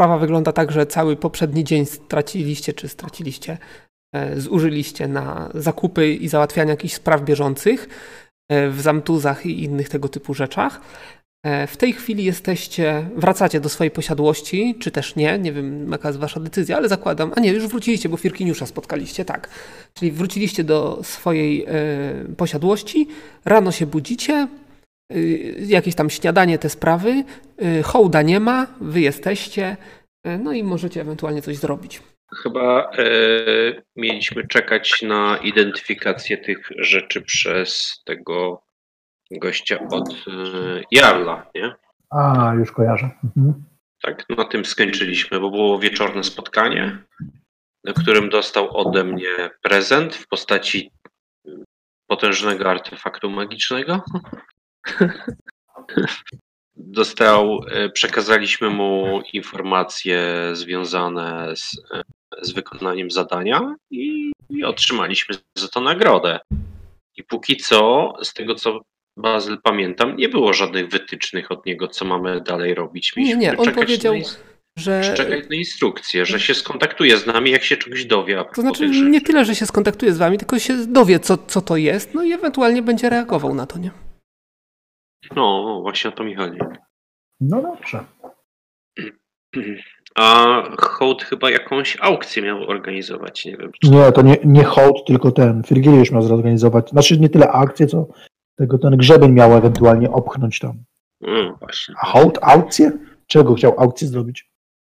sprawa wygląda tak, że cały poprzedni dzień straciliście, czy straciliście, e, zużyliście na zakupy i załatwianie jakichś spraw bieżących e, w zamtuzach i innych tego typu rzeczach. E, w tej chwili jesteście, wracacie do swojej posiadłości, czy też nie, nie wiem jaka jest wasza decyzja, ale zakładam, a nie, już wróciliście, bo Firkiniusza spotkaliście, tak. Czyli wróciliście do swojej e, posiadłości, rano się budzicie, jakieś tam śniadanie, te sprawy, e, hołda nie ma, wy jesteście, e, no i możecie ewentualnie coś zrobić. Chyba e, mieliśmy czekać na identyfikację tych rzeczy przez tego gościa od e, Jarla, nie? A, już kojarzę. Mhm. Tak, na tym skończyliśmy, bo było wieczorne spotkanie, na którym dostał ode mnie prezent w postaci potężnego artefaktu magicznego. Dostał, e, przekazaliśmy mu informacje związane z, e, z wykonaniem zadania i, i otrzymaliśmy za to nagrodę. I póki co, z tego co Bazyl pamiętam, nie było żadnych wytycznych od niego, co mamy dalej robić. Nie, Mieliśmy nie, on czekać powiedział, że... czekać na instrukcję, że się skontaktuje z nami, jak się czegoś dowie. To znaczy nie tyle, że się skontaktuje z wami, tylko się dowie, co, co to jest, no i ewentualnie będzie reagował na to, nie? No, no, właśnie o to mi chodzi. No dobrze. A hołd chyba jakąś aukcję miał organizować, nie wiem. Czy... Nie, to nie, nie hołd, tylko ten. Firgiliusz miał zorganizować. Znaczy nie tyle akcję, co tego ten grzebień miał ewentualnie opchnąć tam. No, właśnie. A hołd, aukcję? Czego chciał aukcję zrobić?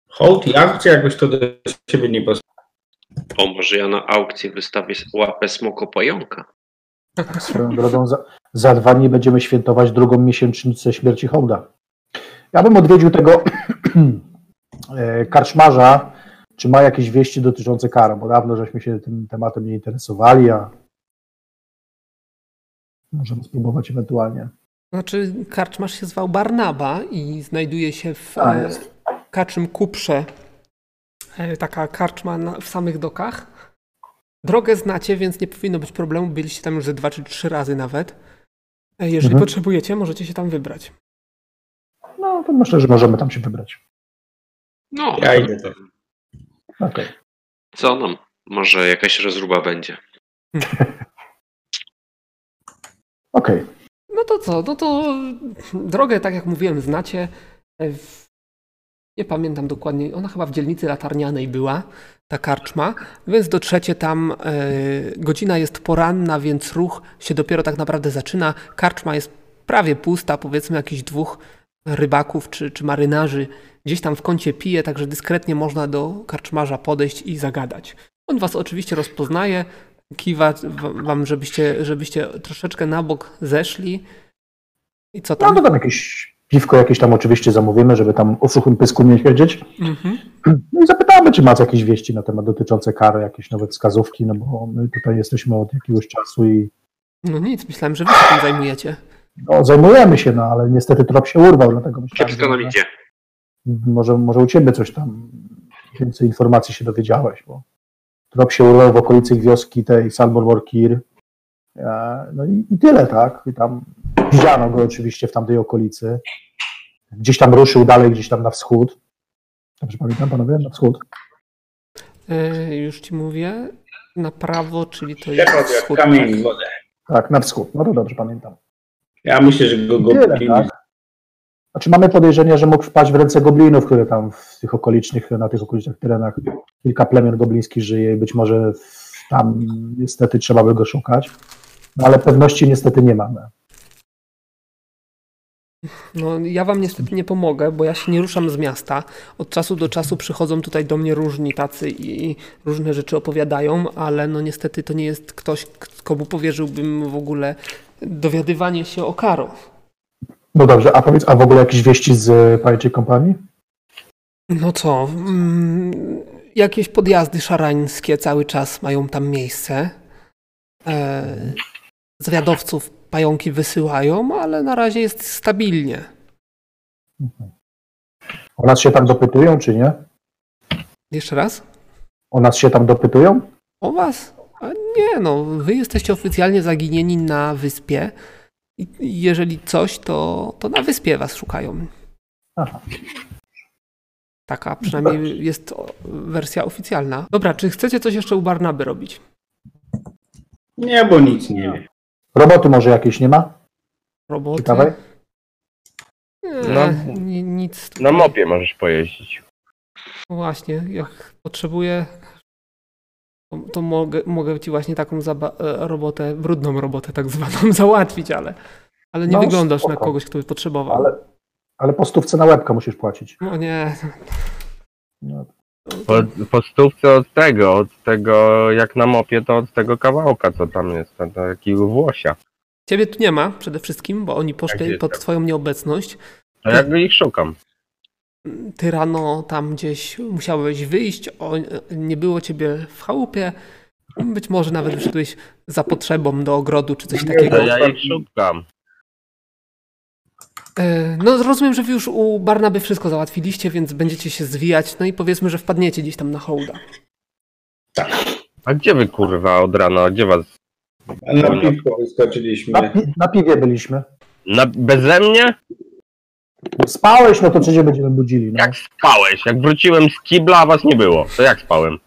Hołd i akcja jakoś to do siebie nie pasuje. O, może ja na aukcję wystawię łapę smokopająka. Swoją drogą za, za dwa dni będziemy świętować drugą miesięcznicę śmierci hołda. Ja bym odwiedził tego e, karczmarza, czy ma jakieś wieści dotyczące kar, bo dawno żeśmy się tym tematem nie interesowali, a możemy spróbować ewentualnie. Znaczy, karczmarz się zwał Barnaba i znajduje się w A, e. Kaczym Kuprze. E, Taka karczma w samych dokach. Drogę znacie, więc nie powinno być problemu. Byliście tam już ze dwa czy trzy razy nawet. Jeżeli Mhm. potrzebujecie, możecie się tam wybrać. No to myślę, że możemy tam się wybrać. No, Ja idę to. Okej. co nam? Może jakaś rozruba będzie. Okej. No to co? No to drogę, tak jak mówiłem, znacie. Nie pamiętam dokładnie. Ona chyba w dzielnicy latarnianej była, ta karczma. Więc dotrzecie tam. E, godzina jest poranna, więc ruch się dopiero tak naprawdę zaczyna. Karczma jest prawie pusta, powiedzmy jakichś dwóch rybaków czy, czy marynarzy gdzieś tam w kącie pije, także dyskretnie można do karczmarza podejść i zagadać. On was oczywiście rozpoznaje, kiwa wam, żebyście, żebyście troszeczkę na bok zeszli. I co No tam? to tam jakieś piwko jakieś tam oczywiście zamówimy, żeby tam o suchym pysku nie siedzieć. Mhm. No i zapytamy, czy macie jakieś wieści na temat dotyczące kary, jakieś nowe wskazówki, no bo my tutaj jesteśmy od jakiegoś czasu i No nic, myślałem, że wy się tym zajmujecie. no, zajmujemy się, no ale niestety trop się urwał, dlatego myślałem, Kiepsko nam idzie. może, może u ciebie coś tam więcej informacji się dowiedziałeś, bo trop się urwał w okolicy wioski tej Salmon Workir. No i, i tyle, tak? I tam widziano go oczywiście w tamtej okolicy. Gdzieś tam ruszył dalej, gdzieś tam na wschód. Dobrze pamiętam, panowie? Na wschód. E, już ci mówię. Na prawo, czyli to jest jak wschód. kamień tak. w wodę. Tak, na wschód. No to dobrze pamiętam. Ja myślę, że go Tyle, goblin... tak? Znaczy mamy podejrzenie, że mógł wpaść w ręce goblinów, które tam w tych okolicznych, na tych okolicznych terenach kilka plemion goblińskich żyje i być może tam niestety trzeba by go szukać. No ale pewności niestety nie mamy. No, ja wam niestety nie pomogę, bo ja się nie ruszam z miasta. Od czasu do czasu przychodzą tutaj do mnie różni tacy i różne rzeczy opowiadają, ale no niestety to nie jest ktoś, komu powierzyłbym w ogóle dowiadywanie się o Karo. No dobrze, a powiedz, a w ogóle jakieś wieści z Pajęczej Kompanii? No co, mm, jakieś podjazdy szarańskie cały czas mają tam miejsce. E, zwiadowców pająki wysyłają, ale na razie jest stabilnie. O nas się tam dopytują, czy nie? Jeszcze raz? O nas się tam dopytują? O was? A nie, no, wy jesteście oficjalnie zaginieni na wyspie. I jeżeli coś, to, to na wyspie was szukają. Aha. Taka przynajmniej jest wersja oficjalna. Dobra, czy chcecie coś jeszcze u Barnaby robić? Nie, bo nic nie wie. Roboty może jakieś nie ma? Roboty? Ciekawej? Nie, No. ni- nic. Na mopie możesz pojeździć. Właśnie, jak potrzebuję, to, to mogę, mogę ci właśnie taką zaba- e, robotę, brudną robotę tak zwaną załatwić, ale, ale nie No, wyglądasz na spoko. kogoś, kto by potrzebował. Ale, ale po stówce na łebka musisz płacić. No nie. No, Po, po stówce od tego, od tego jak na mopie, to od tego kawałka, co tam jest, ten takiego włosia. Ciebie tu nie ma przede wszystkim, bo oni poszli pod twoją nieobecność. A jak ich szukam? Ty rano tam gdzieś musiałeś wyjść, o, nie było ciebie w chałupie. Być może nawet wyszedłeś za potrzebą do ogrodu czy coś takiego. To ja ich szukam. E, No rozumiem, że wy już u Barnaby wszystko załatwiliście, więc będziecie się zwijać, no i powiedzmy, że wpadniecie gdzieś tam na hołda. A gdzie wy kurwa od rana? Gdzie was? Na piwko wyskoczyliśmy. na, pi- na piwie byliśmy. Na, beze mnie? Spałeś, no to cię będziemy budzili? No. Jak spałeś? Jak wróciłem z kibla, a was nie było. To jak spałem?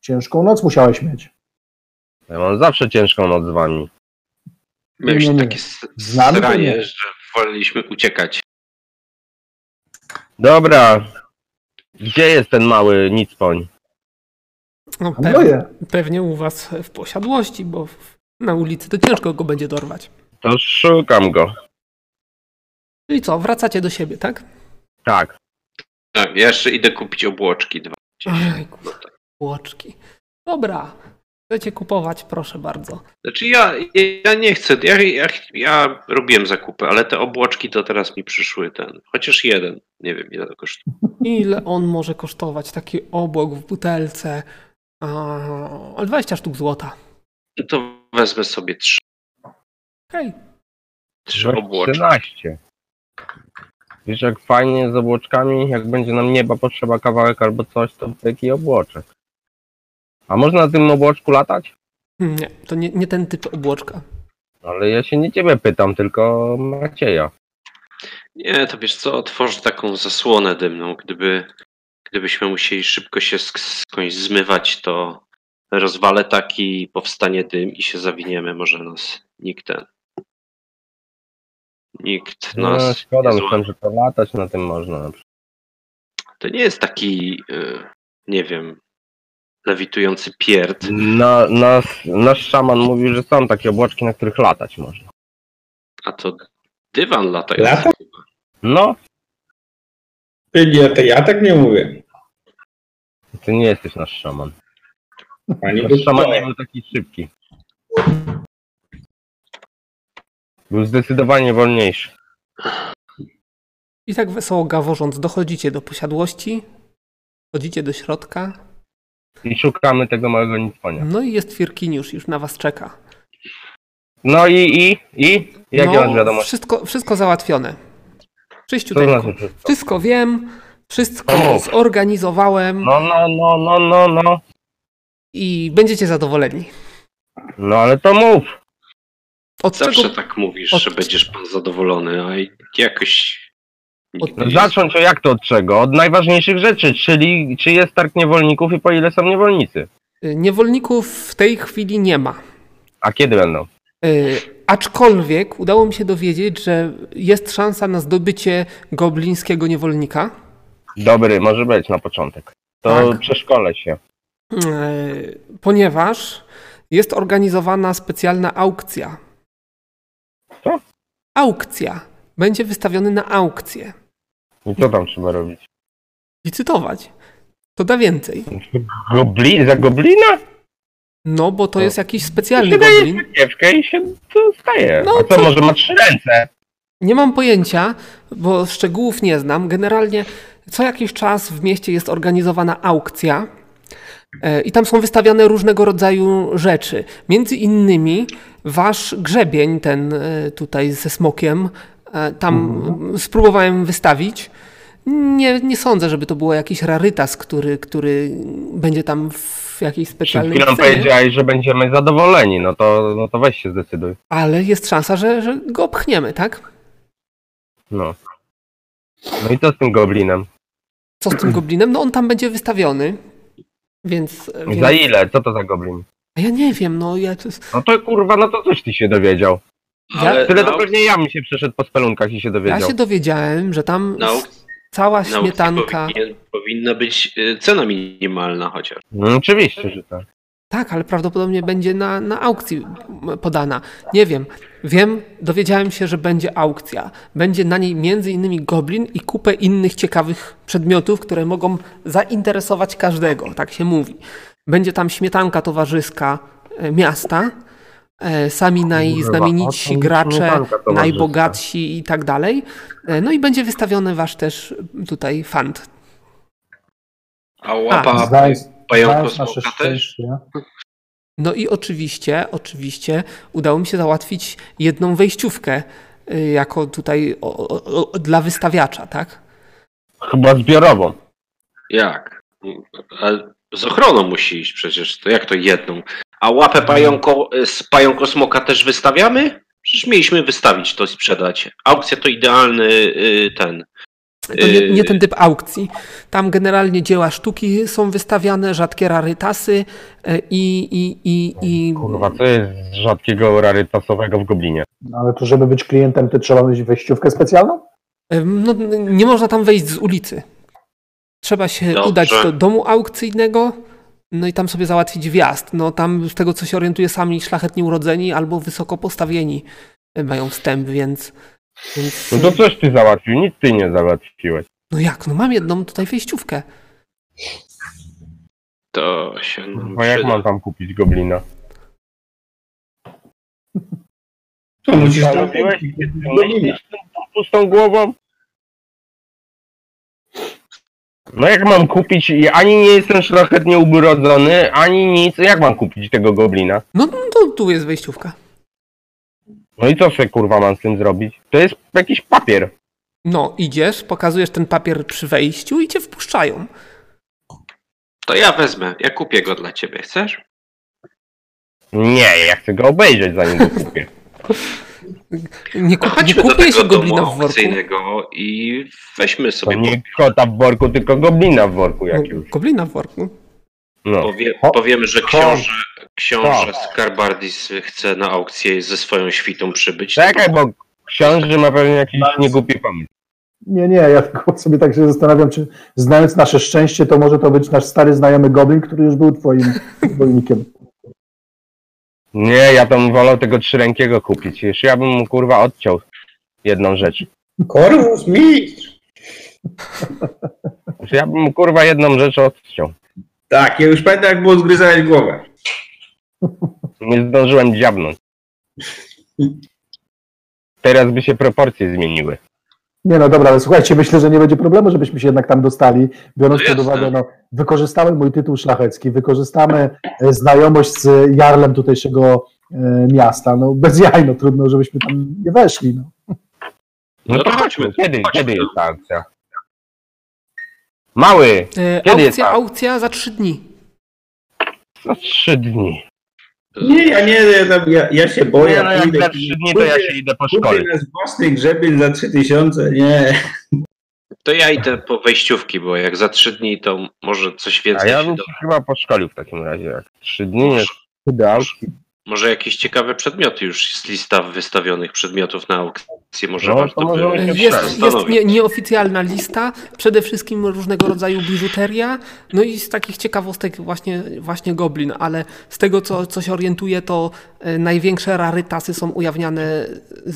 Ciężką noc musiałeś mieć. Ja mam zawsze ciężką noc z wami. Mieliśmy Nie, nie, nie. takie s- Z nami to sranie, nie. że woleliśmy uciekać. Dobra. Gdzie jest ten mały nicpoń? No, pewnie, u was w posiadłości, bo w- na ulicy to ciężko go będzie dorwać. To szukam go. Czyli co, wracacie do siebie, tak? Tak. Tak, ja jeszcze idę kupić obłoczki dwa. Łoczki. Dobra, chcecie kupować, proszę bardzo. Znaczy ja, ja nie chcę, ja, ja, ja robiłem zakupy, ale te obłoczki to teraz mi przyszły ten, chociaż jeden, nie wiem ile to kosztuje. Ile on może kosztować, taki obłok w butelce? A, 20 sztuk złota. No To wezmę sobie trzy, Hej, trzy obłoczki. 13. Wiesz jak fajnie z obłoczkami, jak będzie nam nieba potrzeba kawałek albo coś, to taki obłoczek. A można na tym obłoczku latać? nie, to nie, nie ten typ obłoczka. Ale ja się nie ciebie pytam, tylko Macieja. Nie, to wiesz co, otworzę taką zasłonę dymną, gdyby, gdybyśmy musieli szybko się sk- skądś zmywać, to rozwalę taki, powstanie dym i się zawiniemy, może nas nikt ten, nikt No, nas szkoda, nie złapie. myślałem, że to latać na tym można. To nie jest taki, y, nie wiem, lewitujący pierd. Na, nas, nasz szaman mówił, że są takie obłoczki, na których latać można. A to dywan latający. Lata? No, Ja, to ja tak nie mówię. ty nie jesteś nasz szaman. Pani Nasz szaman nie był taki szybki. Był zdecydowanie wolniejszy. I tak wesoło gaworząc, dochodzicie do posiadłości, wchodzicie do środka, I szukamy tego małego nicponia. no i jest Firkiniusz, już na was czeka. No i, i, i? Jakie no, masz wiadomości? Wszystko, wszystko załatwione. Czyściuteńko. znaczy wszystko? Wszystko wiem, wszystko Mów. zorganizowałem No, no, no, no, no, no. i będziecie zadowoleni. No ale to mów. Od Zawsze czego, tak mówisz, od- że będziesz pan zadowolony, a jakoś. Od- nie Zacząć o jak to od czego? Od najważniejszych rzeczy, czyli czy jest targ niewolników i po ile są niewolnicy. y, niewolników w tej chwili nie ma. A kiedy będą? Y, aczkolwiek udało mi się dowiedzieć, że jest szansa na zdobycie goblińskiego niewolnika. Dobry, może być na początek. To Tak. przeszkolę się. y, ponieważ jest organizowana specjalna aukcja. Co? Aukcja. Będzie wystawiony na aukcję. I co tam trzeba robić? Licytować. To da więcej. Goblin, za goblina? No, bo to No. jest jakiś To specjalny się daje goblin. sakiewkę i się dostaje. No A co, to- może ma trzy ręce? Nie mam pojęcia, bo szczegółów nie znam. Generalnie co jakiś czas w mieście jest organizowana aukcja e, i tam są wystawiane różnego rodzaju rzeczy. Między innymi wasz grzebień, ten e, tutaj ze smokiem, e, tam spróbowałem wystawić. Nie, nie sądzę, żeby to było jakiś rarytas, który, który będzie tam w jakiejś Przed specjalnej chwilą cenie, powiedziałeś, że będziemy zadowoleni, no to, no to weź się zdecyduj. ale jest szansa, że, że go obchniemy, tak? No. No i co z tym goblinem? co z tym goblinem? No on tam będzie wystawiony, więc... więc... Za ile? Co to za goblin? A Ja nie wiem, no ja... No to kurwa, no to coś ty się dowiedział. Ja- Tyle to pewnie ja mi się przeszedł po spelunkach i się Ja dowiedział. się dowiedziałem, że tam cała śmietanka... powinien, powinna być y, cena minimalna chociaż. No, oczywiście, że tak. Tak, ale prawdopodobnie będzie na, na aukcji m, podana. Nie wiem. Wiem, dowiedziałem się, że będzie aukcja. Będzie na niej między innymi goblin i kupę innych ciekawych przedmiotów, które mogą zainteresować każdego, tak się mówi. Będzie tam śmietanka towarzyska e, miasta, sami najznamienitsi Kurwa, o co gracze, najbogatsi i tak dalej. E, No i będzie wystawiony wasz też tutaj fund. A łapa smoka też? No i oczywiście, oczywiście udało mi się załatwić jedną wejściówkę y, jako tutaj o, o, o, dla wystawiacza, tak? Chyba zbiorową. Jak? Z ochroną musi iść przecież. To jak to jedną? A łapę pająko, z pająko smoka też wystawiamy? Przecież mieliśmy wystawić to i sprzedać. Aukcja to idealny y, ten. To nie, nie ten typ aukcji. Tam generalnie dzieła sztuki są wystawiane, rzadkie rarytasy y, i, i, i, i Kurwa, co jest rzadkiego rarytasowego w goblinie? no ale to żeby być klientem, to trzeba mieć wejściówkę specjalną? y, no, nie można tam wejść z ulicy. Trzeba się Dobrze. udać do domu aukcyjnego, no i tam sobie załatwić wjazd. No tam z tego co się orientuję sami szlachetnie urodzeni albo wysoko postawieni mają wstęp, więc... więc No to coś ty załatwił, nic ty nie załatwiłeś. No jak? No mam jedną tutaj wejściówkę. To się nam Bo jak przyda. mam tam kupić goblina? To musisz tam Załatwiłeś? Goblina. Myślisz tą pustą głową? No jak mam kupić, i ani nie jestem szlachetnie urodzony, ani nic, jak mam kupić tego goblina? No, no to tu jest wejściówka. No i co się kurwa mam z tym zrobić? To jest jakiś papier. No, idziesz, pokazujesz ten papier przy wejściu i cię wpuszczają. To ja wezmę. Ja kupię go dla ciebie. Chcesz? Nie, ja chcę go obejrzeć zanim go kupię. Nie, No kup, nie chodźmy do kupuje się goblina w worku. i weźmy To sobie. nie kota w worku, tylko goblina w worku No, jakimś. goblina w worku. No. Powie, powiemy, że książę, książę. Skarbardis chce na aukcję ze swoją świtą przybyć. Czekaj, bo książę ma pewnie jakiś niegłupi pomysł. Nie, nie, ja tylko sobie tak się zastanawiam, czy znając nasze szczęście, to może to być nasz stary znajomy goblin, który już był twoim wojnikiem. Nie, ja bym wolał tego trzyrękiego kupić. Już ja bym mu kurwa odciął jedną rzecz. Korwus mistrz! Już ja bym mu kurwa jedną rzecz odciął. Tak, ja już pamiętam jak było zgryzać głowę. Nie zdążyłem dziabnąć. Teraz by się proporcje zmieniły. Nie no dobra, ale słuchajcie, myślę, że nie będzie problemu, żebyśmy się jednak tam dostali, biorąc No pod uwagę, no, wykorzystamy mój tytuł szlachecki, wykorzystamy e, znajomość z jarlem tutejszego e, miasta, no bez jaj, no trudno, żebyśmy tam nie weszli, no. No, No to to chodźmy. Kiedy, Chodźmy. kiedy jest ta akcja? Mały! E, Kiedy jest aukcja, ta- aukcja za trzy dni. Za trzy dni. Nie, ja nie, ja, tam- ja, ja się boję. Nie, no jak za trzy dni to ja się idę po szkole. Kupię nas własny grzebień za 3000, nie. To ja idę po wejściówki, bo jak za trzy dni, to może coś A więcej ja się bym chyba poszkolił w takim razie. Jak trzy dni jest idealki. Może jakieś ciekawe przedmioty już jest lista wystawionych przedmiotów na aukcję. Może No, warto to możemy by Jest, jest nie, nieoficjalna lista, przede wszystkim różnego rodzaju biżuteria, no i z takich ciekawostek właśnie, właśnie goblin, ale z tego co, co się orientuję, to e, największe rarytasy są ujawniane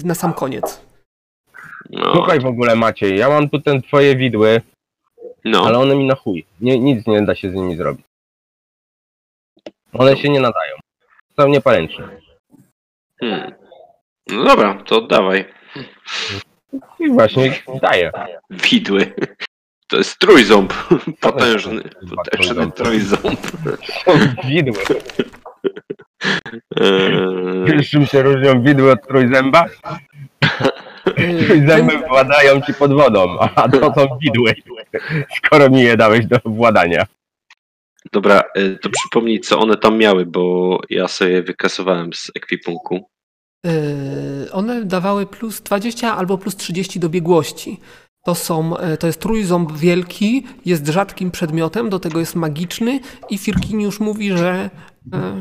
na sam koniec. No, Słuchaj w ogóle Maciej, ja mam tu ten twoje widły, no. ale one mi na chuj. Nie, nic nie da się z nimi zrobić. One się nie nadają. Są niepalęczne. Hmm. No dobra, to oddawaj. I właśnie daję. Widły. To jest trójząb. Potężny. Potężny trójząb. widły. Eee, Wiesz czym się różnią widły od trójzęba? Trójzęby władają ci pod wodą, a to są widły. Skoro mi je dałeś do władania. Dobra, e, to przypomnij, co one tam miały, bo ja sobie wykasowałem z ekwipunku. e, One dawały plus 20 albo plus 30 do biegłości. To, są, e, to jest trójząb wielki, jest rzadkim przedmiotem, do tego jest magiczny i Firkiniusz mówi, że e,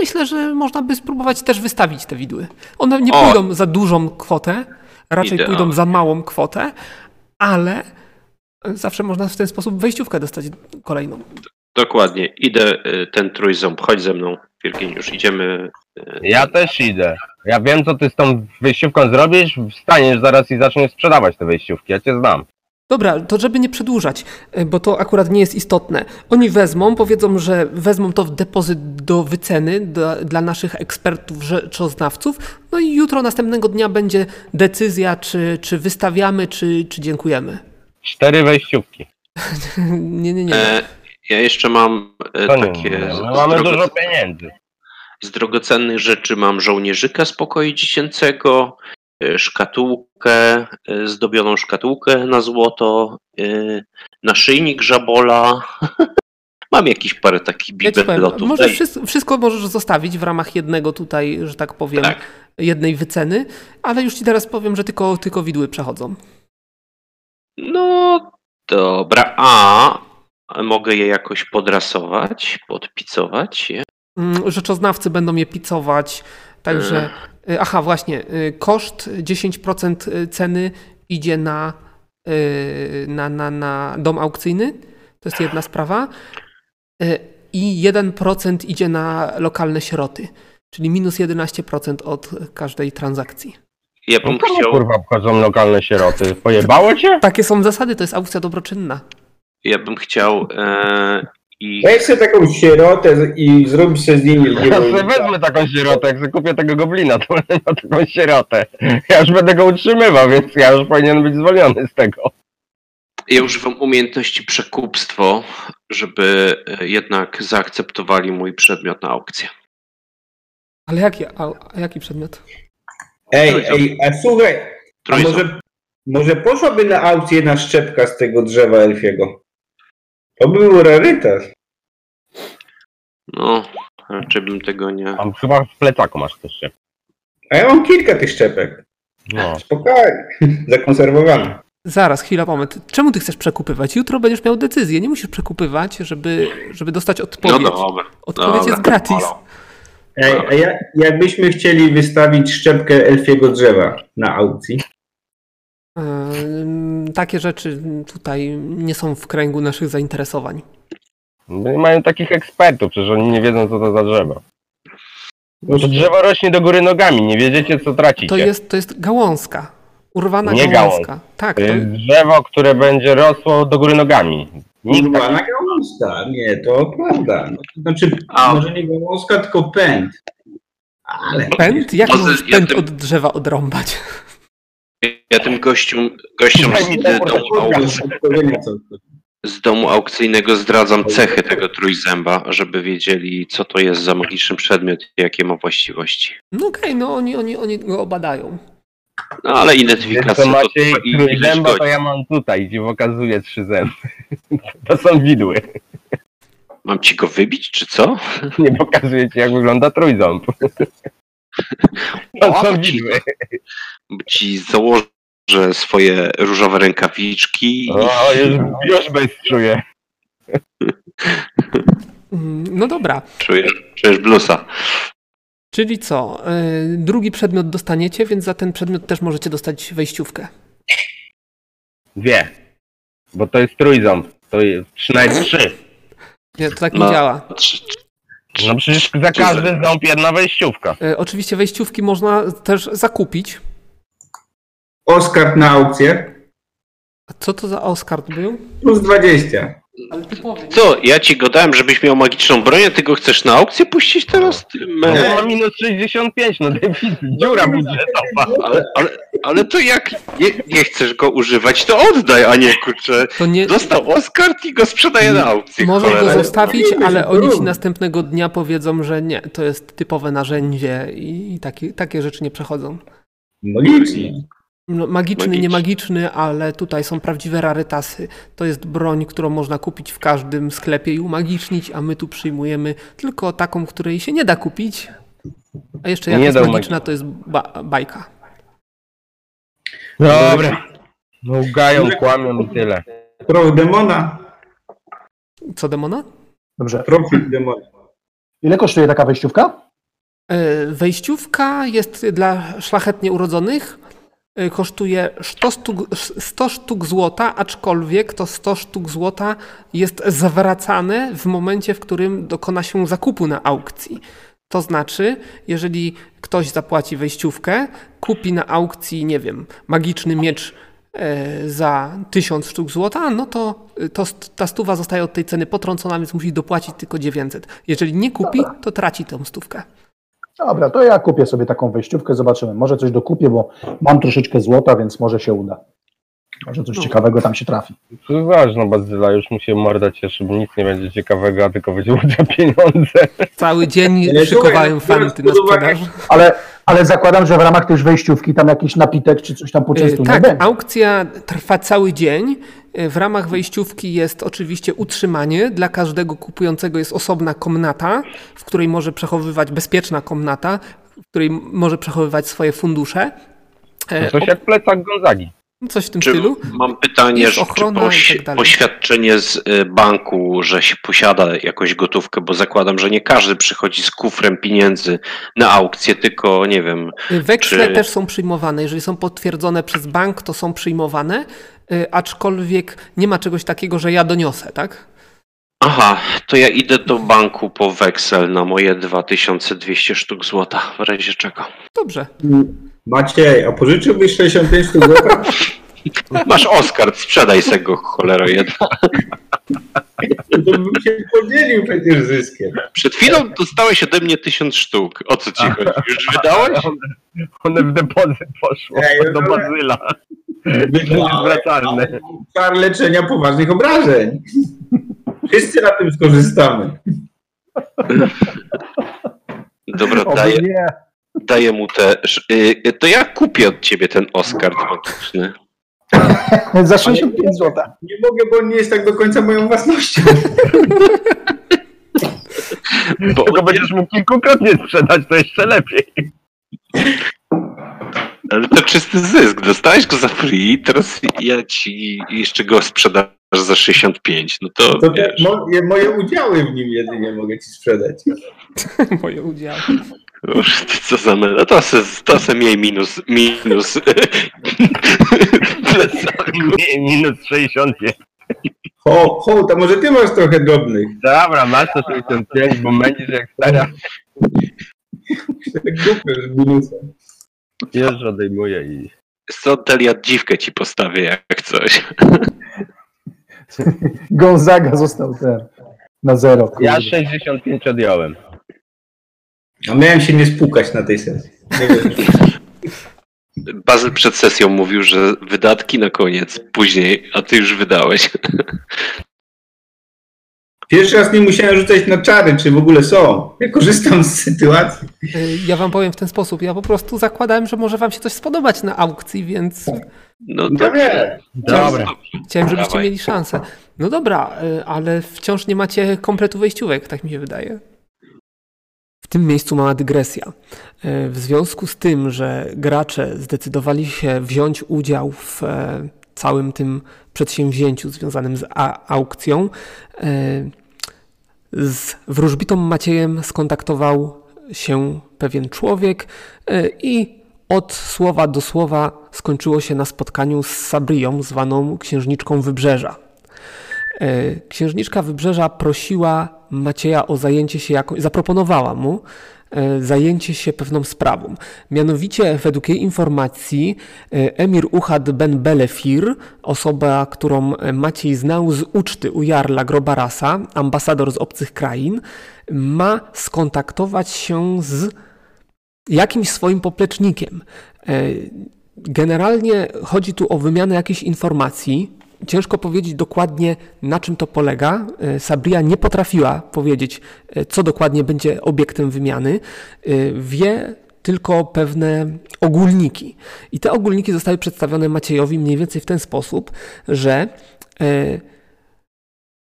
myślę, że można by spróbować też wystawić te widły. One nie O! pójdą za dużą kwotę, raczej Idealnie. pójdą za małą kwotę, ale zawsze można w ten sposób wejściówkę dostać kolejną. Dokładnie. Idę y, ten trójząb. Chodź ze mną, Firkiniusz. Idziemy. y, Ja też idę. Ja wiem, co ty z tą wejściówką zrobisz. Wstaniesz zaraz i zaczniesz sprzedawać te wejściówki. Ja cię znam. Dobra, to żeby nie przedłużać, y, bo to akurat nie jest istotne. Oni wezmą, powiedzą, że wezmą to w depozyt do wyceny dla, dla naszych ekspertów, rzeczoznawców, no i jutro, następnego dnia będzie decyzja, czy, czy wystawiamy, czy, czy dziękujemy. Cztery wejściówki. nie, nie, nie. E, ja jeszcze mam e, To nie, takie. nie, z- no z mamy drogo- dużo pieniędzy. Z drogocennych rzeczy mam żołnierzyka z pokoju dziecięcego, e, szkatułkę, e, zdobioną szkatułkę na złoto, e, naszyjnik żabola. mam jakieś parę takich Ja ci powiem, bibelotów. możesz Daj- wszystko, wszystko możesz zostawić w ramach jednego tutaj, że tak powiem, Tak. jednej wyceny, ale już ci teraz powiem, że tylko, tylko widły przechodzą. No dobra. A mogę je jakoś podrasować, podpicować je? Mm, Rzeczoznawcy będą je picować, także. y, Aha, właśnie. y, Koszt 10% ceny idzie na, y, na, na, na dom aukcyjny. To jest jedna sprawa. Y, I 1% idzie na lokalne sieroty, czyli minus 11% od każdej transakcji. Ja No bym komu, chciał. kurwa obchodzą lokalne sieroty? Pojebało cię? Takie są zasady, to jest aukcja dobroczynna. Ja bym chciał e, i Weź sobie taką sierotę i zrób sobie z nimi Ja sobie wezmę taką sierotę, jak sobie kupię tego goblina, to będę miał taką sierotę. Ja już będę go utrzymywał, więc ja już powinien być zwolniony z tego. ja używam umiejętności przekupstwo, żeby e, jednak zaakceptowali mój przedmiot na aukcję. Ale jaki, a, a jaki przedmiot? Ej, ej, a słuchaj, a może, może poszłaby na aukcję na szczepka z tego drzewa elfiego? To by był rarytas. No, raczej bym tego nie. Tam chyba w plecaku masz też się. A ja mam kilka tych szczepek. No. Spokojnie, zakonserwowane. Zaraz, chwila, moment. Czemu ty chcesz przekupywać? Jutro będziesz miał decyzję. Nie musisz przekupywać, żeby, żeby dostać No odpowiedź. dobra. Odpowiedź dobra. jest gratis. Halo. Ej, a ja, jakbyśmy chcieli wystawić szczepkę elfiego drzewa na aukcji, Ym, Takie rzeczy tutaj nie są w kręgu naszych zainteresowań. Nie mają takich ekspertów, przecież oni nie wiedzą, co to za drzewo. To drzewo rośnie do góry nogami, nie wiedziecie, co tracicie. To jest, to jest gałązka. Urwana Nie gałązka. Tak, To to, jest drzewo, które będzie rosło do góry nogami. Nikt tak... Urwana gałązka, nie, to prawda. No, to znaczy, A. może nie gałązka, tylko pęd. Ale pęd? Jak Może możesz ja pęd tym- od drzewa odrąbać? Ja tym gościom, gościom z, y, domu z domu aukcyjnego zdradzam cechy tego trójzęba, żeby wiedzieli, co to jest za magiczny przedmiot i jakie ma właściwości. No okej, no oni, oni, oni go obadają. No ale identyfikacja to Maciej, trwa ileś trójzęba to ja mam tutaj, gdzie pokazuję trzy zęby. To są widły. Mam ci go wybić, czy co? Nie pokazuję ci, jak wygląda trójząb. To są widły. Ci założę swoje różowe rękawiczki i O, już, już bez czuję. No dobra, czujesz, czujesz blusa. Czyli co? y, Drugi przedmiot dostaniecie, więc za ten przedmiot też możecie dostać wejściówkę. Dwie. Bo to jest trójząb. To jest przynajmniej trzy. Nie, to tak nie No. działa. No przecież za każdy ząb jedna wejściówka. Y, Oczywiście wejściówki można też zakupić. Oskar na aukcję A co to za Oscar był? plus 20. Ale typowy. Co, ja ci go dałem, żebyś miał magiczną broń, a ty go chcesz na aukcję puścić teraz? Ty No me- ma minus 65, no deficyt, dziura budżetowa. ale, ale, ale to jak nie, nie chcesz go używać, to oddaj, a nie kurczę. To nie, Dostał Oscar i go sprzedaje na aukcji. Możesz go cholera. zostawić, robimy ale się, oni ci róbmy. następnego dnia powiedzą, że nie, to jest typowe narzędzie i takie, takie rzeczy nie przechodzą. Magicznie. No, magiczny, Magiczny. nie magiczny, ale tutaj są prawdziwe rarytasy. To jest broń, którą można kupić w każdym sklepie i umagicznić, a my tu przyjmujemy tylko taką, której się nie da kupić. A jeszcze jak Nie jest magiczna, umagi- to jest ba bajka. Dobra. No ugają, kłamią i tyle. Prof demona. Co demona? Dobrze. Profil demona. Ile kosztuje taka wejściówka? E, Wejściówka jest dla szlachetnie urodzonych. E, Kosztuje 100 sztuk, 100 sztuk złota, aczkolwiek to 100 sztuk złota jest zwracane w momencie, w którym dokona się zakupu na aukcji. To znaczy, jeżeli ktoś zapłaci wejściówkę, kupi na aukcji, nie wiem, magiczny miecz e, za 1000 sztuk złota, no to, to st- ta stuwa zostaje od tej ceny potrącona, więc musi dopłacić tylko 900. Jeżeli nie kupi, to traci tą stówkę. Dobra, to ja kupię sobie taką wejściówkę, zobaczymy. Może coś dokupię, bo mam troszeczkę złota, więc może się uda. Może coś No. ciekawego tam się trafi. To ważne, Bazyla, już mu się morda cieszy, bo nic nie będzie ciekawego, a tylko będzie za pieniądze. Cały dzień szykowałem fanty na sprzedaż. Ale, ale zakładam, że w ramach też wejściówki tam jakiś napitek czy coś tam E, poczęstunek Tak, będzie. aukcja trwa cały dzień. E, W ramach wejściówki jest oczywiście utrzymanie. Dla każdego kupującego jest osobna komnata, w której może przechowywać bezpieczna komnata, w której może przechowywać swoje fundusze. E, Coś jak plecak Gonzagi. o- Coś w tym Czy stylu. mam pytanie, że, czy ochrona i poś, tak dalej. poświadczenie z y, banku, że się posiada jakąś gotówkę, bo zakładam, że nie każdy przychodzi z kufrem pieniędzy na aukcję, tylko nie wiem, Weksle czy- też są przyjmowane. Jeżeli są potwierdzone przez bank, to są przyjmowane, aczkolwiek nie ma czegoś takiego, że ja doniosę, tak? Aha, to ja idę do banku po weksel na moje 2200 sztuk złota, w razie czego. Dobrze. Maciej, a pożyczyłbyś 65 sztuk złota? Masz Oskar, sprzedaj se go, cholero jedna. To bym się podzielił przecież zyskiem. Przed chwilą dostałeś ode mnie 1000 sztuk. O co ci chodzi? Już wydałeś? One, one w depozyt poszło do Bazyla. Zwracalne. Czar leczenia poważnych obrażeń. Wszyscy na tym skorzystamy. Dobra, Oby daję, nie. daję mu te... y, To ja kupię od ciebie ten Oskar magiczny. Za 65 zł. Nie mogę, bo on nie jest tak do końca moją własnością. Bo Tylko będziesz mógł kilkukrotnie sprzedać, to jeszcze lepiej. Ale to czysty zysk. Dostałeś go za free, teraz ja ci jeszcze go sprzedasz za 65. No to, To te, wiesz, mo, je- moje udziały w nim jedynie mogę ci sprzedać. Moje udziały. już ty co za mylę. To se, to se miej minus, minus. Nie, minus 65. Ho, ho, to może ty masz trochę drobnych. Dobra, masz to 65, bo będziesz jak stara. Głupio z minusem. Już odejmuję i... Co, Delia, dziwkę ci postawię jak coś. Gonzaga został ten na zero. kurde. Ja 65 odjąłem. A miałem się nie spłukać na tej sesji. Bazyl przed sesją mówił, że wydatki na koniec, później, a ty już wydałeś. Pierwszy raz nie musiałem rzucać na czary, czy w ogóle są. Ja korzystam z sytuacji. Y, Ja wam powiem w ten sposób. Ja po prostu zakładałem, że może wam się coś spodobać na aukcji, więc No to nie. Dobra. chciałem, żebyście Dawaj. mieli szansę. No dobra, y, ale wciąż nie macie kompletu wejściówek, tak mi się wydaje. W tym miejscu mała dygresja. Y, W związku z tym, że gracze zdecydowali się wziąć udział w e, całym tym przedsięwzięciu związanym z aukcją, e, z wróżbitą Maciejem skontaktował się pewien człowiek e, i od słowa do słowa skończyło się na spotkaniu z Sabrią, zwaną księżniczką Wybrzeża. E, Księżniczka Wybrzeża prosiła Macieja o zajęcie się jakąś, zaproponowała mu zajęcie się pewną sprawą. Mianowicie, według jej informacji, e, emir Uhad ben Belefir, osoba, którą e, Maciej znał z uczty u Jarla Grobarasa, ambasador z obcych krain, ma skontaktować się z jakimś swoim poplecznikiem. E, Generalnie chodzi tu o wymianę jakichś informacji. Ciężko powiedzieć dokładnie, na czym to polega. E, Sabria nie potrafiła powiedzieć, e, co dokładnie będzie obiektem wymiany. E, Wie tylko pewne ogólniki. I te ogólniki zostały przedstawione Maciejowi mniej więcej w ten sposób, że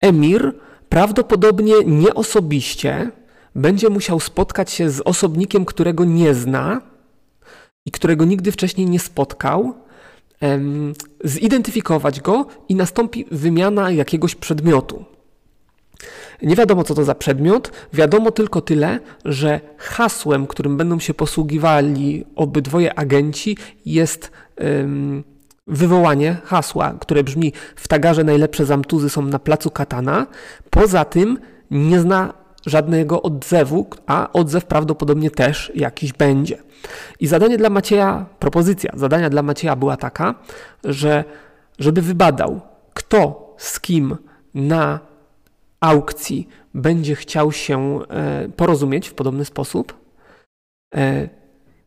emir prawdopodobnie nie osobiście będzie musiał spotkać się z osobnikiem, którego nie zna i którego nigdy wcześniej nie spotkał, zidentyfikować go i nastąpi wymiana jakiegoś przedmiotu. Nie wiadomo, co to za przedmiot, wiadomo tylko tyle, że hasłem, którym będą się posługiwali obydwoje agenci, jest wywołanie hasła, które brzmi w tagarze najlepsze zamtuzy są na placu Katana. Poza tym nie zna żadnego odzewu, a odzew prawdopodobnie też jakiś będzie. I zadanie dla Macieja, propozycja zadania dla Macieja była taka, że żeby wybadał, kto z kim na aukcji będzie chciał się e, porozumieć w podobny sposób, e,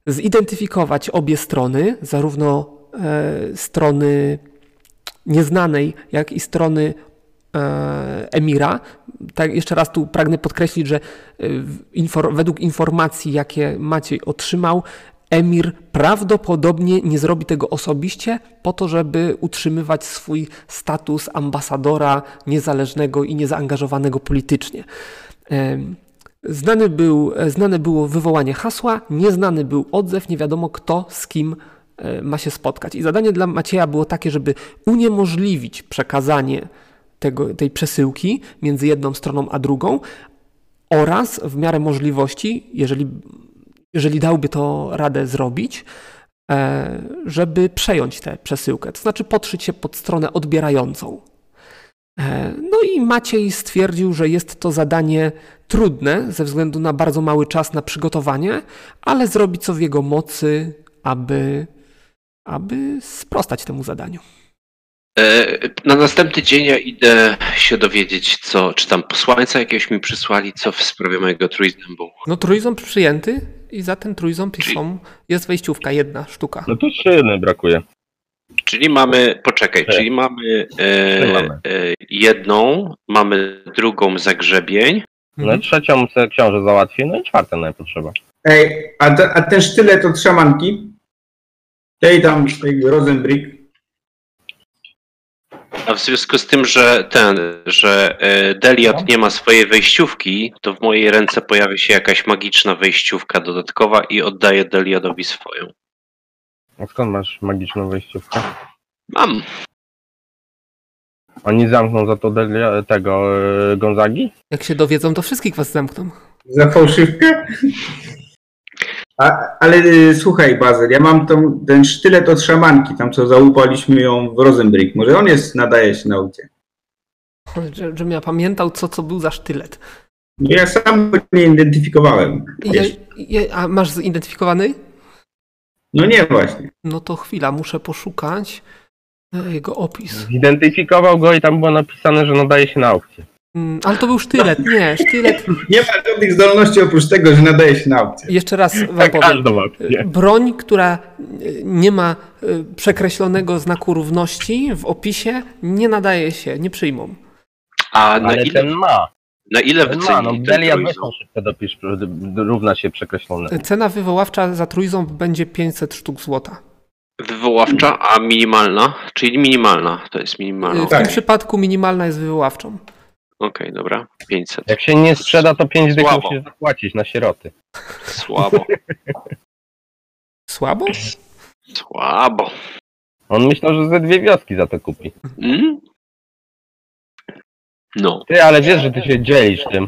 zidentyfikować obie strony, zarówno e, strony nieznanej, jak i strony emira. Tak, jeszcze raz tu pragnę podkreślić, że e, infor, według informacji, jakie Maciej otrzymał, emir prawdopodobnie nie zrobi tego osobiście po to, żeby utrzymywać swój status ambasadora niezależnego i niezaangażowanego politycznie. Em, Znany był, e, znane było wywołanie hasła, nieznany był odzew, nie wiadomo kto z kim e, ma się spotkać. I zadanie dla Macieja było takie, żeby uniemożliwić przekazanie tego, tej przesyłki między jedną stroną a drugą oraz w miarę możliwości, jeżeli, jeżeli dałby to radę zrobić, e, żeby przejąć tę przesyłkę, to znaczy podszyć się pod stronę odbierającą. E, No i Maciej stwierdził, że jest to zadanie trudne ze względu na bardzo mały czas na przygotowanie, ale zrobi co w jego mocy, aby, aby sprostać temu zadaniu. E, Na następny dzień ja idę się dowiedzieć, co, czy tam posłańca jakiegoś mi przysłali, co w sprawie mojego trójzębu. No trójząb przyjęty i za ten trójząb są, jest wejściówka, jedna sztuka. No to jeszcze jednej brakuje. Czyli mamy, poczekaj, Tak. czyli mamy, e, mamy. e, jedną, mamy drugą zagrzebień. No Mhm. i trzecią książę załatwi, no i czwartą nawet potrzeba. Ej, a, a ten sztylet od szamanki? Tej tam, tej Rosenbrick. A w związku z tym, że ten, że e, Deliot nie ma swojej wejściówki, to w mojej ręce pojawi się jakaś magiczna wejściówka dodatkowa i oddaję Deliotowi swoją. A skąd masz magiczną wejściówkę? Mam. Oni zamkną za to Delia, tego e, Gonzagi? Jak się dowiedzą, to wszystkich was zamkną. Za fałszywkę? A, ale y, słuchaj, Bazel, ja mam tą, ten sztylet od szamanki, tam co załupaliśmy ją w Rosenbrick. Może on jest, nadaje się nauce. Że, żebym ja pamiętał, co, co był za sztylet. No ja sam go nie identyfikowałem. Je, je, a masz zidentyfikowany? No nie właśnie. No to chwila, muszę poszukać e, jego opis. Zidentyfikował go i tam było napisane, że nadaje się na aukcję. Mm, Ale to był sztylet, nie, sztylet. Nie ma żadnych zdolności oprócz tego, że nadaje się nauce. Jeszcze raz wam Tak powiem. aukcję. Broń, która y, nie ma y, przekreślonego znaku równości w opisie, nie nadaje się, nie przyjmą. A na Ale ile, ten ma. na ile Ten ma, no Delia szybko dopisz, równa się przekreślone. Cena wywoławcza za trójząb będzie 500 sztuk złota. Wywoławcza, a minimalna? Czyli minimalna, to jest minimalna. Y, W tym Tak. przypadku minimalna jest wywoławczą. Dobra, 500. Jak się nie sprzeda, to 5 dych Słabo. musisz zapłacić na sieroty. Słabo, Słabo? słabo. On myślał, że ze dwie wioski za to kupi. Mm? No, Ty, ale wiesz, że ty się dzielisz tym,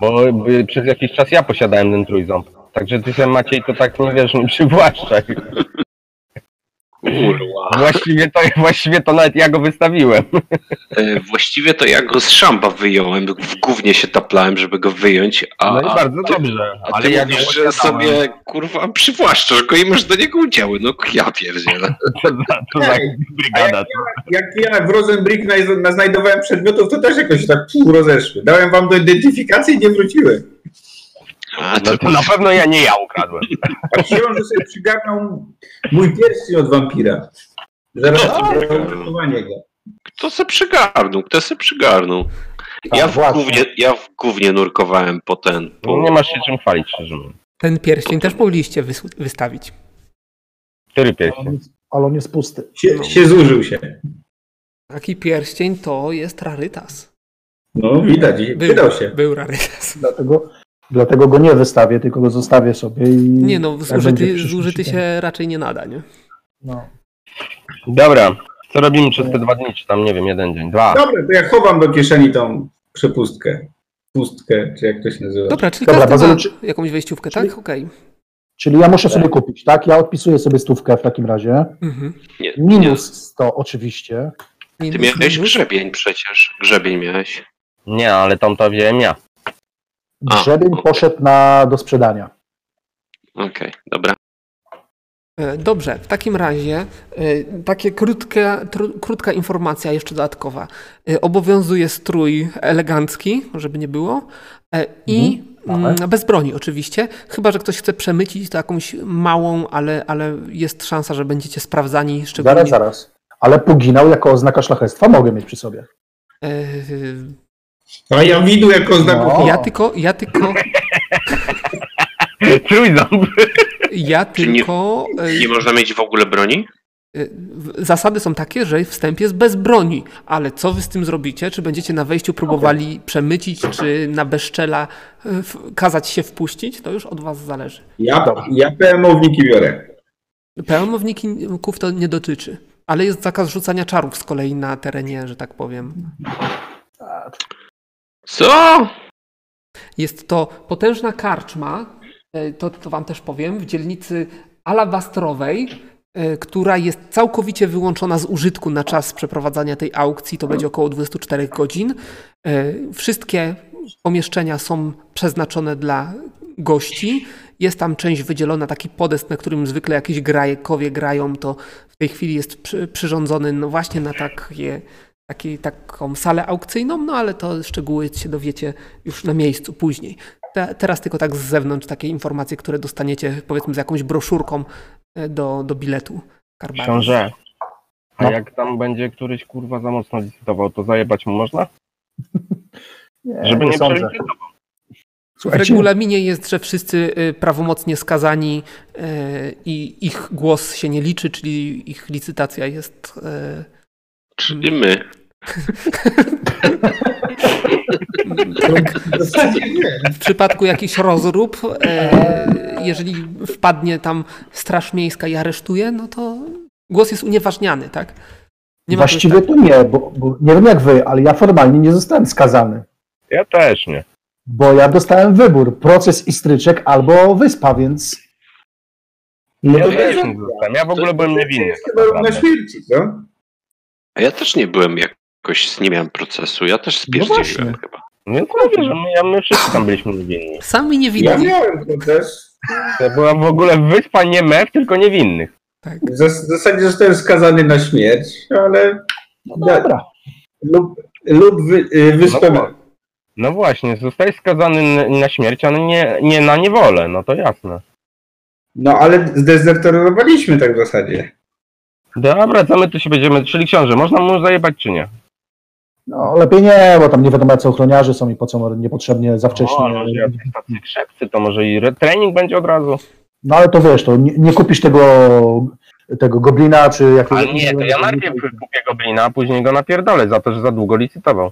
bo y, przez jakiś czas ja posiadałem ten trójząb. Także ty się Maciej to tak nie wiesz, nie przywłaszczaj. Kurwa. Właściwie to, właściwie to nawet ja go wystawiłem. E, Właściwie to ja go z szamba wyjąłem, w gównie się taplałem, żeby go wyjąć, a, No i bardzo ty, dobrze. a Ale ty ja mówisz, że sobie kurwa przywłaszczasz go i masz do niego udziały. No ja pierdzielę. To to za brygada. Jak ja w Rosenbrick na, na znajdowałem przedmiotów, to też jakoś tak pół rozeszły. Dałem wam do identyfikacji i nie wróciły. A No to, to na pewno ja nie ja ukradłem. A książę sobie przygarnął mój pierścień od wampira. Zaraz No, przygotowanie go. kto se przygarnął? Kto se przygarnął? Ja Tak, w, właśnie. gównie, ja w gównie nurkowałem po ten. Po... No nie masz się czym chwalić, szczerze mówiąc. Ten pierścień też mogliście wys- wystawić. Który pierścień? Ale on jest pusty. Się, się zużył się. Taki pierścień to jest rarytas. No widać, Był, wydał się. był rarytas. Dlatego, dlatego go nie wystawię, tylko go zostawię sobie i. Nie no, zużyty, zużyty się raczej nie nada, nie? No. Dobra, co robimy przez te dwa dni, czy tam, nie wiem, jeden dzień, dwa. Dobra, to ja chowam do kieszeni tą przepustkę. Pustkę, czy jak to się nazywa. Dobra, czyli Dobra, każdy ma czy- jakąś wejściówkę, czyli- tak? Okej. Czyli ja muszę sobie kupić, tak? Ja odpisuję sobie stówkę w takim razie. Mhm. Nie, Minus 100 oczywiście. Nie. Ty Minus, miałeś minus. grzebień przecież. Grzebień miałeś. Nie, ale tą to wziąłem ja. Grzebień poszedł na, do sprzedania. Okej, dobra. E, Dobrze, w takim razie e, takie krótkie, tru, krótka informacja jeszcze dodatkowa. E, Obowiązuje strój elegancki, żeby nie było i Mhm, mm, bez broni oczywiście, chyba że ktoś chce przemycić to jakąś małą, ale, ale jest szansa, że będziecie sprawdzani szczególnie. Zaraz, zaraz. Ale puginał jako oznaka szlachectwa mogę mieć przy sobie. E, A ja widu jako znaku. No. Ja tylko, ja tylko, Trójząb. ja Czy nie- tylko e, Nie można mieć w ogóle broni? W- Zasady są takie, że wstęp jest bez broni, ale co wy z tym zrobicie? Czy będziecie na wejściu próbowali przemycić, czy na bezczela w- kazać się wpuścić? To już od was zależy. Ja, ja PM-owniki biorę. Pełnomowników to nie dotyczy, ale jest zakaz rzucania czarów z kolei na terenie, że tak powiem. Co? Jest to potężna karczma, e, to, to wam też powiem, w dzielnicy Alabastrowej, e, która jest całkowicie wyłączona z użytku na czas przeprowadzania tej aukcji, to będzie około 24 godzin. E, Wszystkie pomieszczenia są przeznaczone dla gości. Jest tam część wydzielona, taki podest, na którym zwykle jakieś grajkowie grają, to w tej chwili jest przy, przyrządzony no właśnie na takie, taki, taką salę aukcyjną, no ale to szczegóły się dowiecie już na miejscu później. Te, teraz tylko tak z zewnątrz takie informacje, które dostaniecie powiedzmy z jakąś broszurką e, do, do biletu. Karbary. Książę. A No. jak tam będzie któryś kurwa za mocno licytował, to zajebać mu można? Nie, Żeby nie sądzę. przelicytował. W regulaminie jest, że wszyscy y, prawomocnie skazani y, i ich głos się nie liczy, czyli ich licytacja jest. Czyli my. W przypadku jakichś rozrób, y, jeżeli wpadnie tam Straż Miejska i aresztuje, no to głos jest unieważniany, tak? Nie Właściwie to nie, bo, bo nie wiem jak wy, ale ja formalnie nie zostałem skazany. Ja też nie. Bo ja dostałem wybór, proces i stryczek albo wyspa, więc No Ja to nie zostałem. Ja w ogóle byłem niewinny. tak chyba równa naprawdę. śmierci, co? A ja też nie byłem jakoś, nie miałem procesu. Ja też No spierdzieliłem chyba. Więc mówię, że my, ja- my wszyscy tam byliśmy niewinni. tak. Sami Ja niewinni. miałem proces. To była w ogóle wyspa nie mew, tylko niewinnych. Tak. W zas- w zasadzie zostałem skazany na śmierć, ale no dobra. lub, lub wy, y, wyspę. No, no właśnie, zostałeś skazany na śmierć, ale nie, nie na niewolę, no to jasne. No ale zdezerterowaliśmy tak w zasadzie. Dobra, co my tu się będziemy, czyli książę, można mu zajebać czy nie? No lepiej nie, bo tam nie wiadomo jacy ochroniarze są i po co niepotrzebnie za wcześnie. O, może jacyś tacy krzepcy, to może i re- trening będzie od razu. No ale to wiesz, to nie, nie kupisz tego, tego goblina, czy jakiegoś... Ale nie, to ja najpierw kupię goblina, a później go napierdolę za to, że za długo licytował.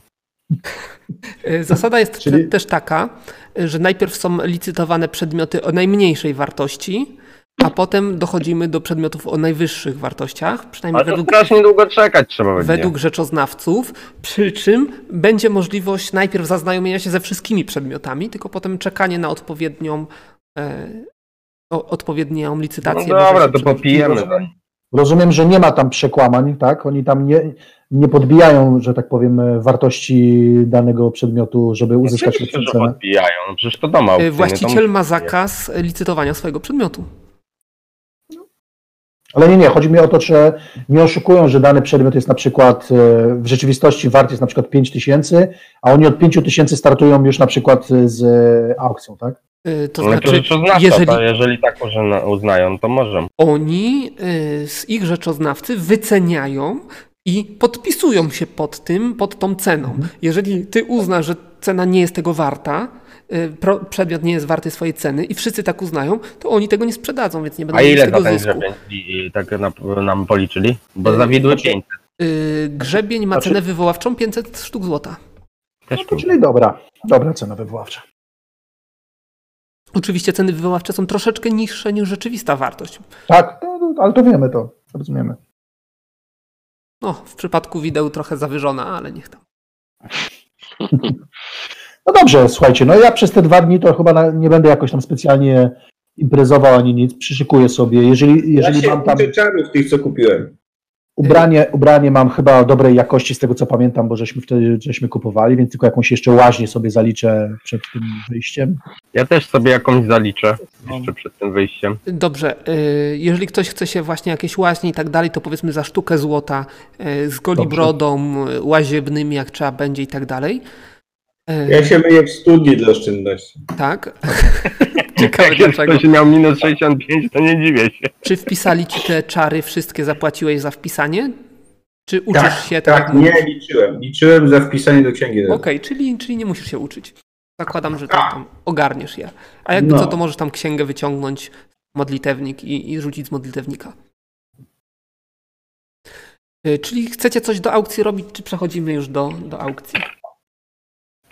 Zasada jest Czyli- te- też taka, że najpierw są licytowane przedmioty o najmniejszej wartości, a potem dochodzimy do przedmiotów o najwyższych wartościach, przynajmniej Ale to według, strasznie długo czekać trzeba będzie. według rzeczoznawców, przy czym będzie możliwość najpierw zaznajomienia się ze wszystkimi przedmiotami, tylko potem czekanie na odpowiednią, e, o, odpowiednią No licytację. dobra, wyżej to popijemy. Rozumiem, rozumiem, że nie ma tam przekłamań, tak? Oni tam nie, nie podbijają, że tak powiem, wartości danego przedmiotu, żeby uzyskać Oczywiście, lepszą cenę. podbijają, no przecież to doma E, Właściciel ma zakaz licytowania swojego przedmiotu. Ale nie, nie, chodzi mi o to, że nie oszukują, że dany przedmiot jest na przykład e, w rzeczywistości wart jest na przykład 5 tysięcy, a oni od 5 tysięcy startują już na przykład z e, aukcją, tak? E, To No to znaczy, rzeczoznawca, jeżeli, to jeżeli tak może uznają, to może. oni z ich rzeczoznawcy wyceniają i podpisują się pod tym, pod tą ceną. Mhm. Jeżeli ty uznasz, że cena nie jest tego warta, przedmiot nie jest warty swojej ceny i wszyscy tak uznają, to oni tego nie sprzedadzą, więc nie będą A mieli ile tego za ten zysku. grzebień tak na, nam policzyli? Bo Yy, zawidły znaczy- 500. Y, Grzebień ma Znaczy- cenę wywoławczą 500 sztuk złota. Też No to czyli dobra, dobra cena wywoławcza. Oczywiście ceny wywoławcze są troszeczkę niższe niż rzeczywista wartość. Tak, no, no, ale to wiemy to, rozumiemy. No, w przypadku wideł trochę zawyżona, ale niech tam. No dobrze, słuchajcie, no ja przez te dwa dni to chyba na, nie będę jakoś tam specjalnie imprezował ani nic, przyszykuję sobie. Jeżeli, jeżeli ja się mam tam czarów tych, co kupiłem. ubranie, ubranie mam chyba dobrej jakości z tego co pamiętam, bo żeśmy wtedy żeśmy kupowali, więc tylko jakąś jeszcze łaźnię sobie zaliczę przed tym wyjściem. Ja też sobie jakąś zaliczę jeszcze przed tym wyjściem. Dobrze, y, jeżeli ktoś chce się właśnie jakieś łaźnie i tak dalej, to powiedzmy za sztukę złota y, z golibrodą, y, łaziebnymi, jak trzeba będzie i tak dalej. Ja się myję w studni dla oszczędności. Tak. Ciekawe Jak dlaczego. ktoś miał minus 65, to nie dziwię się. Czy wpisali ci te czary, wszystkie zapłaciłeś za wpisanie? Czy uczysz Tak, się tak, Tak, nie liczyłem. Liczyłem za wpisanie do księgi. Okej, czyli, czyli nie musisz się uczyć. Zakładam, że tam, tam ogarniesz je. A jakby No. co, to możesz tam księgę wyciągnąć, modlitewnik i, i rzucić z modlitewnika. Y, Czyli chcecie coś do aukcji robić, czy przechodzimy już do, do aukcji?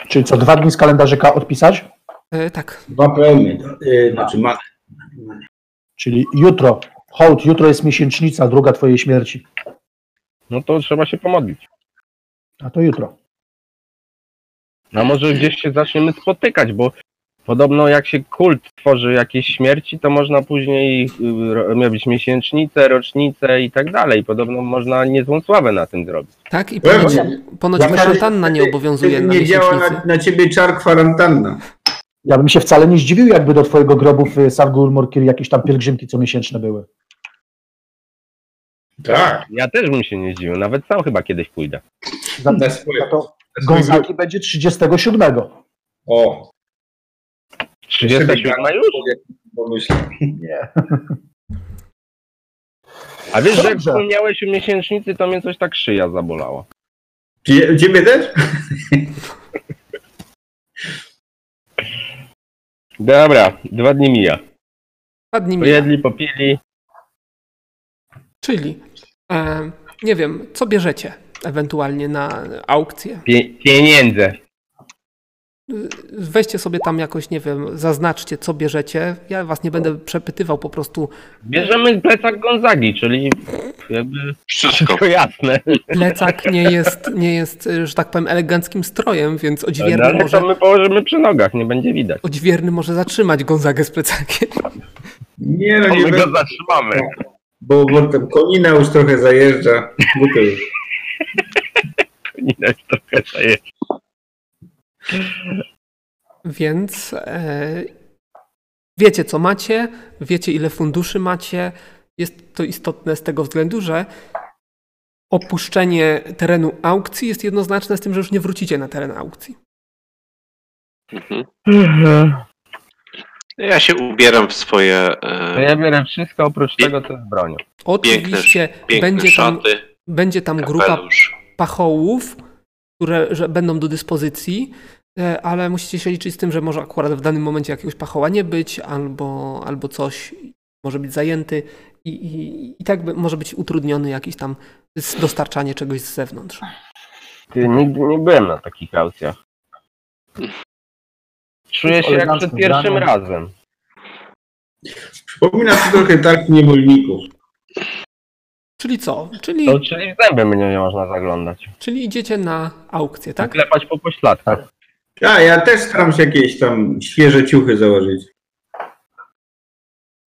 Czyli co, dwa dni z kalendarzyka odpisać? E, tak. Dwa pełny. Yy, znaczy ma. Czyli jutro, hołd, jutro jest miesięcznica, druga twojej śmierci. No to trzeba się pomodlić. A to jutro. A może gdzieś się zaczniemy spotykać, bo podobno jak się kult tworzy jakiejś śmierci, to można później y, ro- robić miesięcznice, rocznice i tak dalej. Podobno można niezłą sławę na tym zrobić. Tak? I ponoć, ponoć kwarantanna nie obowiązuje Wtedy na nie działa na, na ciebie czar kwarantanna. Ja bym się wcale nie zdziwił, jakby do twojego grobu w Sargur Morkir jakieś tam pielgrzymki comiesięczne były. Tak. Ja też bym się nie zdziwił, nawet sam chyba kiedyś pójdę. Za, za to Gonzaki będzie 37. O. 37 już? Pomyśl. Nie. A wiesz, że jak Dobrze. wspomniałeś o miesięcznicy, to mnie coś tak szyja zabolała. Cie- Ciebie też? Dobra, dwa dni mija. Dwa dni mija. Pojedli, popili. Czyli, e, nie wiem, co bierzecie ewentualnie na aukcję? Pie pieniędzy. Weźcie sobie tam jakoś, nie wiem, zaznaczcie, co bierzecie. Ja was nie będę przepytywał, po prostu Bierzemy plecak Gonzagi, czyli jakby Wszystko. jasne. plecak nie jest, nie jest, że tak powiem, eleganckim strojem, więc No, odźwierny ale może, to my położymy przy nogach, nie będzie widać. odźwierny może zatrzymać Gonzagę z plecakiem. Nie no, nie my go zatrzymamy. bo, bo tam konina już trochę zajeżdża. Głupio już. Trochę daje. Więc e, wiecie, co macie, wiecie, ile funduszy macie. Jest to istotne z tego względu, że opuszczenie terenu aukcji jest jednoznaczne z tym, że już nie wrócicie na teren aukcji. Mhm. Ja się ubieram w swoje To e, ja biorę wszystko oprócz tego, co z bronią. Oczywiście piękne będzie tam, szaty, będzie tam grupa pachołów, które że będą do dyspozycji, ale musicie się liczyć z tym, że może akurat w danym momencie jakiegoś pachoła nie być, albo, albo coś może być zajęty i, i, i tak by, może być utrudniony jakiś tam dostarczanie czegoś z zewnątrz. Ty, nigdy nie byłem na takich aukcjach. Czuję się jak przed pierwszym grane. razem. Przypomina to trochę targ niewolników. Czyli co? Czyli, To czyli w zęby mnie nie można zaglądać. czyli idziecie na aukcję, tak? Klepać po pośladkach. Ja, ja też staram się jakieś tam świeże ciuchy założyć.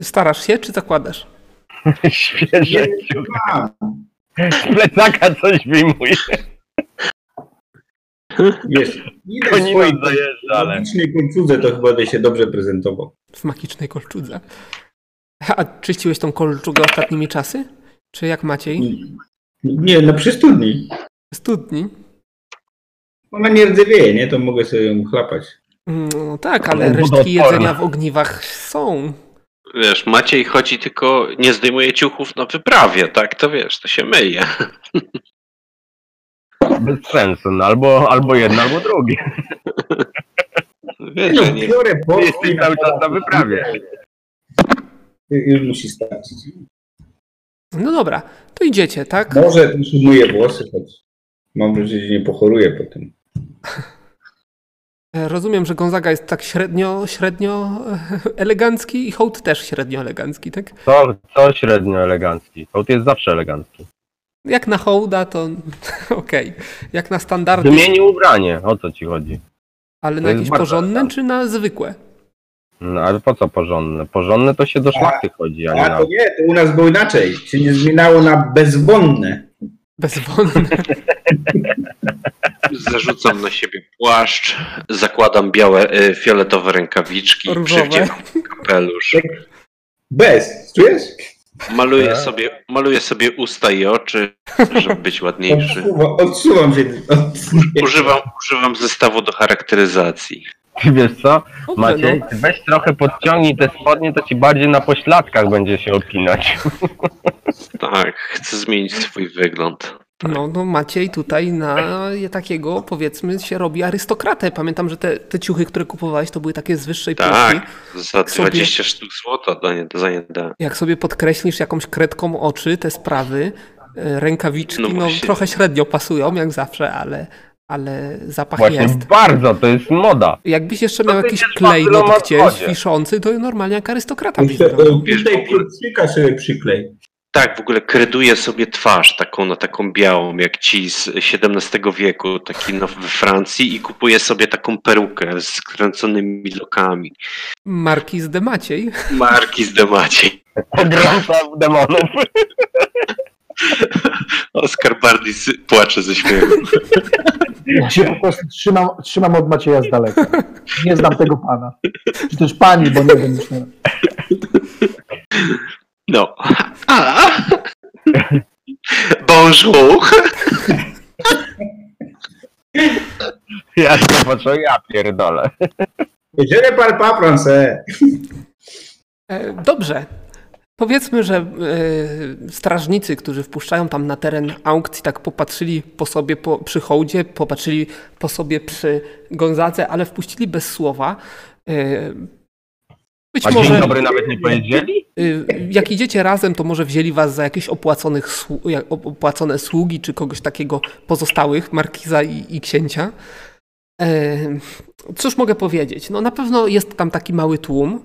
Starasz się, czy zakładasz? Świeże ciuchy. A, Z plecaka coś wyjmuje. wiesz, w Konina zajeżdża, ale... magicznej końcówce to chyba by się dobrze prezentował. W magicznej kolczudze. A czyściłeś tą kolczugę ostatnimi czasy? Czy jak Maciej? Nie, no przy studni. Studni? Ona nie rdzewieje, nie? To mogę sobie ją chlapać. No tak, ale Ale resztki jedzenia w ogniwach są. Wiesz, Maciej chodzi tylko, nie zdejmuje ciuchów na wyprawie, tak? To wiesz, to się myje. Bez sensu, no albo, albo jedno, albo drugie. Wiesz, No, nie, biorę jesteś cały czas na wyprawie. Już musi starczyć. No dobra, to idziecie, tak? Może umyję włosy, choć mam nadzieję, że nie pochoruję po tym. E, Rozumiem, że Gonzaga jest tak średnio, średnio e, elegancki i hołd też średnio elegancki, tak? To, to średnio elegancki. Hołd jest zawsze elegancki. Jak na hołda to okej. Jak na standardy, Wymieni ubranie, o co ci chodzi? ale to na jakieś porządne tam. czy na zwykłe? No ale po co porządne? Porządne to się do szlachty chodzi, a nie A na... to nie, to u nas było inaczej. Się nie zmieniało na bezwonne. Bezwonne. Zarzucam na siebie płaszcz, zakładam białe, e, fioletowe rękawiczki, Różowe. przywdziewam kapelusz. Bez, czujesz? Maluję Tak. sobie, maluję sobie usta i oczy, żeby być ładniejszy. Odsuwam, odsuwam się. Używam, używam zestawu do charakteryzacji. Ty wiesz co, Maciej, no. ty weź trochę podciągnij te spodnie, to ci bardziej na pośladkach będzie się opinać. Tak, chcę zmienić swój wygląd. No, no Maciej tutaj na takiego, powiedzmy, się robi arystokratę. Pamiętam, że te, te ciuchy, które kupowałeś, to były takie z wyższej półki. Tak, za Sobie- 20 sztuk złota za nie, za nie da. Jak sobie podkreślisz jakąś kredką oczy, te sprawy, e, rękawiczki, No no, trochę średnio pasują, jak zawsze, ale, ale zapach Właśnie jest. bardzo, to jest moda. Jakbyś jeszcze To miał jakiś idziesz klej w Babylon do gdzieś wiszący, to normalnie jak arystokrata byś Tutaj pieprzyka sobie przyklej. Tak, w ogóle kreduję sobie twarz taką na taką białą, jak ci z XVII wieku, taki no, we Francji i kupuję sobie taką perukę z skręconymi lokami. Markiz de Maciej. Marki z Demaciej. Pogromca demonów. Oskar Bardis płacze ze śmiechu. Ja się po prostu trzymam, trzymam od Macieja z daleka. Nie znam tego pana. Czy też pani, bo nie wiem już. No. A? Bonjour. Ja się poczułem, ja pierdolę. Je ne parle pas français. Dobrze. Powiedzmy, że e, strażnicy, którzy wpuszczają tam na teren aukcji, tak popatrzyli po sobie po, przy hołdzie, popatrzyli po sobie przy Gonzadze, ale wpuścili bez słowa. E, być A może, dzień dobry nawet nie powiedzieli? y, jak idziecie razem, to może wzięli was za jakieś opłaconych, opłacone sługi, czy kogoś takiego pozostałych, markiza i, i księcia. E, Cóż mogę powiedzieć? No na pewno jest tam taki mały tłum.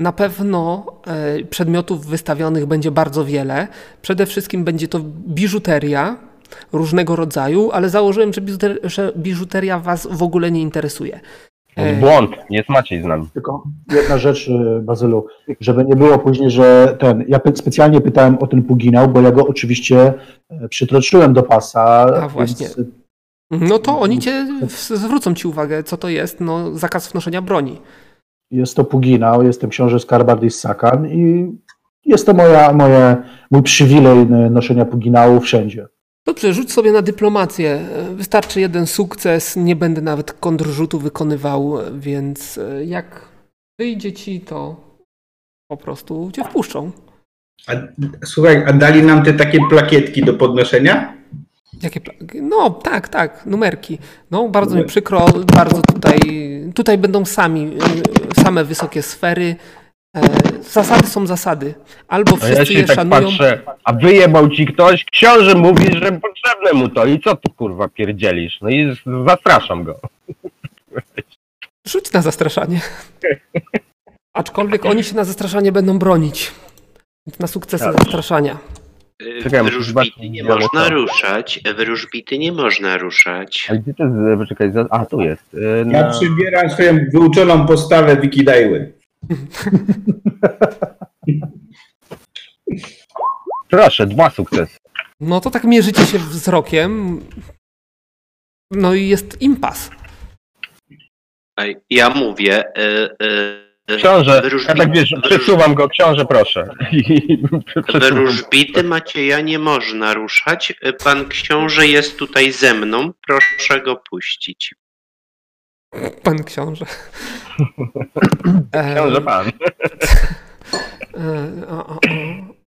Na pewno e, przedmiotów wystawionych będzie bardzo wiele. Przede wszystkim będzie to biżuteria różnego rodzaju, ale założyłem, że biżuteria was w ogóle nie interesuje. E, Błąd, jest Maciej z nami. Tylko jedna rzecz, y, Bazylu, żeby nie było później, że ten. Ja specjalnie pytałem o ten puginał, bo ja go oczywiście e, przytroczyłem do pasa. A, właśnie. Więc, No to oni cię zwrócą ci uwagę, co to jest. No, zakaz wnoszenia broni. jest to puginał, jestem książę Skarbardis Sakan i jest to moja, moje, mój przywilej y, noszenia puginału wszędzie. Dobrze, rzuć sobie na dyplomację. Wystarczy jeden sukces, nie będę nawet kontrrzutu wykonywał, więc e, jak wyjdzie ci, to po prostu cię wpuszczą. A, słuchaj, a dali nam te takie plakietki do podnoszenia? Jakie pla- No tak, tak, numerki. No bardzo mi przykro, bardzo tutaj, tutaj będą sami, e, same wysokie sfery. E, Zasady są zasady. Albo ja wszyscy się je tak szanują. patrzę, a wyjebał ci ktoś, książę mówi, że potrzebne mu to i co tu kurwa pierdzielisz? No i zastraszam go. Rzuć na zastraszanie. Aczkolwiek oni się na zastraszanie będą bronić. Więc na sukcesy Tak. zastraszania. Y, Wróżbity zobaczyć, nie można ruszać. Wróżbity nie można ruszać. A gdzie to jest, poczekaj, a tu jest. y, Ja Na... przybieram swoją wyuczoną postawę Wikidajły. Proszę, dwa sukcesy. No to tak mierzycie się wzrokiem. No i jest impas. Ej, Ja mówię. y, y, y, Książę, ja tak wiesz, przesuwam go, książę proszę. I przesuwam. Wróżbity Macieja nie można ruszać. Pan książę jest tutaj ze mną. Proszę go puścić. Pan książę. E, Książę pan. e, o, o, o.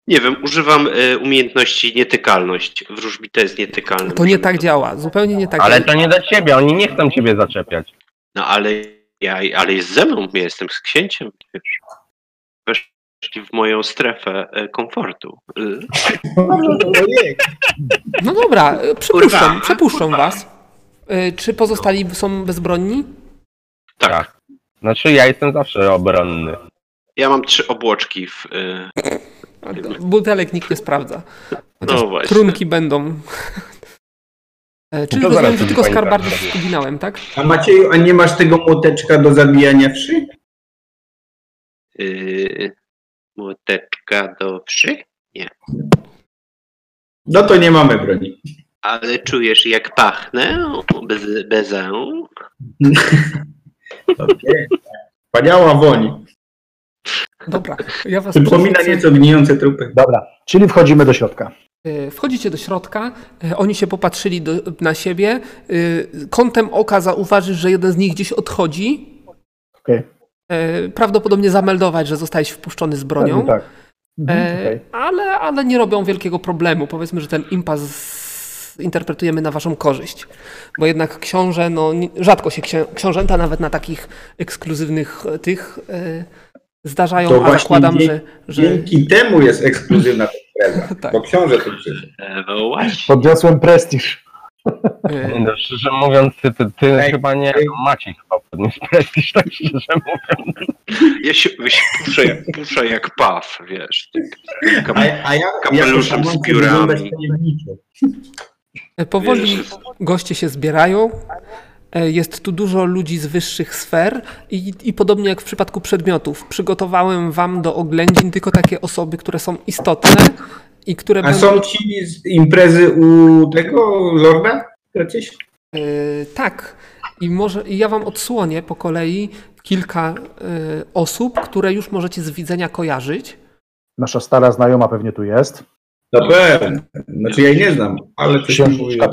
Nie wiem, używam y, umiejętności nietykalność. Wróżbita jest nietykalny. To nie tak działa, zupełnie nie tak Ale działa. to nie do ciebie, oni nie chcą ciebie zaczepiać. No ale ja, ale jest ze mną, ja jestem z księciem, wiesz. Weszli w moją strefę e, komfortu. Y. No dobra, e, przepuszczą, przepuszczą was. E, Czy pozostali są bezbronni? Tak. Znaczy ja jestem zawsze obronny. Ja mam trzy obłoczki w, y, do- Butelek nikt nie sprawdza. Chociaż No właśnie. trunki będą. E, Czyli to rozumiem, że tylko pani skarbardów sprawdzi. zginałem, tak? A Macieju, a nie masz tego młoteczka do zabijania wszy? Yy, młoteczka do wszy? No to nie mamy broni. Ale czujesz jak pachnę bez, bezę? Wspaniała woń. Dobra, ja was Przypomina przerzucę. nieco gnijące trupy. Dobra, czyli wchodzimy do środka. E, Wchodzicie do środka, e, oni się popatrzyli do, na siebie. e, Kątem oka zauważysz, że jeden z nich gdzieś odchodzi. E, Prawdopodobnie zameldować, że zostałeś wpuszczony z bronią. pewnie tak. Mhm, okej. ale, ale nie robią wielkiego problemu. Powiedzmy, że ten impas interpretujemy na waszą korzyść. Bo jednak książę, no rzadko się księ, książęta nawet na takich ekskluzywnych e, tych e, zdarzają, To a właśnie zakładam, dzie- że, że Dzięki temu jest ekskluzywna ta impreza. Tak. Bo książę tu przyszedł. No właśnie. Podniosłem prestiż. no, szczerze mówiąc, ty, ty, ty Ej, chyba nie, ej. Maciej chyba podniósł prestiż, tak szczerze mówiąc. Ja się, ja się puszczę, jak, puszczę jak paw, wiesz. Tak, A, a ja Kapeluszem jako z piórami. E, Powoli goście się zbierają. E, Jest tu dużo ludzi z wyższych sfer i, i podobnie jak w przypadku przedmiotów, przygotowałem wam do oględzin tylko takie osoby, które są istotne i które A będą. są ci z imprezy u tego lorda? Jacyś? E, tak. I może i ja wam odsłonię po kolei kilka e, osób, które już możecie z widzenia kojarzyć. Nasza stara znajoma pewnie tu jest. Na pewno. Znaczy ja jej nie znam, ale coś mi. Na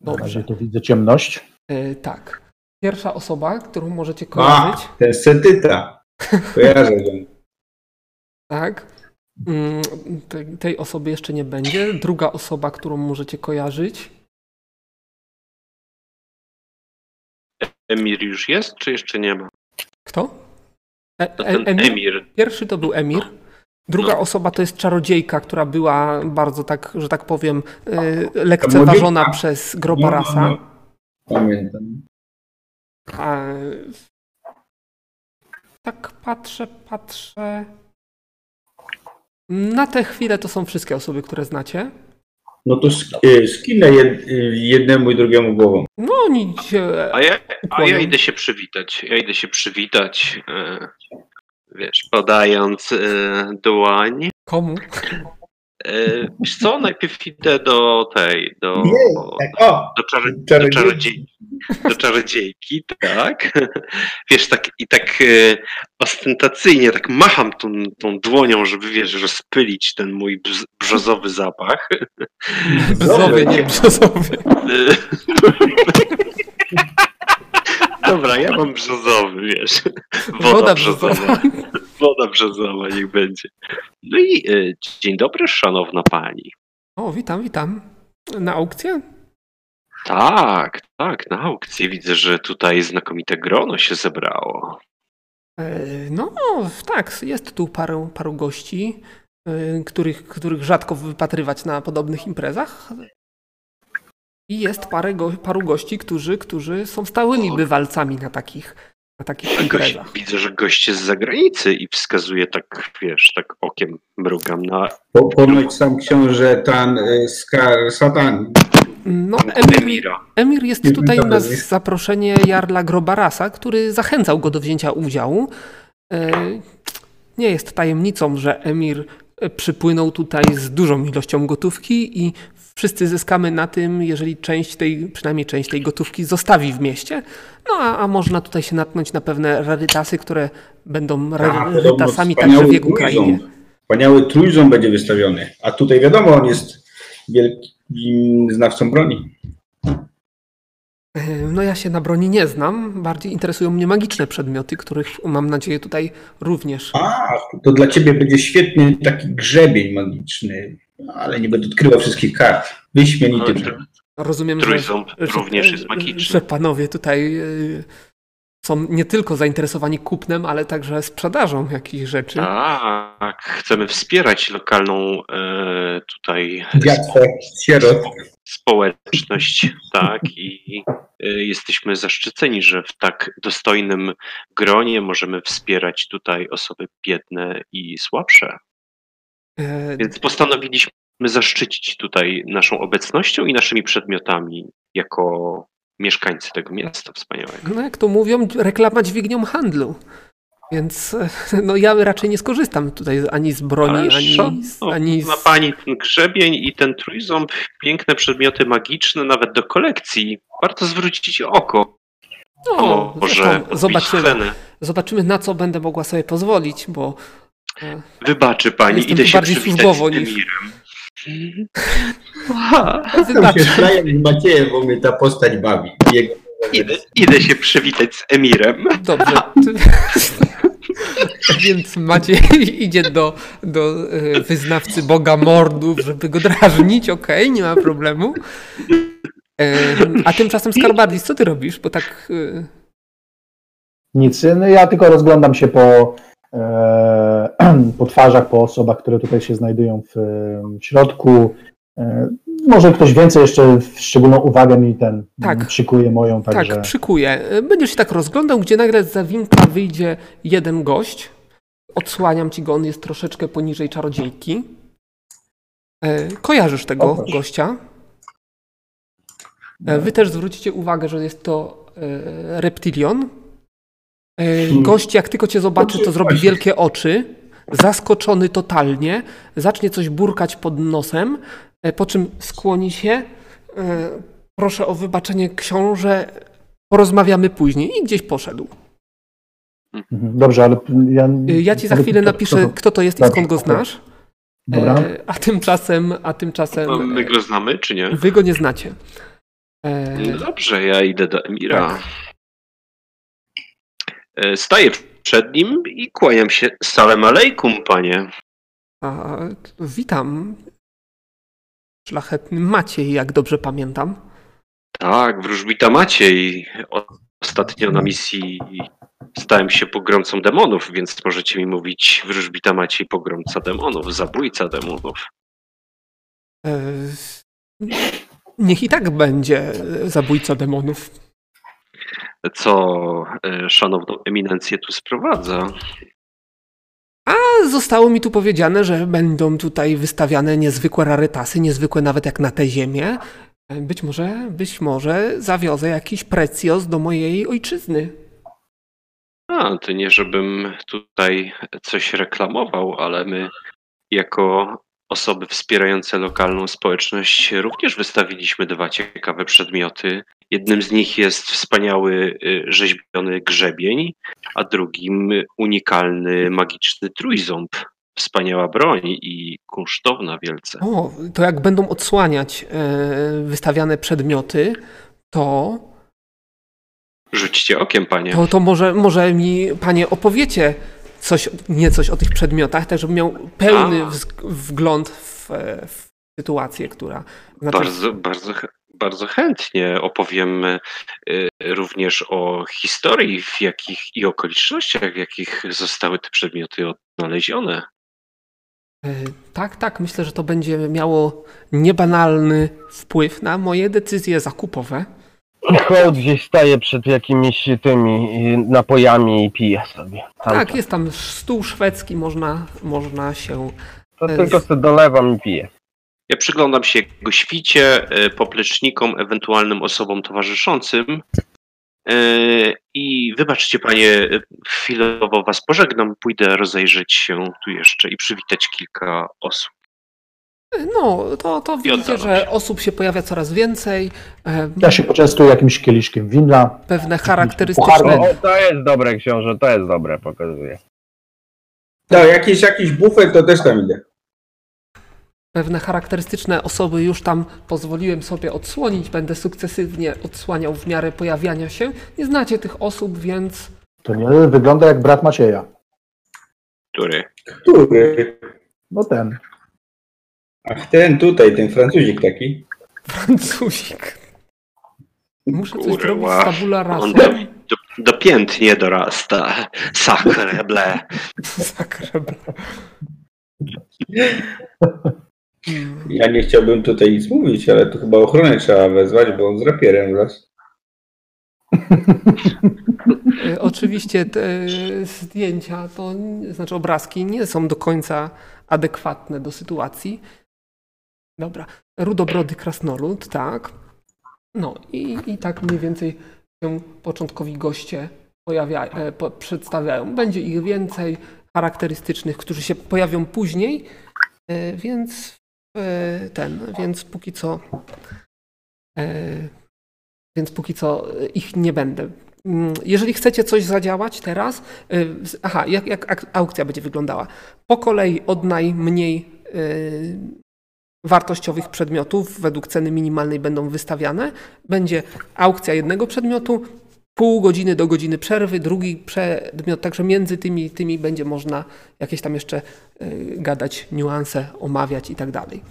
Dobrze. tu widzę ciemność. E, tak. Pierwsza osoba, którą możecie A, kojarzyć. ten setyta. Kojarzę ją. Tak. Mm, Tej, tej osoby jeszcze nie będzie. Druga osoba, którą możecie kojarzyć. Emir już jest, czy jeszcze nie ma? Kto? E, To e, ten Emir? Emir. Pierwszy to był Emir. Druga No. osoba to jest czarodziejka, która była bardzo tak, że tak powiem, e, lekceważona przez Grobarasa. No, Pamiętam. A, tak patrzę, patrzę. Na tę chwilę to są wszystkie osoby, które znacie. No to sk- y, skinę jed, jednemu i drugiemu głową. No się A ja, a ja idę się przywitać. Ja idę się przywitać. E, wiesz, podając e, dłoń. Komu? E, wiesz co, najpierw idę do tej, do, tak, o! do, czary, do, Czarodziejki. czarodziejki, do czarodziejki, tak. Wiesz, tak i tak e, ostentacyjnie tak macham tą, tą dłonią, żeby wiesz, rozpylić ten mój brz, brzozowy zapach. Brzozowie, nie brzozowie. E, Dobra, ja mam brzozowy, wiesz. Woda, Woda brzozowa. brzozowa. Woda brzozowa, niech będzie. No i e, dzień dobry, szanowna pani. O, witam, witam. Na aukcję? Tak, tak, na aukcji widzę, że tutaj znakomite grono się zebrało. E, No, tak, jest tu parę, paru gości, e, których, których rzadko wypatrywać na podobnych imprezach. I jest parę go, paru gości, którzy, którzy są stałymi bywalcami na takich, na takich Gość, widzę, że goście z zagranicy i wskazuje tak, wiesz, tak okiem mrugam na Po, ponoć sam książę Tan y, Skar Satan. No, Emir, Emira. Emir jest tutaj pamiętam na nazwiska. zaproszenie Jarla Grobarasa, który zachęcał go do wzięcia udziału. E, Nie jest tajemnicą, że Emir e, przypłynął tutaj z dużą ilością gotówki i wszyscy zyskamy na tym, jeżeli część tej, przynajmniej część tej gotówki zostawi w mieście. No a, a można tutaj się natknąć na pewne rarytasy, które będą A, rarytasami także w jego krainie. Wspaniały trójząb będzie wystawiony. A tutaj wiadomo, on jest wielkim znawcą broni. E, No ja się na broni nie znam, bardziej interesują mnie magiczne przedmioty, których mam nadzieję tutaj również. A, to dla ciebie będzie świetny taki grzebień magiczny. Ale nie będę odkrywał wszystkich kart. Wyśmienity. No, Rozumiem, że, Trójząb że, również jest magiczny. że panowie tutaj y, są nie tylko zainteresowani kupnem, ale także sprzedażą jakichś rzeczy. Tak, chcemy wspierać lokalną e, tutaj sierot. społeczność, tak, i y, jesteśmy zaszczyceni, że w tak dostojnym gronie możemy wspierać tutaj osoby biedne i słabsze. E, Więc postanowiliśmy zaszczycić tutaj naszą obecnością i naszymi przedmiotami jako mieszkańcy tego miasta wspaniałego. No jak to mówią, reklama dźwignią handlu. Więc no ja raczej nie skorzystam tutaj ani z broni, Ależ ani, z- O, ani Ma z... pani ten grzebień i ten trójząb, piękne przedmioty magiczne, nawet do kolekcji. Warto zwrócić oko. No, może zobaczymy, cenę. zobaczymy na co będę mogła sobie pozwolić, bo Wybaczy pani, Jestem idę się bardziej przywitać z niż- Emirem. Tam się z Maciejem, bo mnie ta postać bawi. Jego... Idę, idę się przywitać z Emirem. dobrze. Więc Maciej idzie do, do e, wyznawcy Boga Mordów, żeby go drażnić, okej, nie ma problemu. E, A tymczasem Skarbardis, co ty robisz? Bo tak... e, Nic. No ja tylko rozglądam się po, po twarzach, po osobach, które tutaj się znajdują w, środku. E, może ktoś więcej jeszcze szczególną uwagę mi ten Tak. przykuje moją, także Tak, przykuję. Będziesz się tak rozglądał, gdzie nagle z zawinka wyjdzie jeden gość. Odsłaniam ci go, on jest troszeczkę poniżej czarodziejki. E, Kojarzysz tego O, gościa. E, Wy też zwrócicie uwagę, że jest to e, reptilion. E, Gość, jak tylko cię zobaczy, to zrobi wielkie oczy. Zaskoczony totalnie. Zacznie coś burkać pod nosem, e, po czym skłoni się. e, Proszę o wybaczenie, książę. Porozmawiamy później. I gdzieś poszedł. Mhm. dobrze, ale ja... E, Ja ci za chwilę napiszę, kto- to jest i Dobrze, skąd go znasz. Dobra. A tymczasem, a tymczasem My go znamy, czy nie? wy go nie znacie. Dobrze, ja idę do Emira. Tak. E, Staję przed nim i kłaniam się. Salem alejkum, panie. A, witam. Szlachetny Maciej, jak dobrze pamiętam. Tak, wróżbita Maciej. Ostatnio na misji stałem się pogromcą demonów, więc możecie mi mówić wróżbita Maciej pogromca demonów, zabójca demonów. E, niech i tak będzie e, zabójca demonów. Co e, szanowną eminencję tu sprowadza? A zostało mi tu powiedziane, że będą tutaj wystawiane niezwykłe rarytasy, niezwykłe nawet jak na tę ziemię. E, Być może, być może zawiozę jakiś precjos do mojej ojczyzny. A, to nie żebym tutaj coś reklamował, ale my jako osoby wspierające lokalną społeczność również wystawiliśmy dwa ciekawe przedmioty. Jednym z nich jest wspaniały y, rzeźbiony grzebień, a drugim unikalny magiczny trójząb. Wspaniała broń i kunsztowna wielce. O, to jak będą odsłaniać e, wystawiane przedmioty, to Rzućcie okiem, panie. To, to może, może mi, panie, opowiecie coś, niecoś o tych przedmiotach, tak żebym miał pełny A. wgląd w, w sytuację, która... Znaczy, Bardzo, bardzo, bardzo chętnie opowiem y, również o historii w jakich, i okolicznościach, w jakich zostały te przedmioty odnalezione. e, Tak, tak, myślę, że to będzie miało niebanalny wpływ na moje decyzje zakupowe. Hołd gdzieś staje przed jakimiś tymi napojami i pije sobie. Tam Tak, to. jest tam stół szwedzki, można, można się... To tylko sobie dolewam i piję. Ja przyglądam się jego świcie, y, poplecznikom, ewentualnym osobom towarzyszącym. Y, I wybaczcie panie, chwilowo was pożegnam, pójdę rozejrzeć się tu jeszcze i przywitać kilka osób. No, to, to widzicie, że osób się pojawia coraz więcej. Ja się poczęstuję jakimś kieliszkiem winna. Pewne charakterystyczne... O, to jest dobre książę, to jest dobre, pokazuje. No, jakiś, jakiś bufet, to też tam idę. Pewne charakterystyczne osoby już tam pozwoliłem sobie odsłonić. Będę sukcesywnie odsłaniał w miarę pojawiania się. Nie znacie tych osób, więc To nie wygląda jak brat Macieja. Który? Który? No ten. Ach, ten tutaj, ten Francuzik taki. Francuzik. Muszę coś Kurwa. zrobić z tabula rasa. On do, do, dopiętnie dorasta. Sacre bleu. Zakrebla. Mm, Ja nie chciałbym tutaj nic mówić, ale tu chyba ochronę trzeba wezwać, bo on z rapierem wraz. e, Oczywiście te zdjęcia, to znaczy obrazki nie są do końca adekwatne do sytuacji. Dobra, rudobrody krasnolud, tak. No i, i tak mniej więcej się początkowi goście pojawia, e, po, przedstawiają. Będzie ich więcej charakterystycznych, którzy się pojawią później, e, więc e, ten, więc póki co więc póki co ich nie będę. Mm, Jeżeli chcecie coś zadziałać teraz, aha, jak, jak ak- aukcja będzie wyglądała? Po kolei od najmniej wartościowych przedmiotów według ceny minimalnej będą wystawiane. Będzie aukcja jednego przedmiotu, pół godziny do godziny przerwy, drugi przedmiot, także między tymi, tymi będzie można jakieś tam jeszcze y, gadać, niuanse, omawiać i tak dalej.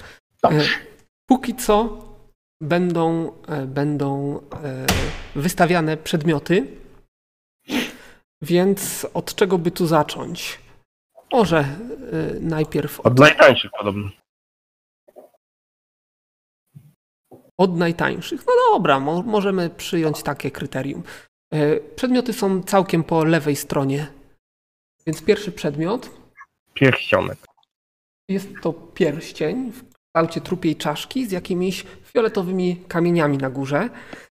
Dobrze. Póki co będą, e, będą wystawiane przedmioty, więc od czego by tu zacząć? Może najpierw Od najtańszych podobno. Od najtańszych. No dobra, mo możemy przyjąć takie kryterium. E, Przedmioty są całkiem po lewej stronie. Więc pierwszy przedmiot Pierścionek. jest to pierścień w kształcie trupiej czaszki z jakimiś fioletowymi kamieniami na górze.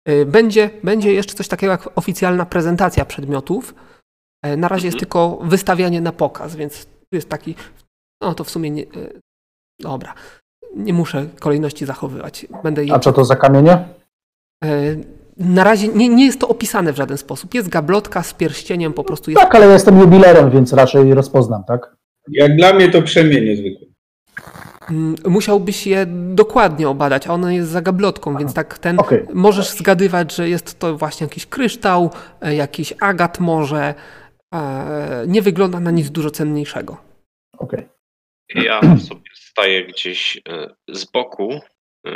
E, Będzie, będzie jeszcze coś takiego jak oficjalna prezentacja przedmiotów. E, Na razie jest Mhm. tylko wystawianie na pokaz, więc tu jest taki. No to w sumie nie. Dobra. Nie muszę kolejności zachowywać. Będę je A co to za kamienie? E, Na razie nie, nie jest to opisane w żaden sposób. Jest gablotka z pierścieniem, po prostu jest. Tak, ale ja jestem jubilerem, więc raczej rozpoznam, tak? Jak dla mnie to przemienie zwykłe. Mm, Musiałbyś je dokładnie obadać, a ona jest za gablotką, więc tak ten. Okej. Możesz zgadywać, że jest to właśnie jakiś kryształ, e, jakiś agat może. e, Nie wygląda na nic dużo cenniejszego. Okej. Ja sobie staję gdzieś e, z boku, e,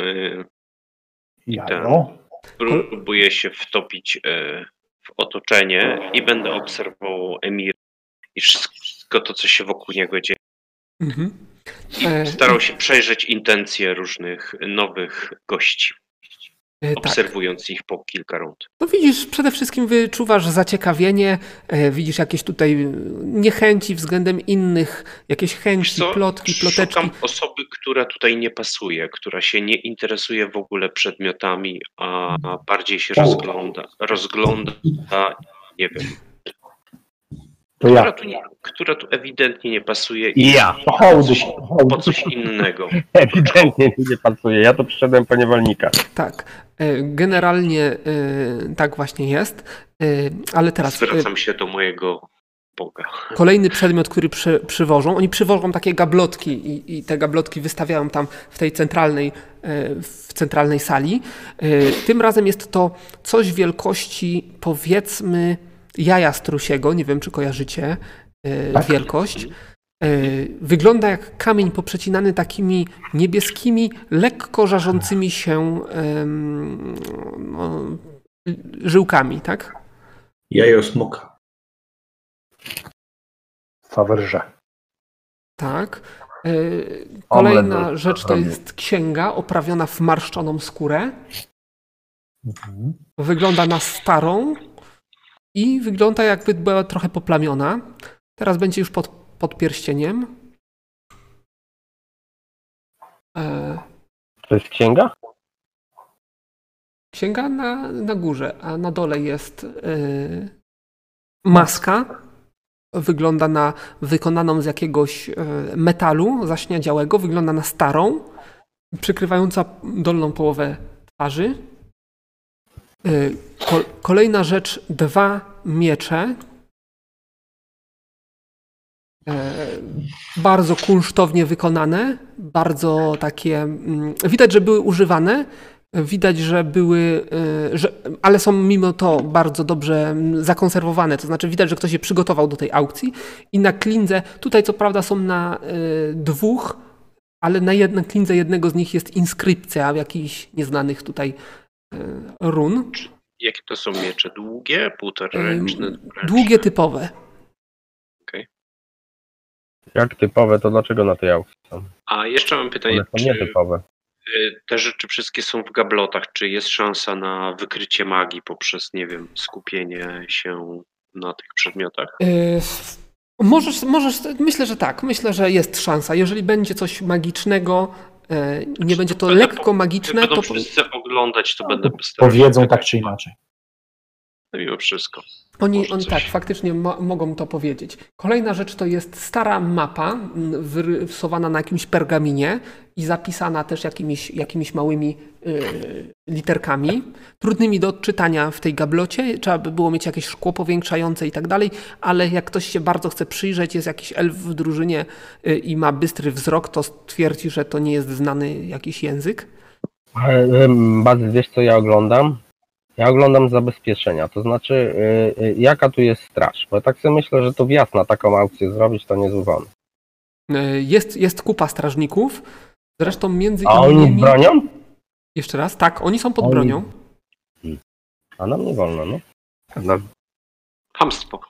Jajo. próbuję się wtopić e, w otoczenie i będę obserwował Emir i wszystko to, co się wokół niego dzieje. Mhm. I starał się przejrzeć intencje różnych nowych gości, E, Tak. obserwując ich po kilka rund. No widzisz, przede wszystkim wyczuwasz zaciekawienie, e, widzisz jakieś tutaj niechęci względem innych, jakieś chęci, co? plotki, ploteczki. Szukam osoby, która tutaj nie pasuje, która się nie interesuje w ogóle przedmiotami, a bardziej się rozgląda, rozgląda, nie wiem, To która ja. tu, nie, która tu ewidentnie nie pasuje i Ja. To hołdy. po hołdy. coś innego. Ewidentnie mi nie pasuje. Ja to przyszedłem po niewolnika. Tak, e, generalnie e, tak właśnie jest, E, ale teraz Zwracam się do mojego Boga. kolejny przedmiot, który przy, przywożą, oni przywożą takie gablotki i, i te gablotki wystawiają tam w tej centralnej, w centralnej sali. Tym razem jest to coś wielkości powiedzmy jaja strusiego, nie wiem czy kojarzycie e, Tak. wielkość. E, Wygląda jak kamień poprzecinany takimi niebieskimi, lekko żarzącymi się em, no, żyłkami, tak? Jajo smoka. Fawerże. Tak. E, Kolejna rzecz to jest księga oprawiona w marszczoną skórę. Mhm. Wygląda na starą i wygląda jakby była trochę poplamiona. Teraz będzie już pod, pod pierścieniem. E, To jest księga? Księga na, na górze, a na dole jest e, maska. Wygląda na wykonaną z jakiegoś e, metalu zaśniadziałego. Wygląda na starą, przykrywająca dolną połowę twarzy. Ko, kolejna rzecz, dwa miecze. E, bardzo kunsztownie wykonane, bardzo takie. mm, Widać, że były używane. Widać, że były, y, że, ale są mimo to bardzo dobrze mm, zakonserwowane. To znaczy, widać, że ktoś się przygotował do tej aukcji. I na klindze, tutaj co prawda są na y, dwóch, ale na jednej klindze jednego z nich jest inskrypcja jakichś nieznanych tutaj y, run. Jakie to są miecze? Długie, półtoraręczne? Długie typowe. Jak typowe, to dlaczego na tej aukcji są? A jeszcze mam pytanie, One są czy nietypowe. y, te rzeczy wszystkie są w gablotach? Czy jest szansa na wykrycie magii poprzez, nie wiem, skupienie się na tych przedmiotach? Yy, Możesz, możesz, myślę, że tak. Myślę, że jest szansa. Jeżeli będzie coś magicznego, nie będzie to Będę lekko magiczne, Jak będą to wszyscy oglądać, to będę starał się Powiedzą tak czy inaczej. No mimo wszystko. Oni, coś. tak, faktycznie mo mogą to powiedzieć. Kolejna rzecz to jest stara mapa wyrysowana na jakimś pergaminie i zapisana też jakimiś, jakimiś małymi y, literkami, trudnymi do odczytania w tej gablocie. Trzeba by było mieć jakieś szkło powiększające i tak dalej, ale jak ktoś się bardzo chce przyjrzeć, jest jakiś elf w drużynie y, i ma bystry wzrok, to stwierdzi, że to nie jest znany jakiś język. Bazy, wiesz co ja oglądam? Ja oglądam zabezpieczenia, to znaczy y, y, jaka tu jest straż, bo tak sobie myślę, że to wjazd na taką aukcję zrobić to nie złowany. Y, Jest, jest kupa strażników, zresztą między A oni innymi... bronią? Jeszcze raz, tak, oni są pod Oni- bronią. A nam nie wolno, no. No, Hamstwo.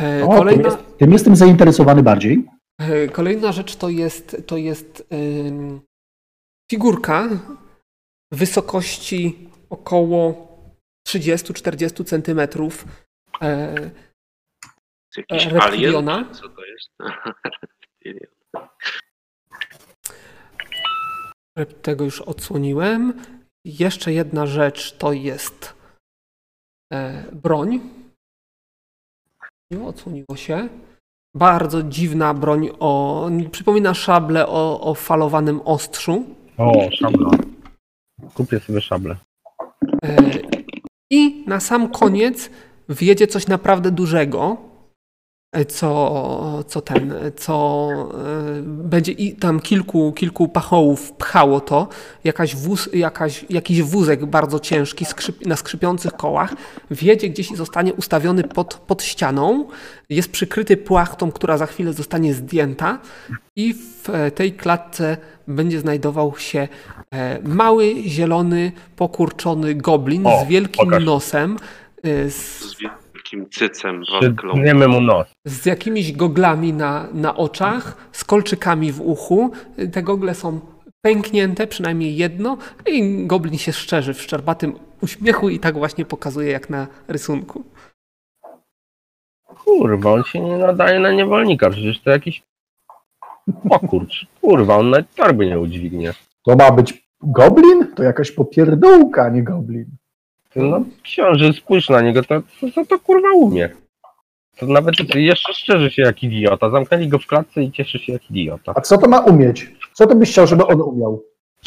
E, O, tym, Kolejna, jest, tym jestem zainteresowany bardziej. e, kolejna rzecz to jest, to jest figurka wysokości około 30-40 centymetrów. E, Jakiś Reptiliona? alien? Co to jest? Tego już odsłoniłem. Jeszcze jedna rzecz to jest e, broń. Nie odsłoniło się. Bardzo dziwna broń o. Przypomina szable o, o falowanym ostrzu. o, szabla. Kupię sobie szablę. E, I na sam koniec wjedzie coś naprawdę dużego, co, co ten, co e, będzie i tam kilku, kilku pachołów pchało to, jakaś wóz, jakaś, jakiś wózek bardzo ciężki skrzyp, na skrzypiących kołach, wjedzie gdzieś i zostanie ustawiony pod, pod ścianą, jest przykryty płachtą, która za chwilę zostanie zdjęta i w tej klatce będzie znajdował się e, mały, zielony, pokurczony goblin O, z wielkim pokaż. nosem, e, z, Z wielkim cycem. Przytniemy mu nos. z jakimiś goglami na, na oczach, z kolczykami w uchu. Te gogle są pęknięte, przynajmniej jedno, i goblin się szczerzy w szczerbatym uśmiechu i tak właśnie pokazuje jak na rysunku. Kurwa, on się nie nadaje na niewolnika, przecież to jakiś... O kurcz, kurwa, on nawet torby nie udźwignie. To ma być goblin? To jakaś popierdółka, a nie goblin. No książę, spójrz na niego, to co to, to kurwa umie? To nawet jeszcze szczerzy się jak idiota. Zamknęli go w klatce i cieszy się jak idiota. A co to ma umieć? Co to byś chciał, żeby on umiał?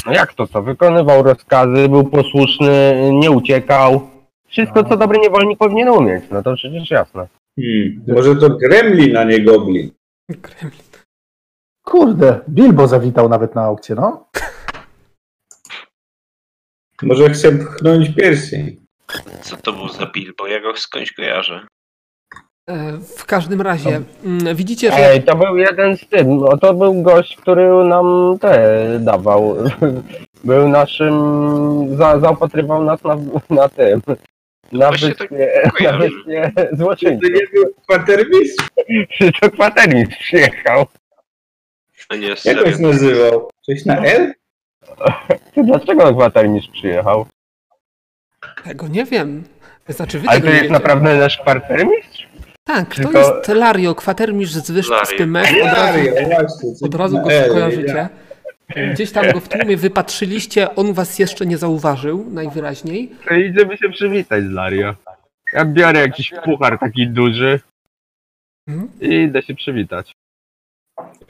No jak to co? Wykonywał rozkazy, był posłuszny, nie uciekał. Wszystko, co dobry niewolnik powinien umieć. No to przecież jasne. Hmm. Może to gremlin, a nie goblin. Gremlin. Kurde, Bilbo zawitał nawet na aukcję, no. Może chce pchnąć pierścień. Co to był za Bilbo? Ja go skądś kojarzę. E, W każdym razie, mm, widzicie, że Ej, to był jeden z tym, no to był gość, który nam te dawał. Był naszym, za, zaopatrywał nas na, na tym. Na tak wyspie, na wyspie To złoczyńców. nie był kwatermistrz? To kwatermistrz przyjechał. A nie, Jak on się nazywał? Coś na L? Ty dlaczego kwatermistrz przyjechał? tego nie wiem. Znaczy, wy Ale to jest wiecie. naprawdę nasz kwatermistrz? Tak, to tylko- jest Lario, kwatermistrz z wyspy Lario. Spymek. Od razu, od razu go L, skojarzycie. Gdzieś tam go w tłumie wypatrzyliście, on was jeszcze nie zauważył, najwyraźniej. To idziemy się przywitać z Lario. Ja biorę jakiś puchar taki duży Mhm. i idę się przywitać.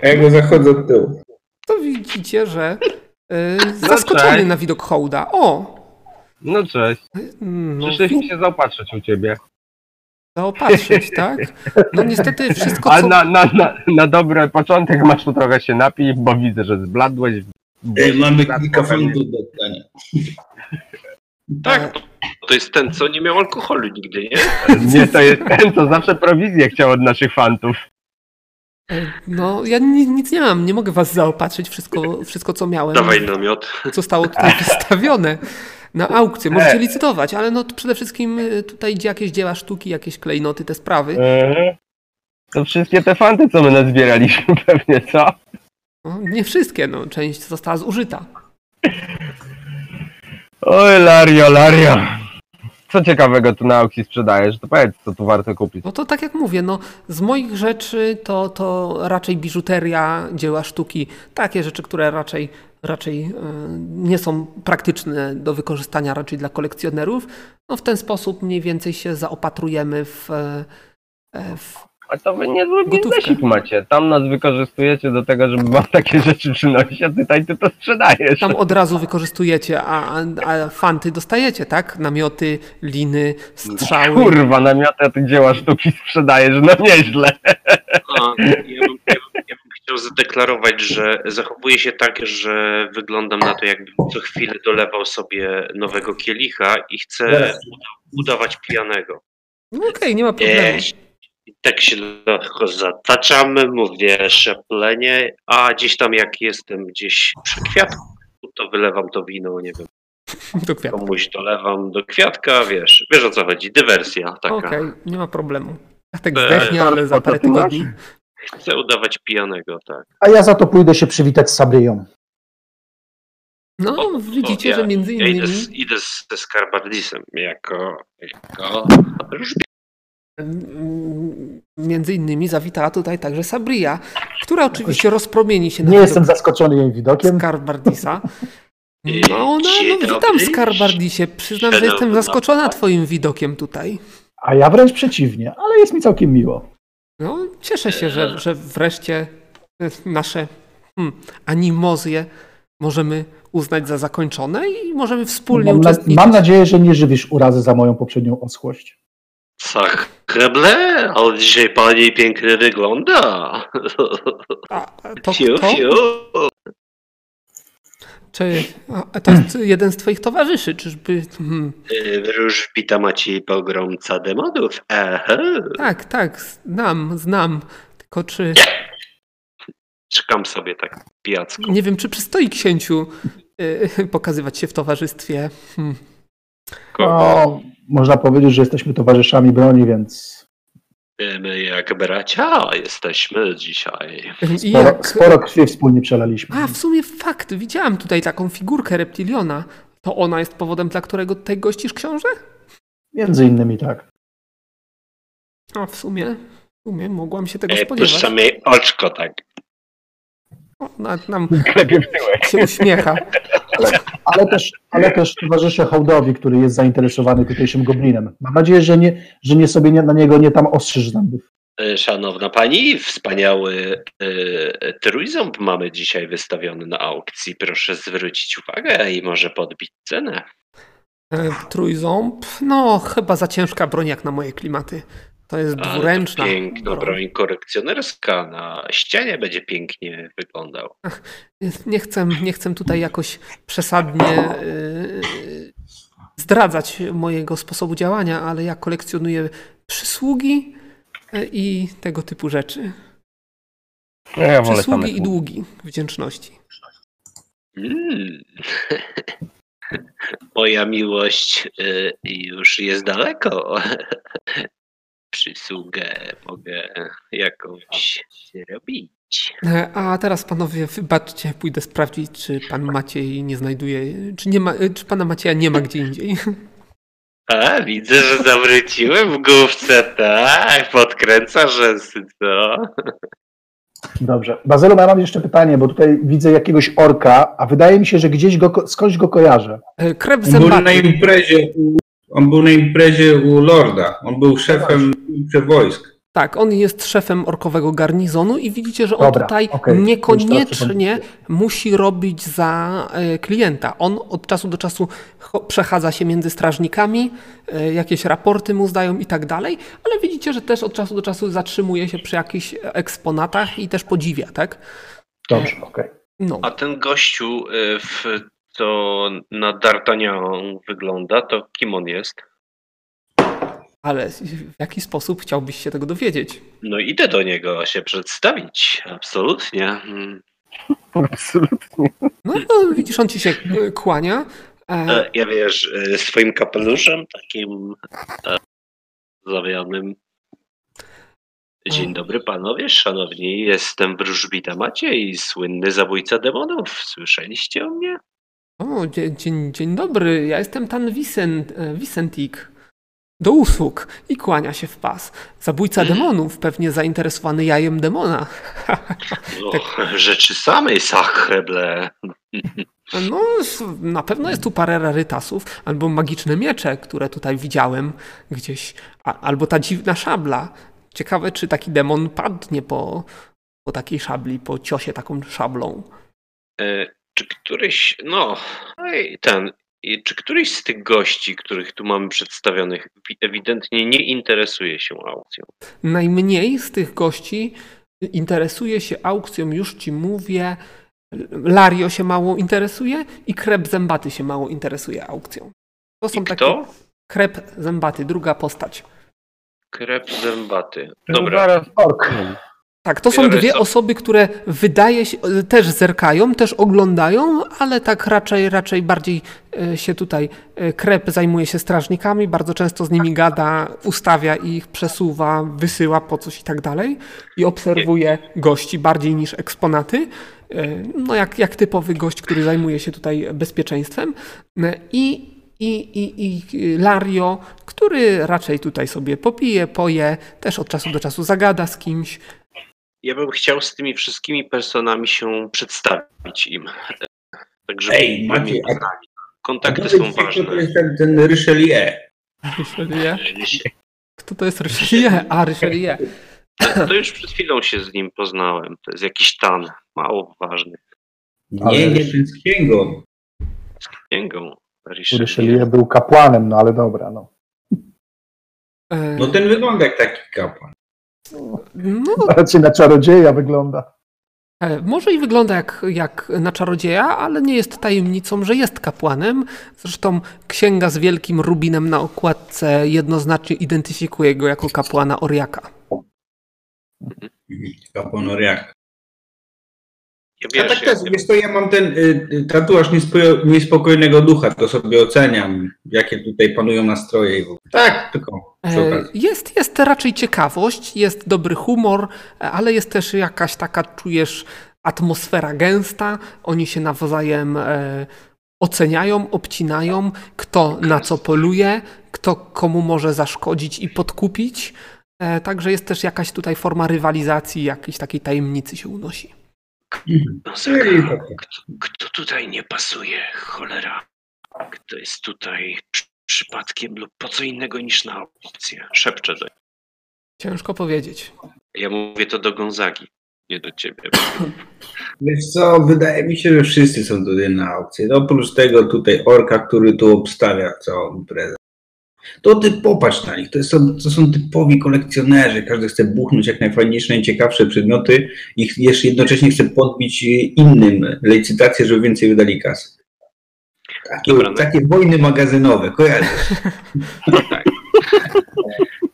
A ja go zachodzę od tyłu. To widzicie, że y, zaskoczony cześć. na widok hołda. O! No cześć, No, przyszliśmy się zaopatrzyć u ciebie. zaopatrzyć, tak? No niestety wszystko, A co... na, na, na, na dobry początek masz tu trochę się napij, bo widzę, że zbladłeś. Ej, mamy kilka funtów do dania. Tak, to, to jest ten, co nie miał alkoholu nigdy, nie? Nie, to jest ten, co zawsze prowizję chciał od naszych fantów. E, No, ja ni- nic nie mam, nie mogę was zaopatrzyć. Wszystko, wszystko co miałem, Dawaj namiot. zostało tutaj wystawione na aukcję. Możecie E. licytować, ale no to przede wszystkim y, tutaj idzie jakieś dzieła sztuki, jakieś klejnoty, te sprawy. Mhm. To wszystkie te fanty, co my nazbieraliśmy pewnie, co? No, nie wszystkie, no, część została zużyta. Oj, Lario, Lario. Co ciekawego tu na aukcji sprzedajesz? To powiedz, co tu warto kupić. No to tak jak mówię, no, z moich rzeczy to, to raczej biżuteria, dzieła sztuki, takie rzeczy, które raczej, raczej e, nie są praktyczne do wykorzystania raczej dla kolekcjonerów. No w ten sposób mniej więcej się zaopatrujemy w, e, w A to wy niezły biznesik macie. Tam nas wykorzystujecie do tego, żeby wam takie rzeczy przynosić, a tutaj ty to sprzedajesz. tam od razu wykorzystujecie, a, a, a fanty dostajecie, tak? Namioty, liny, strzały. Kurwa, namioty, a ty dzieła sztuki sprzedajesz, no nieźle. A, ja, bym, ja, bym, ja bym chciał zadeklarować, że zachowuję się tak, że wyglądam na to, jakbym co chwilę dolewał sobie nowego kielicha i chcę udawać pijanego. No Okej, nie ma problemu. Jeść. I tak się lekko zataczamy, mówię szeplenie, a gdzieś tam jak jestem gdzieś przy kwiatku, to wylewam to wino, nie wiem, Do kwiatu. komuś dolewam do kwiatka, wiesz, wiesz o co chodzi, dywersja taka. Okej, nie ma problemu. Tak Eee, zdechnie, ale za parę tygodni. Chcę udawać pijanego, tak. A ja za to pójdę się przywitać z Sabryją. No, O, widzicie, o, ja- że między Ja idę innymi z, idę z, ze Skarbardisem jako, jako między innymi zawitała tutaj także Sabria, która oczywiście rozpromieni się na Nie jestem zaskoczony jej widokiem. Skarbardisa. No, ona, Dzień no witam. Skarbardisie. Przyznam, że jestem zaskoczona twoim widokiem tutaj. A ja wręcz przeciwnie, ale jest mi całkiem miło. No, cieszę się, że, że wreszcie e, nasze hmm, animozje możemy uznać za zakończone i możemy wspólnie Mam, na, uczestniczyć. mam nadzieję, że nie żywisz urazy za moją poprzednią oschłość. Sachreble, ale dzisiaj pani pięknie wygląda. A, to Fiu, kto? fiu. Czy a, to jest jeden z twoich towarzyszy? Czyżby... Hmm, Wróżbita Maciej pogromca demonów. Aha. tak, tak, znam, znam. Tylko czy... Czekam sobie tak pijacko. Nie wiem, czy przystoi księciu y, pokazywać się w towarzystwie. Hmm. No, można powiedzieć, że jesteśmy towarzyszami broni, więc My jak bracia jesteśmy dzisiaj. Sporo, jak... sporo krwi wspólnie przelaliśmy. A, w sumie fakt, widziałam tutaj taką figurkę reptiliona. To ona jest powodem, dla którego tutaj gościsz książę? Między innymi tak. A w sumie, w sumie mogłam się tego E, spodziewać. Puszczam jej oczko tak. O, nawet nam się uśmiecha. Ale też, ale też towarzyszę hołdowi, który jest zainteresowany tutejszym goblinem. Mam nadzieję, że nie, że nie sobie nie, na niego nie tam ostrzyż zębów. E, Szanowna pani, wspaniały e, trójząb mamy dzisiaj wystawiony na aukcji. Proszę zwrócić uwagę i może podbić cenę. E, Trójząb, no chyba za ciężka broń jak na moje klimaty. To jest Ale to dwuręczna. Piękna broń korekcjonerska na ścianie będzie pięknie wyglądał. Nie chcę, nie chcę tutaj jakoś przesadnie yy, zdradzać mojego sposobu działania, ale ja kolekcjonuję przysługi yy, i tego typu rzeczy. Ja Przysługi i długi wdzięczności. Mm. Moja miłość y, już jest daleko. Przysługę mogę jakąś robić. E, A teraz panowie, wybaczcie, pójdę sprawdzić, czy pan Maciej nie znajduje, czy, nie ma, czy pana Macieja nie ma gdzie indziej. A, widzę, że zawróciłem w główce, tak. Podkręca rzęsy, co? Dobrze. Bazylu, ja mam jeszcze pytanie, bo tutaj widzę jakiegoś orka, a wydaje mi się, że gdzieś go, skądś go kojarzę. E, Krew był na zębaty. imprezie u, on był na imprezie u Lorda. On był szefem wojsk. Tak, on jest szefem orkowego garnizonu i widzicie, że on Dobra, tutaj teraz niekoniecznie musi robić za e, klienta. On od czasu do czasu przechadza się między strażnikami, e, jakieś raporty mu zdają i tak dalej, ale widzicie, że też od czasu do czasu zatrzymuje się przy jakichś eksponatach i też podziwia, tak? Dobrze, okej. No. A ten gościu, y, w, co na D'Artagnan wygląda, to kim on jest? Ale w jaki sposób chciałbyś się tego dowiedzieć? No idę do niego się przedstawić, absolutnie. Mm. Absolutnie. No, no widzisz, on ci się e, kłania. E, E, Ja wiesz, swoim kapeluszem takim e, zawianym Dzień dobry panowie, szanowni, jestem wróżbita Maciej, słynny zabójca demonów. Słyszeliście o mnie? O, dzień, dzień, dzień dobry, ja jestem Tan Vicent, e, Vicentik. Do usług i kłania się w pas. Zabójca demonów, pewnie zainteresowany jajem demona. No, rzeczy samej sachreble. No, na pewno jest tu parę rarytasów, albo magiczne miecze, które tutaj widziałem gdzieś, a, albo ta dziwna szabla. Ciekawe, czy taki demon padnie po, po takiej szabli, po ciosie taką szablą. Czy któryś, no, ej, ten, i czy któryś z tych gości, których tu mamy przedstawionych, wi- ewidentnie nie interesuje się aukcją? Najmniej z tych gości interesuje się aukcją, już ci mówię. Lario się mało interesuje i Krep Zębaty się mało interesuje aukcją. To są I takie. kto? Krep Zębaty, druga postać. Krep zębaty. No Dobra. Ork. Tak, to są dwie osoby, które wydaje się, też zerkają, też oglądają, ale tak raczej, raczej bardziej e, się tutaj e, Krep zajmuje się strażnikami, bardzo często z nimi gada, ustawia ich, przesuwa, wysyła po coś i tak dalej i obserwuje gości bardziej niż eksponaty. E, No jak, jak typowy gość, który zajmuje się tutaj bezpieczeństwem. I, i, i, i Lario, który raczej tutaj sobie popije, poje, też od czasu do czasu zagada z kimś. Ja bym chciał z tymi wszystkimi personami się przedstawić im. Tak, żeby Ej, a- poznali. Kontakty są ważne. To jest ten, ten Richelieu. Richelieu? Kto to jest Richelieu? A, Richelieu. To już przed chwilą się z nim poznałem. To jest jakiś tan, mało ważny. Nie, nie, ten z księgą. Księgą Richelieu. Richelieu był kapłanem, no ale dobra, no. E, No ten wygląda jak taki kapłan. No, Raczej na czarodzieja wygląda. e, może i wygląda jak, jak na czarodzieja, ale nie jest tajemnicą, że jest kapłanem. Zresztą księga z wielkim rubinem na okładce jednoznacznie identyfikuje go jako kapłana Oriaka. Kapłan Oriaka. Ja wiesz, tak też, ja, wiesz to ja mam ten y, y, tatuaż niespo- niespokojnego ducha, to sobie oceniam, jakie tutaj panują nastroje. i w ogóle. Tak, tylko E. Jest, jest raczej ciekawość, jest dobry humor, e, ale jest też jakaś taka, czujesz, atmosfera gęsta. Oni się nawzajem e, oceniają, obcinają, kto na co poluje, kto komu może zaszkodzić i podkupić. E, Także jest też jakaś tutaj forma rywalizacji, jakiejś takiej tajemnicy się unosi. Mhm. no, Czyli Zaka, takie. kto, kto tutaj nie pasuje? Cholera. Kto jest tutaj przypadkiem lub po co innego niż na opcję? Szepczę do Ciężko powiedzieć. Ja mówię to do Gonzagi, nie do ciebie. Wiesz co, wydaje mi się, że wszyscy są tutaj na aukcji. No, oprócz tego tutaj orka, który tu obstawia całą imprezę. To ty popatrz na nich, to są, to są typowi kolekcjonerzy. Każdy chce buchnąć jak najfajniejsze, najciekawsze przedmioty i jeszcze jednocześnie chce podbić innym licytację, żeby więcej wydali kasy. Takie, Dobra, no. takie wojny magazynowe, kojarzysz? Tak.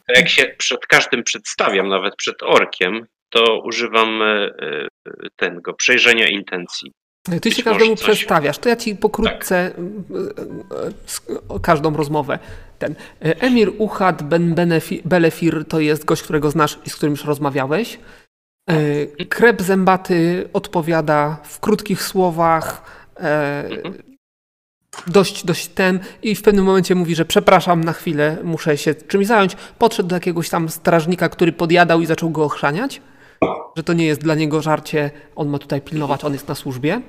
To Jak się przed każdym przedstawiam, nawet przed orkiem, to używam e, e, tego przejrzenia intencji. Ty Być się każdemu coś- przedstawiasz, to ja ci pokrótce e, e, każdą rozmowę. Ten Emir Uchad Ben Benefi- Belefir to jest gość, którego znasz i z którym już rozmawiałeś. E, Krep Zębaty odpowiada w krótkich słowach, e, dość, dość ten i w pewnym momencie mówi, że przepraszam na chwilę, muszę się czymś zająć. Podszedł do jakiegoś tam strażnika, który podjadał i zaczął go ochrzaniać że to nie jest dla niego żarcie, on ma tutaj pilnować, on jest na służbie.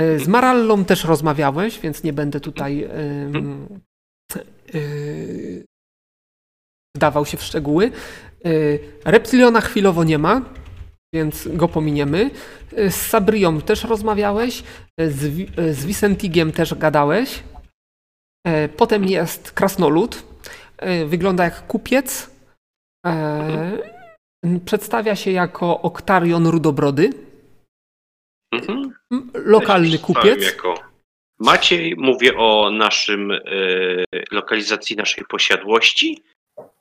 E, Z Marallą też rozmawiałeś, więc nie będę tutaj em, y, wdawał się w szczegóły. Y, Reptiliona chwilowo nie ma, więc go pominiemy. Y, Z Sabrią też rozmawiałeś, y, z, y, z Vicentigiem też gadałeś. Potem jest Krasnolud. Wygląda jak kupiec. Przedstawia się jako Oktarion Rudobrody, Mhm. lokalny kupiec. Jako Maciej, mówię o naszym lokalizacji naszej posiadłości.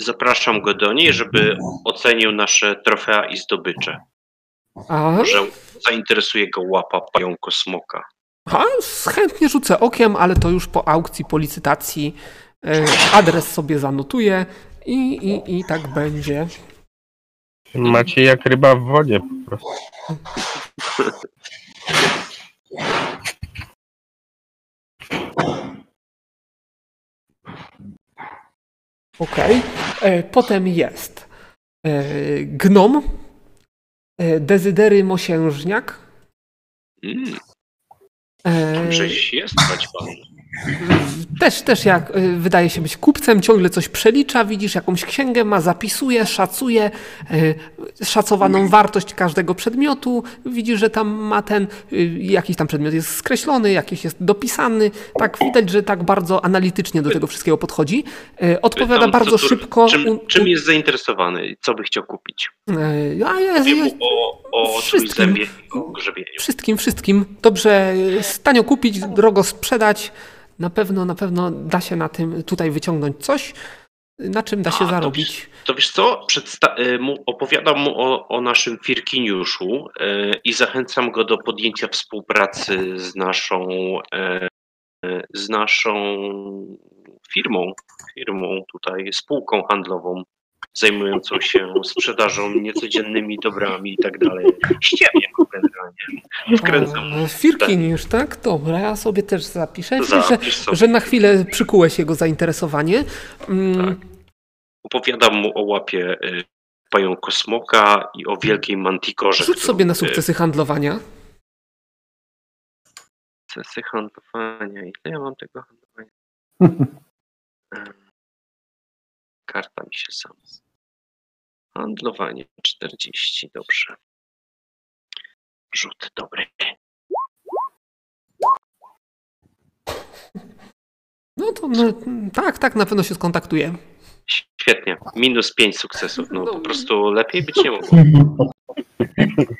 Zapraszam go do niej, żeby ocenił nasze trofea i zdobycze. A, Może zainteresuje go łapa pająko smoka. a, chętnie rzucę okiem, ale to już po aukcji, po licytacji. E, Adres sobie zanotuję i, i, i tak będzie. Macie jak ryba w wodzie po prostu. Okej. E, Potem jest e, gnom, Dezydery Mosiężniak, Mm, e, Żeś jest pan. Też, też jak y, wydaje się być kupcem, ciągle coś przelicza, widzisz jakąś księgę, ma, zapisuje, szacuje y, szacowaną wartość każdego przedmiotu, widzisz, że tam ma ten, y, jakiś tam przedmiot jest skreślony, jakiś jest dopisany, tak widać, że tak bardzo analitycznie do tego wszystkiego podchodzi. Odpowiada Pytam, bardzo tu- szybko. Czym, u- czym jest zainteresowany? Co by chciał kupić? a jest, jest, o, o wszystkim. o grzebieniu. Wszystkim, wszystkim. Dobrze, y, tanio kupić, drogo sprzedać. Na pewno, na pewno da się na tym tutaj wyciągnąć coś, na czym da się A, to zarobić. To wiesz co, Przedsta- y, mu, opowiadam mu o, o naszym Firkiniuszu y, i zachęcam go do podjęcia współpracy z naszą, y, z naszą firmą, firmą tutaj, spółką handlową zajmującą się sprzedażą niecodziennymi dobrami i tak dalej. Ściemnie generalnie. Wkręcam. Firkin już, tak? Dobra, ja sobie też zapiszę. Że, że na chwilę przykułeś jego zainteresowanie. Mm, Tak. Opowiadam mu o łapie y, pająkosmoka i o wielkiej mantikorze. Rzuć sobie na y, sukcesy handlowania. Sukcesy handlowania. Ile ja mam tego handlowania? Karta mi się sama. Handlowanie 40, dobrze. Rzut dobry. No to no, tak, tak, na pewno się skontaktuje. Świetnie. Minus 5 sukcesów. No po prostu lepiej być nie mogło.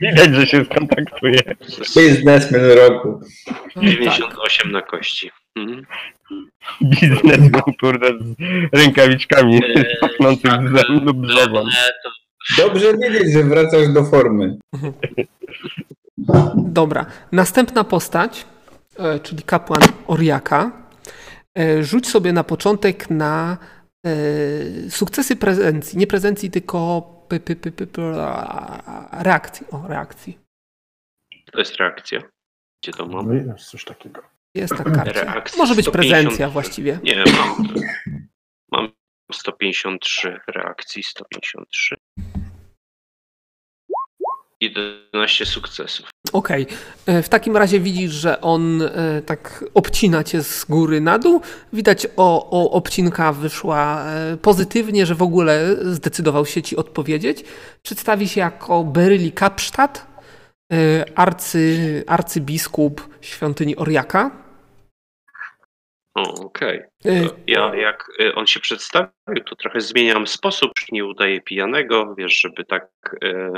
Widać, że się skontaktuje. Biznesmen roku. No, tak. 98 na kości. Mhm. Biznesmen, kurde, z rękawiczkami pachnących tak, ze to Dobrze wiedzieć, że wracasz do formy. Dobra. Następna postać, e, czyli kapłan Oriaka. E, Rzuć sobie na początek na e, sukcesy prezencji. Nie prezencji, tylko py, py, py, py, py, a, reakcji. O, reakcji. To jest reakcja. Gdzie to mam? No jest coś takiego. Jest ta karta. Reakcja Może być 150. prezencja właściwie. Nie, mam, mam 153 reakcji, 153. 11 sukcesów. Okej. E, W takim razie widzisz, że on e, tak obcina cię z góry na dół. Widać, o, o obcinka wyszła e, pozytywnie, że w ogóle zdecydował się ci odpowiedzieć. Przedstawi się jako Beryli Kapsztad, e, arcy, arcybiskup świątyni Oriaka. Okej. E, To Ja jak y, on się przedstawił, to trochę zmieniam sposób, nie udaję pijanego, wiesz, żeby tak e,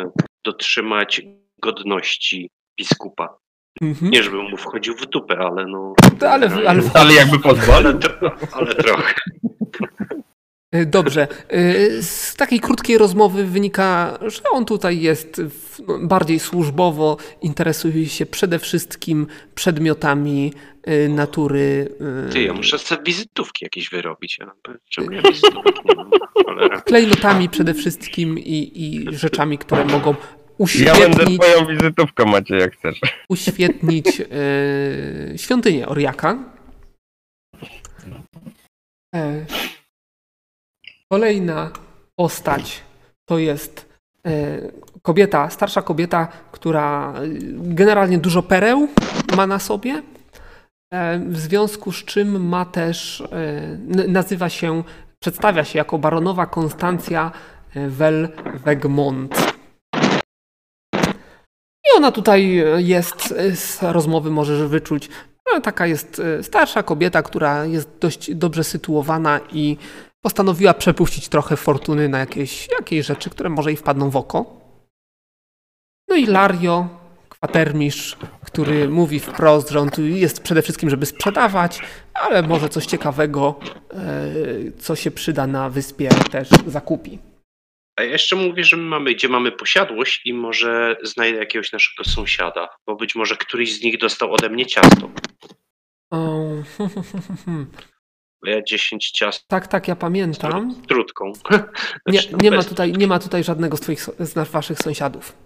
dotrzymać godności biskupa. mhm. Nie, żebym mu wchodził w dupę, ale no. Ale, ale Ale jakby pozwolił. ale, ale trochę. E, Dobrze. E, Z takiej krótkiej rozmowy wynika, że on tutaj jest no, bardziej służbowo, interesuje się przede wszystkim przedmiotami e, natury. Ty, ja muszę sobie wizytówki jakieś wyrobić. Czemu ja wizytówek nie mam? Cholera. klejnotami przede wszystkim i, i rzeczami, które mogą Ja będę uświetnić, twoją wizytówką, Macie, jak chcesz. uświetnić e, świątynię Oriaka. E, kolejna postać to jest e, kobieta, starsza kobieta, która e, generalnie dużo pereł ma na sobie. E, w związku z czym ma też, nazywa się, przedstawia się jako baronowa Konstancja e, Vel-Wegmont. I ona tutaj jest, z rozmowy możesz wyczuć, taka jest starsza kobieta, która jest dość dobrze sytuowana i postanowiła przepuścić trochę fortuny na jakieś, jakieś rzeczy, które może jej wpadną w oko. No i Lario, kwatermistrz, który mówi wprost, że on tu jest przede wszystkim, żeby sprzedawać, ale może coś ciekawego, e, co się przyda na wyspie, też zakupi. A ja jeszcze mówię, że my mamy, gdzie mamy posiadłość i może znajdę jakiegoś naszego sąsiada, bo być może któryś z nich dostał ode mnie ciasto. O, Bo ja 10 ciast Tak, tak, ja pamiętam. z trutką. Nie, Znaczy, nie, ma tutaj, nie ma tutaj żadnego z, twoich, z waszych sąsiadów.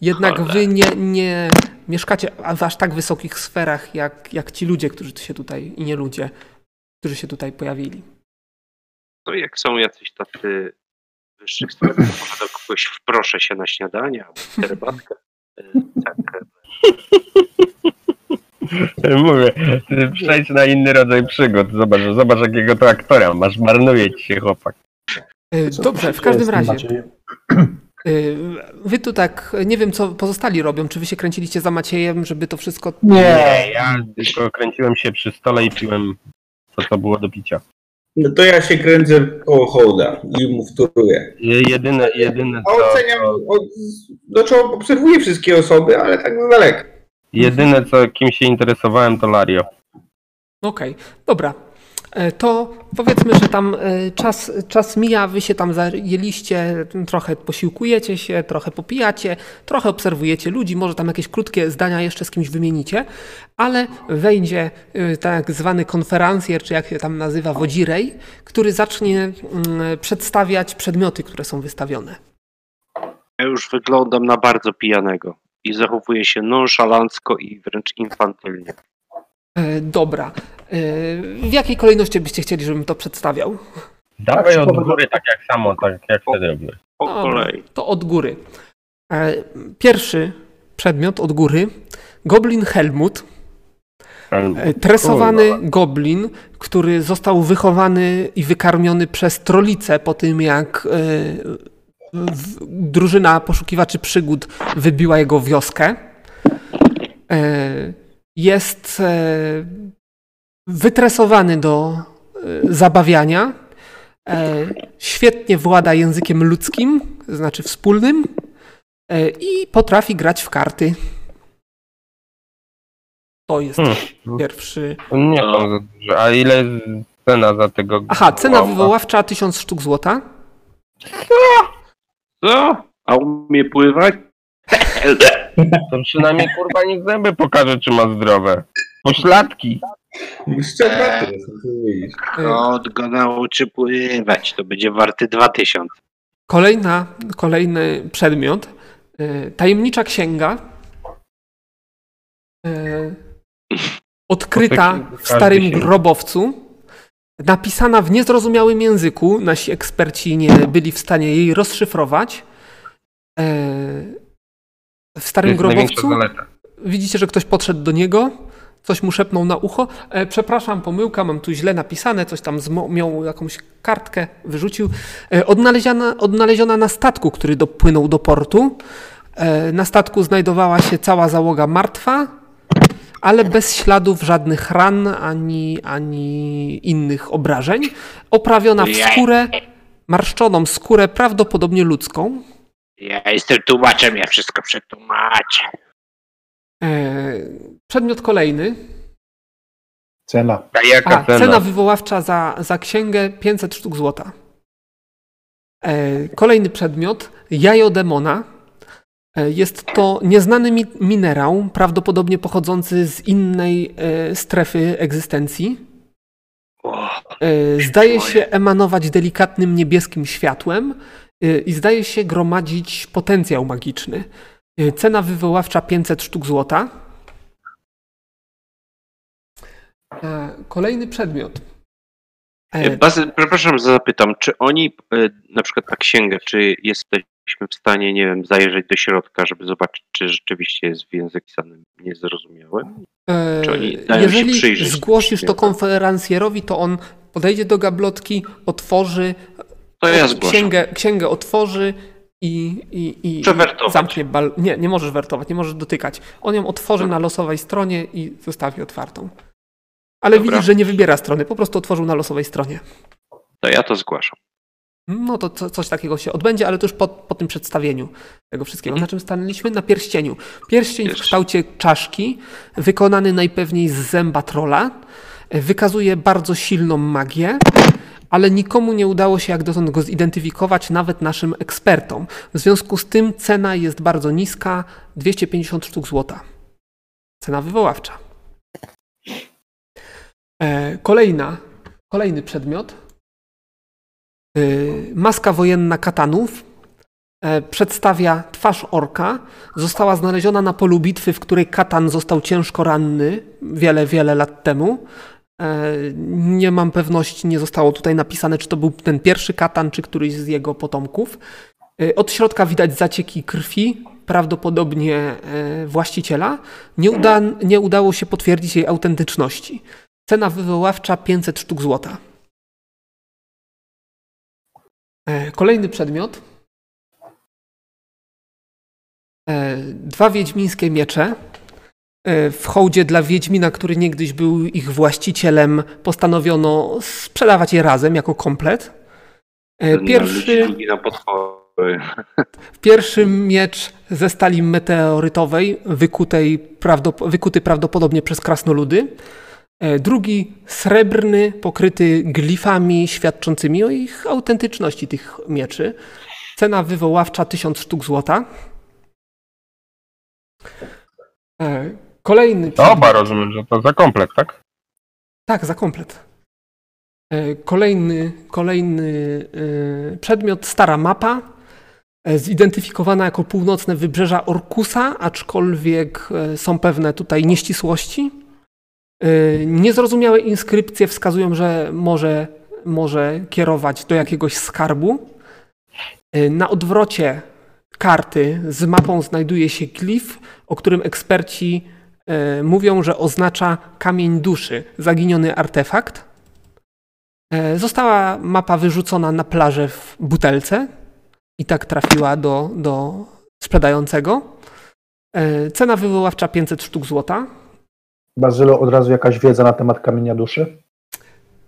Jednak Cholera. wy nie, nie mieszkacie w aż tak wysokich sferach, jak, jak ci ludzie, którzy tu się tutaj, i nie ludzie, którzy się tutaj pojawili. To jak są jacyś tacy wyższych stron, może do kogoś wproszę się na śniadanie albo herbatkę. E, Tak, Mówię, przejdź na inny rodzaj przygód. Zobacz, zobacz jakiego to aktora masz. Marnuje ci się chłopak. E, Dobrze, w każdym razie. E, Wy tu tak, nie wiem co pozostali robią. Czy wy się kręciliście za Maciejem, żeby to wszystko. Nie, Ja tylko kręciłem się przy stole i piłem to, co było do picia. No to ja się kręcę koło hołda i mu wtóruję. Jedyne, jedyne A co, oceniam, od, do czego obserwuję wszystkie osoby, ale tak z daleka. Jedyne co kim się interesowałem to Lario. Okej, dobra. E, To powiedzmy, że tam e, czas, czas mija, wy się tam zajęliście, trochę posiłkujecie się, trochę popijacie, trochę obserwujecie ludzi, może tam jakieś krótkie zdania jeszcze z kimś wymienicie, ale wejdzie e, tak zwany konferencjer, czy jak się tam nazywa, wodzirej, który zacznie mm, przedstawiać przedmioty, które są wystawione. Ja już wyglądam na bardzo pijanego i zachowuję się nonszalancko i wręcz infantylnie. E, Dobra. E, W jakiej kolejności byście chcieli, żebym to przedstawiał? Dawaj Tak, od góry, tak jak samo, tak jak wtedy robiłeś. Po kolei. To od góry. E, Pierwszy przedmiot od góry. Goblin Helmut. E, Tresowany goblin, który został wychowany i wykarmiony przez trolicę po tym, jak e, drużyna poszukiwaczy przygód wybiła jego wioskę. E, Jest e, wytresowany do e, zabawiania. Świetnie włada językiem ludzkim, znaczy wspólnym, i potrafi grać w karty. To jest Hmm. pierwszy. Nie tam za dużo. A ile jest cena za tego? Aha, cena wywoławcza 1000 sztuk złota. Co? A umie pływać? To przynajmniej kurwa niech zęby pokaże, czy ma zdrowe. Pośladki. Szczerbaty, co ty widzisz. Kot go nauczy pływać, to będzie warty 2000. Kolejna, kolejny przedmiot. e, Tajemnicza księga. e, Odkryta w starym grobowcu. Napisana w niezrozumiałym języku. Nasi eksperci nie byli w stanie jej rozszyfrować. E, W starym grobowcu widzicie, że ktoś podszedł do niego, coś mu szepnął na ucho. E, przepraszam, pomyłka, mam tu źle napisane, coś tam miał jakąś kartkę, wyrzucił. E, odnaleziona, odnaleziona na statku, który dopłynął do portu. Na statku znajdowała się cała załoga martwa, ale bez śladów żadnych ran ani, ani innych obrażeń. Oprawiona w skórę, marszczoną skórę, prawdopodobnie ludzką. Ja jestem tłumaczem, ja wszystko przetłumaczę. E, przedmiot kolejny. cena. A jaka A, cena? cena wywoławcza za, za księgę 500 sztuk złota. E, kolejny przedmiot, jajo demona. E, jest to nieznany mi minerał, prawdopodobnie pochodzący z innej e, strefy egzystencji. E, zdaje się emanować delikatnym niebieskim światłem e, i zdaje się gromadzić potencjał magiczny. E, cena wywoławcza 500 sztuk złota. E, kolejny przedmiot. Bazy, przepraszam, zapytam, czy oni, na przykład ta księga, czy jesteśmy w stanie, nie wiem, zajrzeć do środka, żeby zobaczyć, czy rzeczywiście jest w języku pisanym niezrozumiałym? E, Czy oni dają się Jeżeli przyjrzeć zgłosisz to konferencjerowi, to on podejdzie do gablotki, otworzy, To ja zgłaszam. księgę, księgę otworzy i, i, i, zamknie bal. Nie, nie możesz wertować, nie możesz dotykać. On ją otworzy na losowej stronie i zostawi otwartą. Ale Dobra. widzisz, że nie wybiera strony, po prostu otworzył na losowej stronie. To ja to zgłaszam. No to co, coś takiego się odbędzie, ale to już po, po tym przedstawieniu tego wszystkiego. Na czym stanęliśmy? Na pierścieniu. Pierścień w kształcie czaszki, wykonany najpewniej z zęba trola, wykazuje bardzo silną magię, ale nikomu nie udało się jak dotąd go zidentyfikować, nawet naszym ekspertom. W związku z tym cena jest bardzo niska, 250 sztuk złota. Cena wywoławcza. E, Kolejna Kolejny przedmiot. Y, Maska wojenna katanów e, przedstawia twarz orka. Została znaleziona na polu bitwy, w której katan został ciężko ranny wiele, wiele lat temu. E, Nie mam pewności, nie zostało tutaj napisane, czy to był ten pierwszy katan, czy któryś z jego potomków. E, Od środka widać zacieki krwi, prawdopodobnie właściciela. Nie, uda, nie udało się potwierdzić jej autentyczności. Cena wywoławcza 500 sztuk złota. E, Kolejny przedmiot. E, Dwa wiedźmińskie miecze. E, W hołdzie dla Wiedźmina, który niegdyś był ich właścicielem, postanowiono sprzedawać je razem jako komplet. Pierwszy, pierwszy miecz ze stali meteorytowej, wykutej prawdop- wykuty prawdopodobnie przez krasnoludy. E, Drugi srebrny, pokryty glifami świadczącymi o ich autentyczności tych mieczy. Cena wywoławcza 1000 sztuk złota. E, Kolejny Oba rozumiem, że to za komplet, tak? tak, za komplet. E, Kolejny, kolejny przedmiot, stara mapa, zidentyfikowana jako północne wybrzeża Orkusa, aczkolwiek są pewne tutaj nieścisłości. E, Niezrozumiałe inskrypcje wskazują, że może, może kierować do jakiegoś skarbu. E, Na odwrocie karty z mapą znajduje się glif, o którym eksperci e, mówią, że oznacza kamień duszy, zaginiony artefakt. Została mapa wyrzucona na plażę w butelce i tak trafiła do, do sprzedającego. Cena wywoławcza 500 sztuk złota. Bazylo, od razu jakaś wiedza na temat kamienia duszy?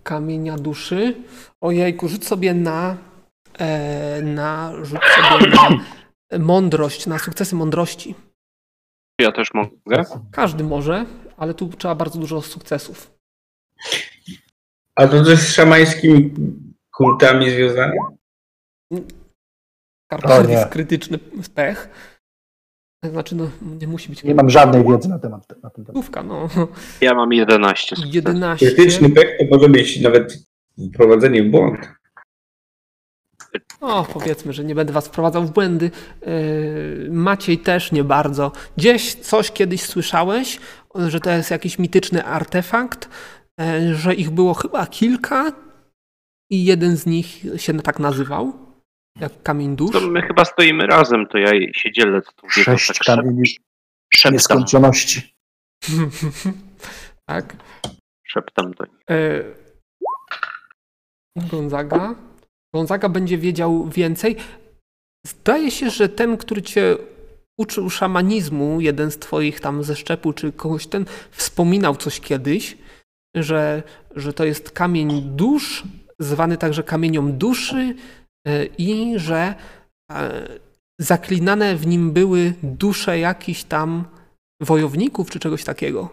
Kamienia duszy. Ojejku, rzuć sobie na, e, na rzuć sobie na mądrość, na sukcesy mądrości. Ja też mogę. Każdy może, ale tu trzeba bardzo dużo sukcesów. A to coś z szamańskimi kultami związane? Karta O nie. jest krytyczny pech. Znaczy, no, nie musi być Nie mam żadnej wiedzy na temat na ten temat. No. Ja mam 11 sukcesów. 11. Krytyczny pech to może być nawet wprowadzenie w błąd. O, powiedzmy, że nie będę was wprowadzał w błędy. Yy, Maciej też nie bardzo. Gdzieś coś kiedyś słyszałeś, że to jest jakiś mityczny artefakt, yy, że ich było chyba kilka i jeden z nich się tak nazywał, jak kamień dusz. To my chyba stoimy razem, to ja się dzielę wiedzą. Sześć tak kamieni szeptam, nieskończoności. tak. szeptam do nich. Yy, Gonzaga. Gonzaga będzie wiedział więcej. Zdaje się, że ten, który cię uczył szamanizmu, jeden z twoich tam ze szczepu, czy kogoś ten, wspominał coś kiedyś, że, że to jest kamień dusz, zwany także kamienią duszy e, i że e, zaklinane w nim były dusze jakichś tam wojowników, czy czegoś takiego.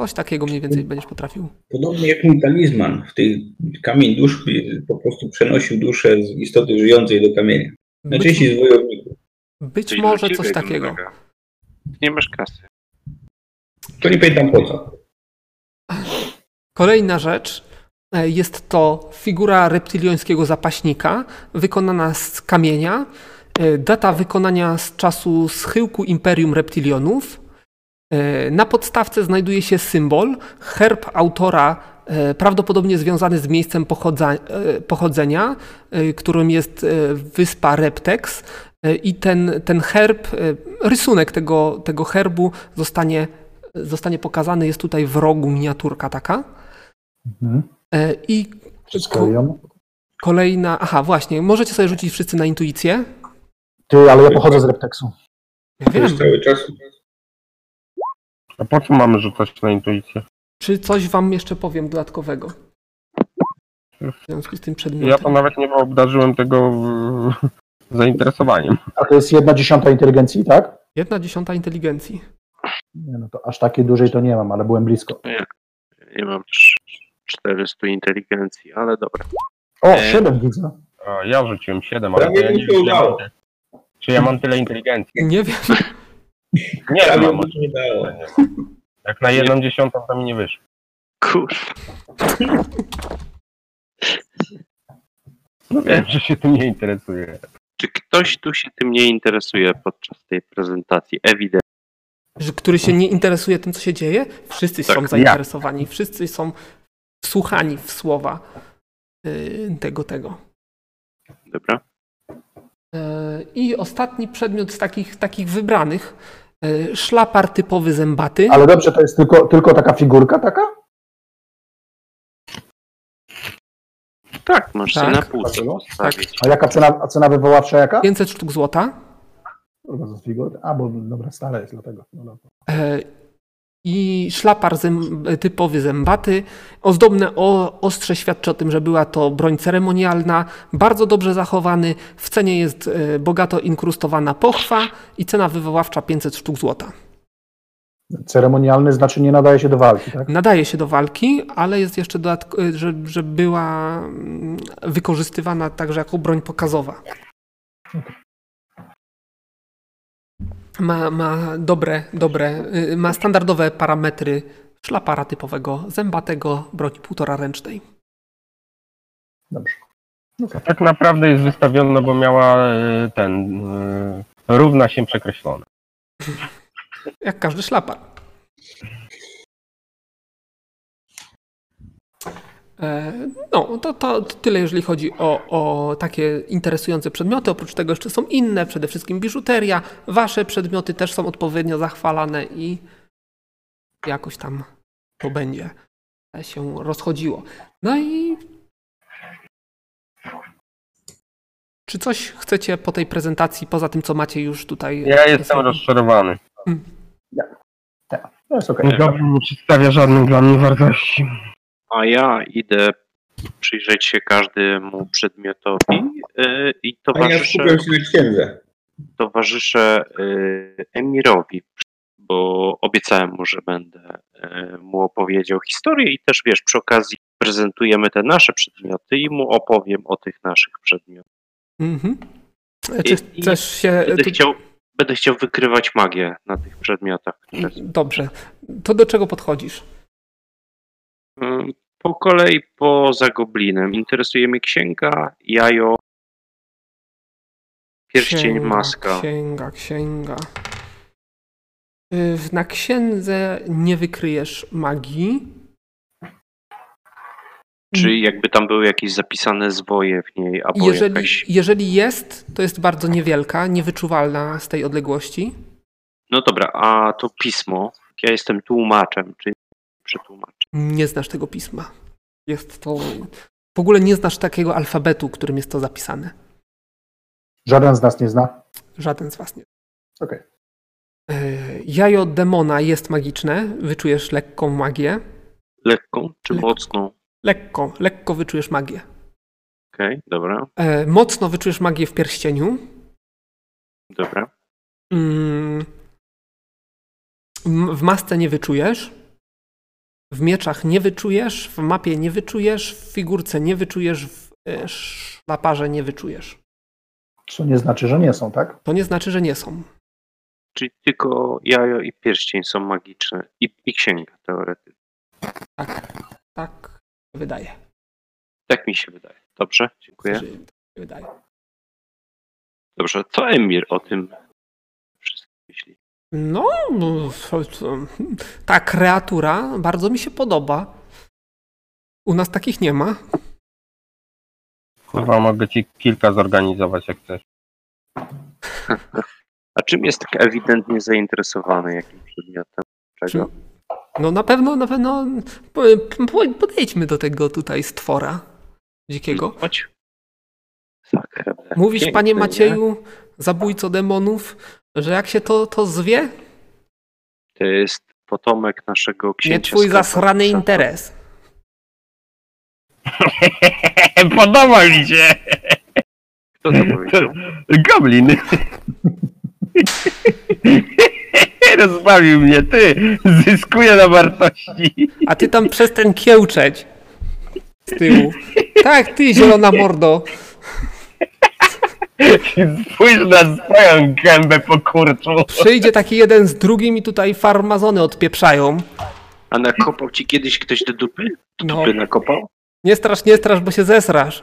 Coś takiego mniej więcej będziesz potrafił. Podobnie jak mój talizman. W tej kamień dusz po prostu przenosił duszę z istoty żyjącej do kamienia. Być, Najczęściej z wojowników. być Coś może coś takiego. Gonzaga. Nie masz kasy. To nie pamiętam po co. Kolejna rzecz e, jest to figura reptiliańskiego zapaśnika wykonana z kamienia. E, Data wykonania z czasu schyłku Imperium Reptilionów. E, Na podstawce znajduje się symbol, herb autora, e, prawdopodobnie związany z miejscem e, pochodzenia, e, którym jest e, wyspa Reptex. E, I ten, ten herb, e, rysunek tego, tego herbu zostanie, zostanie pokazany. Jest tutaj w rogu miniaturka taka. Mhm. E, I Wszystko ją. kolejna. Aha, właśnie, możecie sobie rzucić wszyscy na intuicję. Ty, ale ja pochodzę z Repteksu. Ja wiem. jest cały czas. A po co mamy rzucać na intuicję? Czy coś wam jeszcze powiem dodatkowego? W związku z tym Ja przedmiotem. to nawet nie obdarzyłem tego zainteresowaniem. A to jest jedna dziesiąta inteligencji, tak? Jedna dziesiąta inteligencji. Nie, no to aż takiej dużej to nie mam, ale byłem blisko. Nie mam trz- 400 inteligencji, ale dobra. O, E, siedem widzę. A, ja rzuciłem 7, ale to Prawie ja mi nie się wiem, czy ja mam udało. czy ja mam tyle inteligencji. Nie wiem. Nie Prawie mam, mi się udało. jak na jedną dziesiątą to mi nie wyszło. Kurwa. No wiem, że się tym nie interesuje. Czy ktoś tu się tym nie interesuje podczas tej prezentacji? Ewidentnie. Że, który się nie interesuje tym, co się dzieje? Wszyscy Tak, są ja. zainteresowani, wszyscy są wsłuchani w słowa y, tego, tego. Dobra. E, I ostatni przedmiot z takich, takich wybranych. e, Szlapar typowy zębaty. Ale dobrze, to jest tylko, tylko taka figurka taka? Tak, możesz Tak. na półce Tak. A jaka cena, a cena wywoławcza jaka? 500 sztuk złota. Kurwa, za figurkę. A, bo dobra, stare jest dlatego. No, dobra. E, I szlapar zęb, typowy zębaty. Ozdobne o, ostrze świadczy o tym, że była to broń ceremonialna. Bardzo dobrze zachowany. W cenie jest e, bogato inkrustowana pochwa i cena wywoławcza 500 sztuk złota. Ceremonialny znaczy nie nadaje się do walki, tak? Nadaje się do walki, ale jest jeszcze dodatkowo, że, że była mm, wykorzystywana także jako broń pokazowa. Ma, ma dobre, dobre, y, ma standardowe parametry szlapara typowego, zębatego, broni półtora ręcznej. Dobrze. Tak naprawdę jest wystawiona, bo miała e, ten e, równa się przekreślona. Jak każdy szlapar. No, to, to, tyle, jeżeli chodzi o, o takie interesujące przedmioty. Oprócz tego jeszcze są inne, przede wszystkim biżuteria. Wasze przedmioty też są odpowiednio zachwalane i jakoś tam to będzie się rozchodziło. No i czy coś chcecie po tej prezentacji, poza tym, co macie już tutaj? Ja jestem rozczarowany. To jest okej. Goblin nie przedstawia żadnych dla mnie wartości. A ja idę przyjrzeć się każdemu przedmiotowi yy, i A ja towarzyszę, się na księdze. towarzyszę yy, Emirowi, bo obiecałem mu, że będę yy, mu opowiedział historię i też wiesz, przy okazji prezentujemy te nasze przedmioty i mu opowiem o tych naszych przedmiotach. Mhm. Czy I- chcesz się... Będę tu- chciał, będę chciał wykrywać magię na tych przedmiotach. Dobrze. To do czego podchodzisz? Mm, Po kolei poza goblinem interesuje mnie księga, jajo, pierścień, Księga, maska. Księga, księga. Y, Na księdze nie wykryjesz magii. Czy jakby tam były jakieś zapisane zwoje w niej, albo Jeżeli, jakaś... jeżeli jest, to jest bardzo niewielka, niewyczuwalna z tej odległości. No dobra, a to pismo, ja jestem tłumaczem, czy przetłumaczę. Nie znasz tego pisma. Jest to. W ogóle nie znasz takiego alfabetu, którym jest to zapisane. Żaden z nas nie zna. Żaden z was nie. Okej. Y, Jajo demona jest magiczne. Wyczujesz lekką magię. Lekką czy Lekką. mocną? Lekko, lekko wyczujesz magię. Okej, dobra, E, mocno wyczujesz magię w pierścieniu. dobra. Mm. W masce nie wyczujesz. W mieczach nie wyczujesz. W mapie nie wyczujesz. W figurce nie wyczujesz. W e, szlaparze nie wyczujesz. Co nie znaczy, że nie są, tak? To nie znaczy, że nie są. Czyli tylko jajo i pierścień są magiczne i, i księga teoretycznie. Tak, tak się wydaje. Tak mi się wydaje. Dobrze, dziękuję. Tak się wydaje. Dobrze, co Emir o tym? No, no, ta kreatura bardzo mi się podoba. U nas takich nie ma. Kurwa, mogę ci kilka zorganizować, jak chcesz. A czym jest tak ewidentnie zainteresowany jakim przedmiotem? Czego? No na pewno, na pewno po- po- podejdźmy do tego tutaj stwora dzikiego. Chodź. Sakra. Mówisz, Piękny, panie nie? Macieju, zabójco demonów, że jak się to, to zwie, To jest potomek naszego księcia. nie twój Skarbca. zasrany interes. Podoba mi się! Kto to powiedział? Goblin! Rozbawił mnie, ty! Zyskuję na wartości! A ty tam przestań kiełczeć z tyłu. Tak, ty, zielona mordo. Spójrz na swoją gębę po kurczu! Przyjdzie taki jeden z drugim i tutaj farmazony odpieprzają. A nakopał ci kiedyś ktoś do dupy? Do No. dupy nakopał? Nie strasz, nie strasz, bo się zesrasz.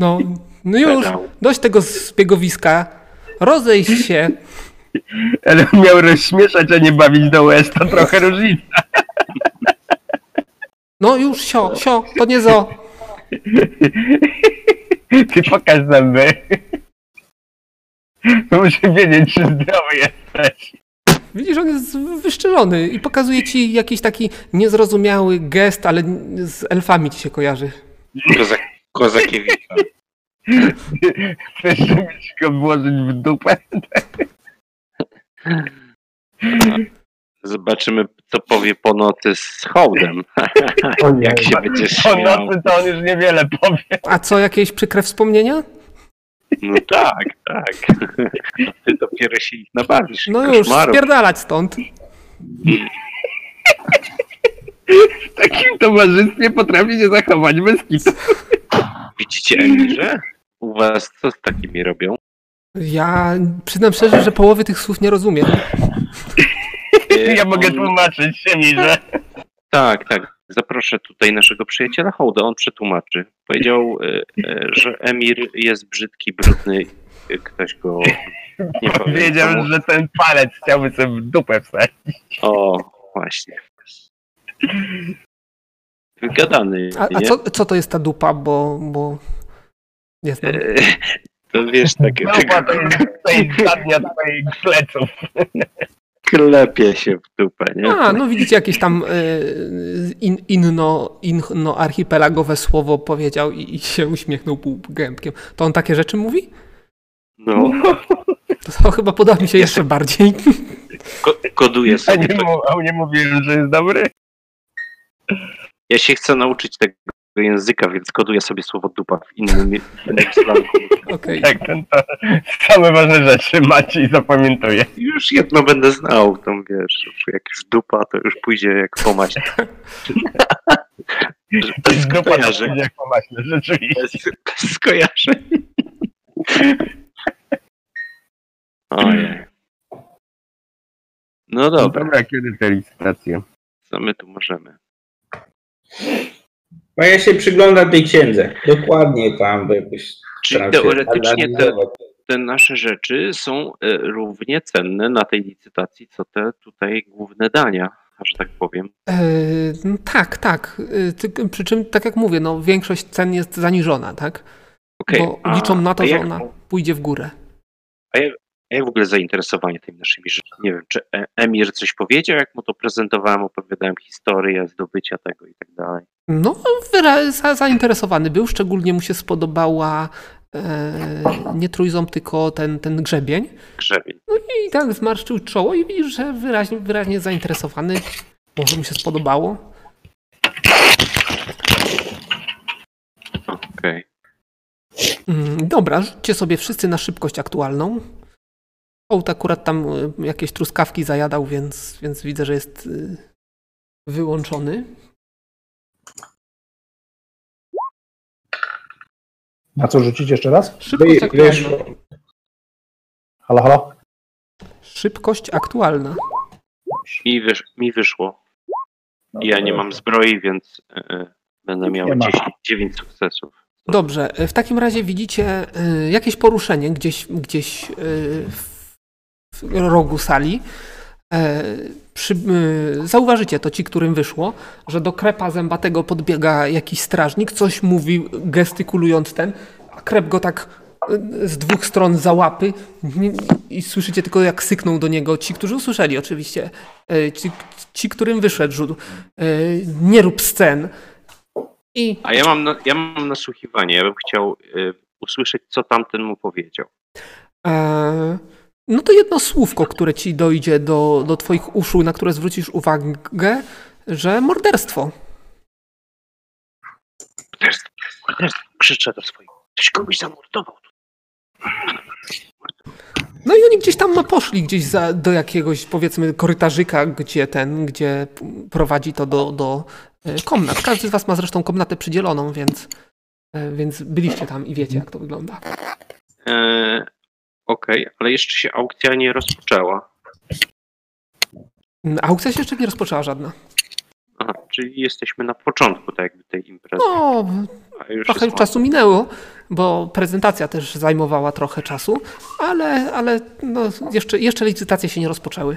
No, no już, dość tego zbiegowiska. Rozejść się. Ale miał rozśmieszać, a nie bawić do łez, to trochę różnica. No już, sio, sio, to nie zo. Ty pokaż zęby. Muszę wiedzieć, czy zdrowy jesteś. Widzisz, on jest wyszczelony i pokazuje ci jakiś taki niezrozumiały gest, ale z elfami ci się kojarzy. Kozak, Kozakiewicza. Chcesz żebyś go włożyć w dupę? Zobaczymy, co powie ponoty z hołdem. Jak się będzie Po śmiał. nocy to on już niewiele powie. A co, jakieś przykre wspomnienia? No tak, tak. Ty dopiero się ich nabawisz. No już, koszmarów. spierdalać stąd. W takim towarzystwie potrafi się zachować bez kitu. Widzicie, Emirze? U was co z takimi robią? Ja przyznam szczerze, że połowy tych słów nie rozumiem. E, Ja mogę on- tłumaczyć się mi, że Tak, tak. Zaproszę tutaj naszego przyjaciela Hołda, on przetłumaczy. Powiedział, e, e, że Emir jest brzydki, brudny. e, Ktoś go nie powiem. wiedział, komu. że ten palec chciałby sobie w dupę wsadzić. O, właśnie. Wygadany, A, a co, co to jest ta dupa, bo, bo nie znam. E, To wiesz, takie Dupa to jest, zadnia twoich pleców. Klepie się w dupę, nie? A, no widzicie, jakieś tam e, in, inno, inno archipelagowe słowo powiedział i, i się uśmiechnął półgębkiem. To on takie rzeczy mówi? No, To, to chyba poda mi się jeszcze bardziej. ko- koduje A sobie. nie, mu- a nie mówiłem, że jest dobry? Ja się chcę nauczyć tego języka, więc koduję sobie słowo dupa w innym, w innym slangu. Okej. Tak, ten to same ważne rzeczy macie i zapamiętuję. Już jedno będę znał, tam wiesz, jak już dupa, to już pójdzie jak pomać. Bez Dupa to skojarzeń. jak pomaśne, rzeczywiście. Bez, bez skojarzeń. Ojej. No dobra, Dobra, kiedy te licytacje? co my tu możemy? A ja się przyglądam tej księdze. Dokładnie tam, bo jakoś Czyli teoretycznie te, te nasze rzeczy są e, równie cenne na tej licytacji, co te tutaj główne dania, że tak powiem. E, no tak, tak. E, Przy czym, tak jak mówię, no, większość cen jest zaniżona, tak? Okej, Bo a- liczą na to, a że jak- ona pójdzie w górę. A jak w ogóle zainteresowanie tymi naszymi rzeczami? Nie wiem, czy E- Emir coś powiedział, jak mu to prezentowałem, opowiadałem historię zdobycia tego i tak dalej. No, zainteresowany był, szczególnie mu się spodobała e, nie trójząb, tylko ten, ten grzebień. Grzebień. I tak zmarszczył czoło i widzisz, że wyraźnie, wyraźnie zainteresowany. Może mu się spodobało. Okej. Mm, Dobra, rzućcie sobie wszyscy na szybkość aktualną. Ołt akurat tam y, jakieś truskawki zajadał, więc, więc widzę, że jest y, wyłączony. Na co rzucić jeszcze raz? Szybkość Wy- aktualna. Halo, halo? Szybkość aktualna. Mi, wysz, mi wyszło. Ja nie mam zbroi, więc e, będę miał Nie ma. 10, 9 sukcesów. Dobrze, w takim razie widzicie y, jakieś poruszenie gdzieś, gdzieś y, w, w rogu sali. E, Przy, y, zauważycie to ci, którym wyszło, że do krepa zębatego podbiega jakiś strażnik, coś mówi, gestykulując ten, a krep go tak y, z dwóch stron za łapy Nie- i słyszycie tylko jak sykną do niego ci, którzy usłyszeli oczywiście, e, ci, ci którym wyszedł. E, Nie rób scen. I A ja mam, na, ja mam nasłuchiwanie. Ja bym chciał e, usłyszeć, co tamten mu powiedział. E, No to jedno słówko, które ci dojdzie do, do twoich uszu, na które zwrócisz uwagę, że morderstwo. Morderstwo, morderstwo. Krzyczę do swoich. Ktoś kogoś zamordował. No i oni gdzieś tam no, poszli gdzieś za, do jakiegoś powiedzmy korytarzyka, gdzie ten, gdzie prowadzi to do, do e, komnat. Każdy z was ma zresztą komnatę przydzieloną, więc, e, więc byliście tam i wiecie jak to wygląda. Okej, ale jeszcze się aukcja nie rozpoczęła. Aukcja się jeszcze nie rozpoczęła żadna. Aha, czyli jesteśmy na początku tak jakby tej imprezy. No, już trochę jest czasu minęło, bo prezentacja też zajmowała trochę czasu, ale, ale no, jeszcze, jeszcze licytacje się nie rozpoczęły.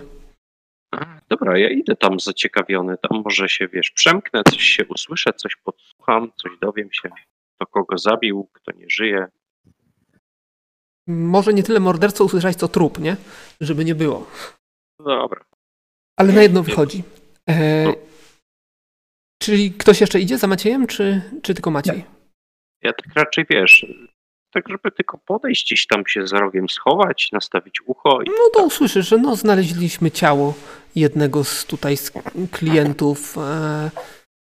A, Dobra, ja idę tam zaciekawiony, tam może się, wiesz, przemknę, coś się usłyszę, coś podsłucham, coś dowiem się, kto kogo zabił, kto nie żyje. Może nie tyle mordercą usłyszeć, co trup, nie? Żeby nie było. Dobra. Ale na jedno wychodzi. E, No. czyli ktoś jeszcze idzie za Maciejem, czy, czy tylko Maciej? Ja tak raczej, wiesz, tak żeby tylko podejść gdzieś tam się za rogiem schować, nastawić ucho i No to usłyszysz, że no, znaleźliśmy ciało jednego z tutaj z klientów. E,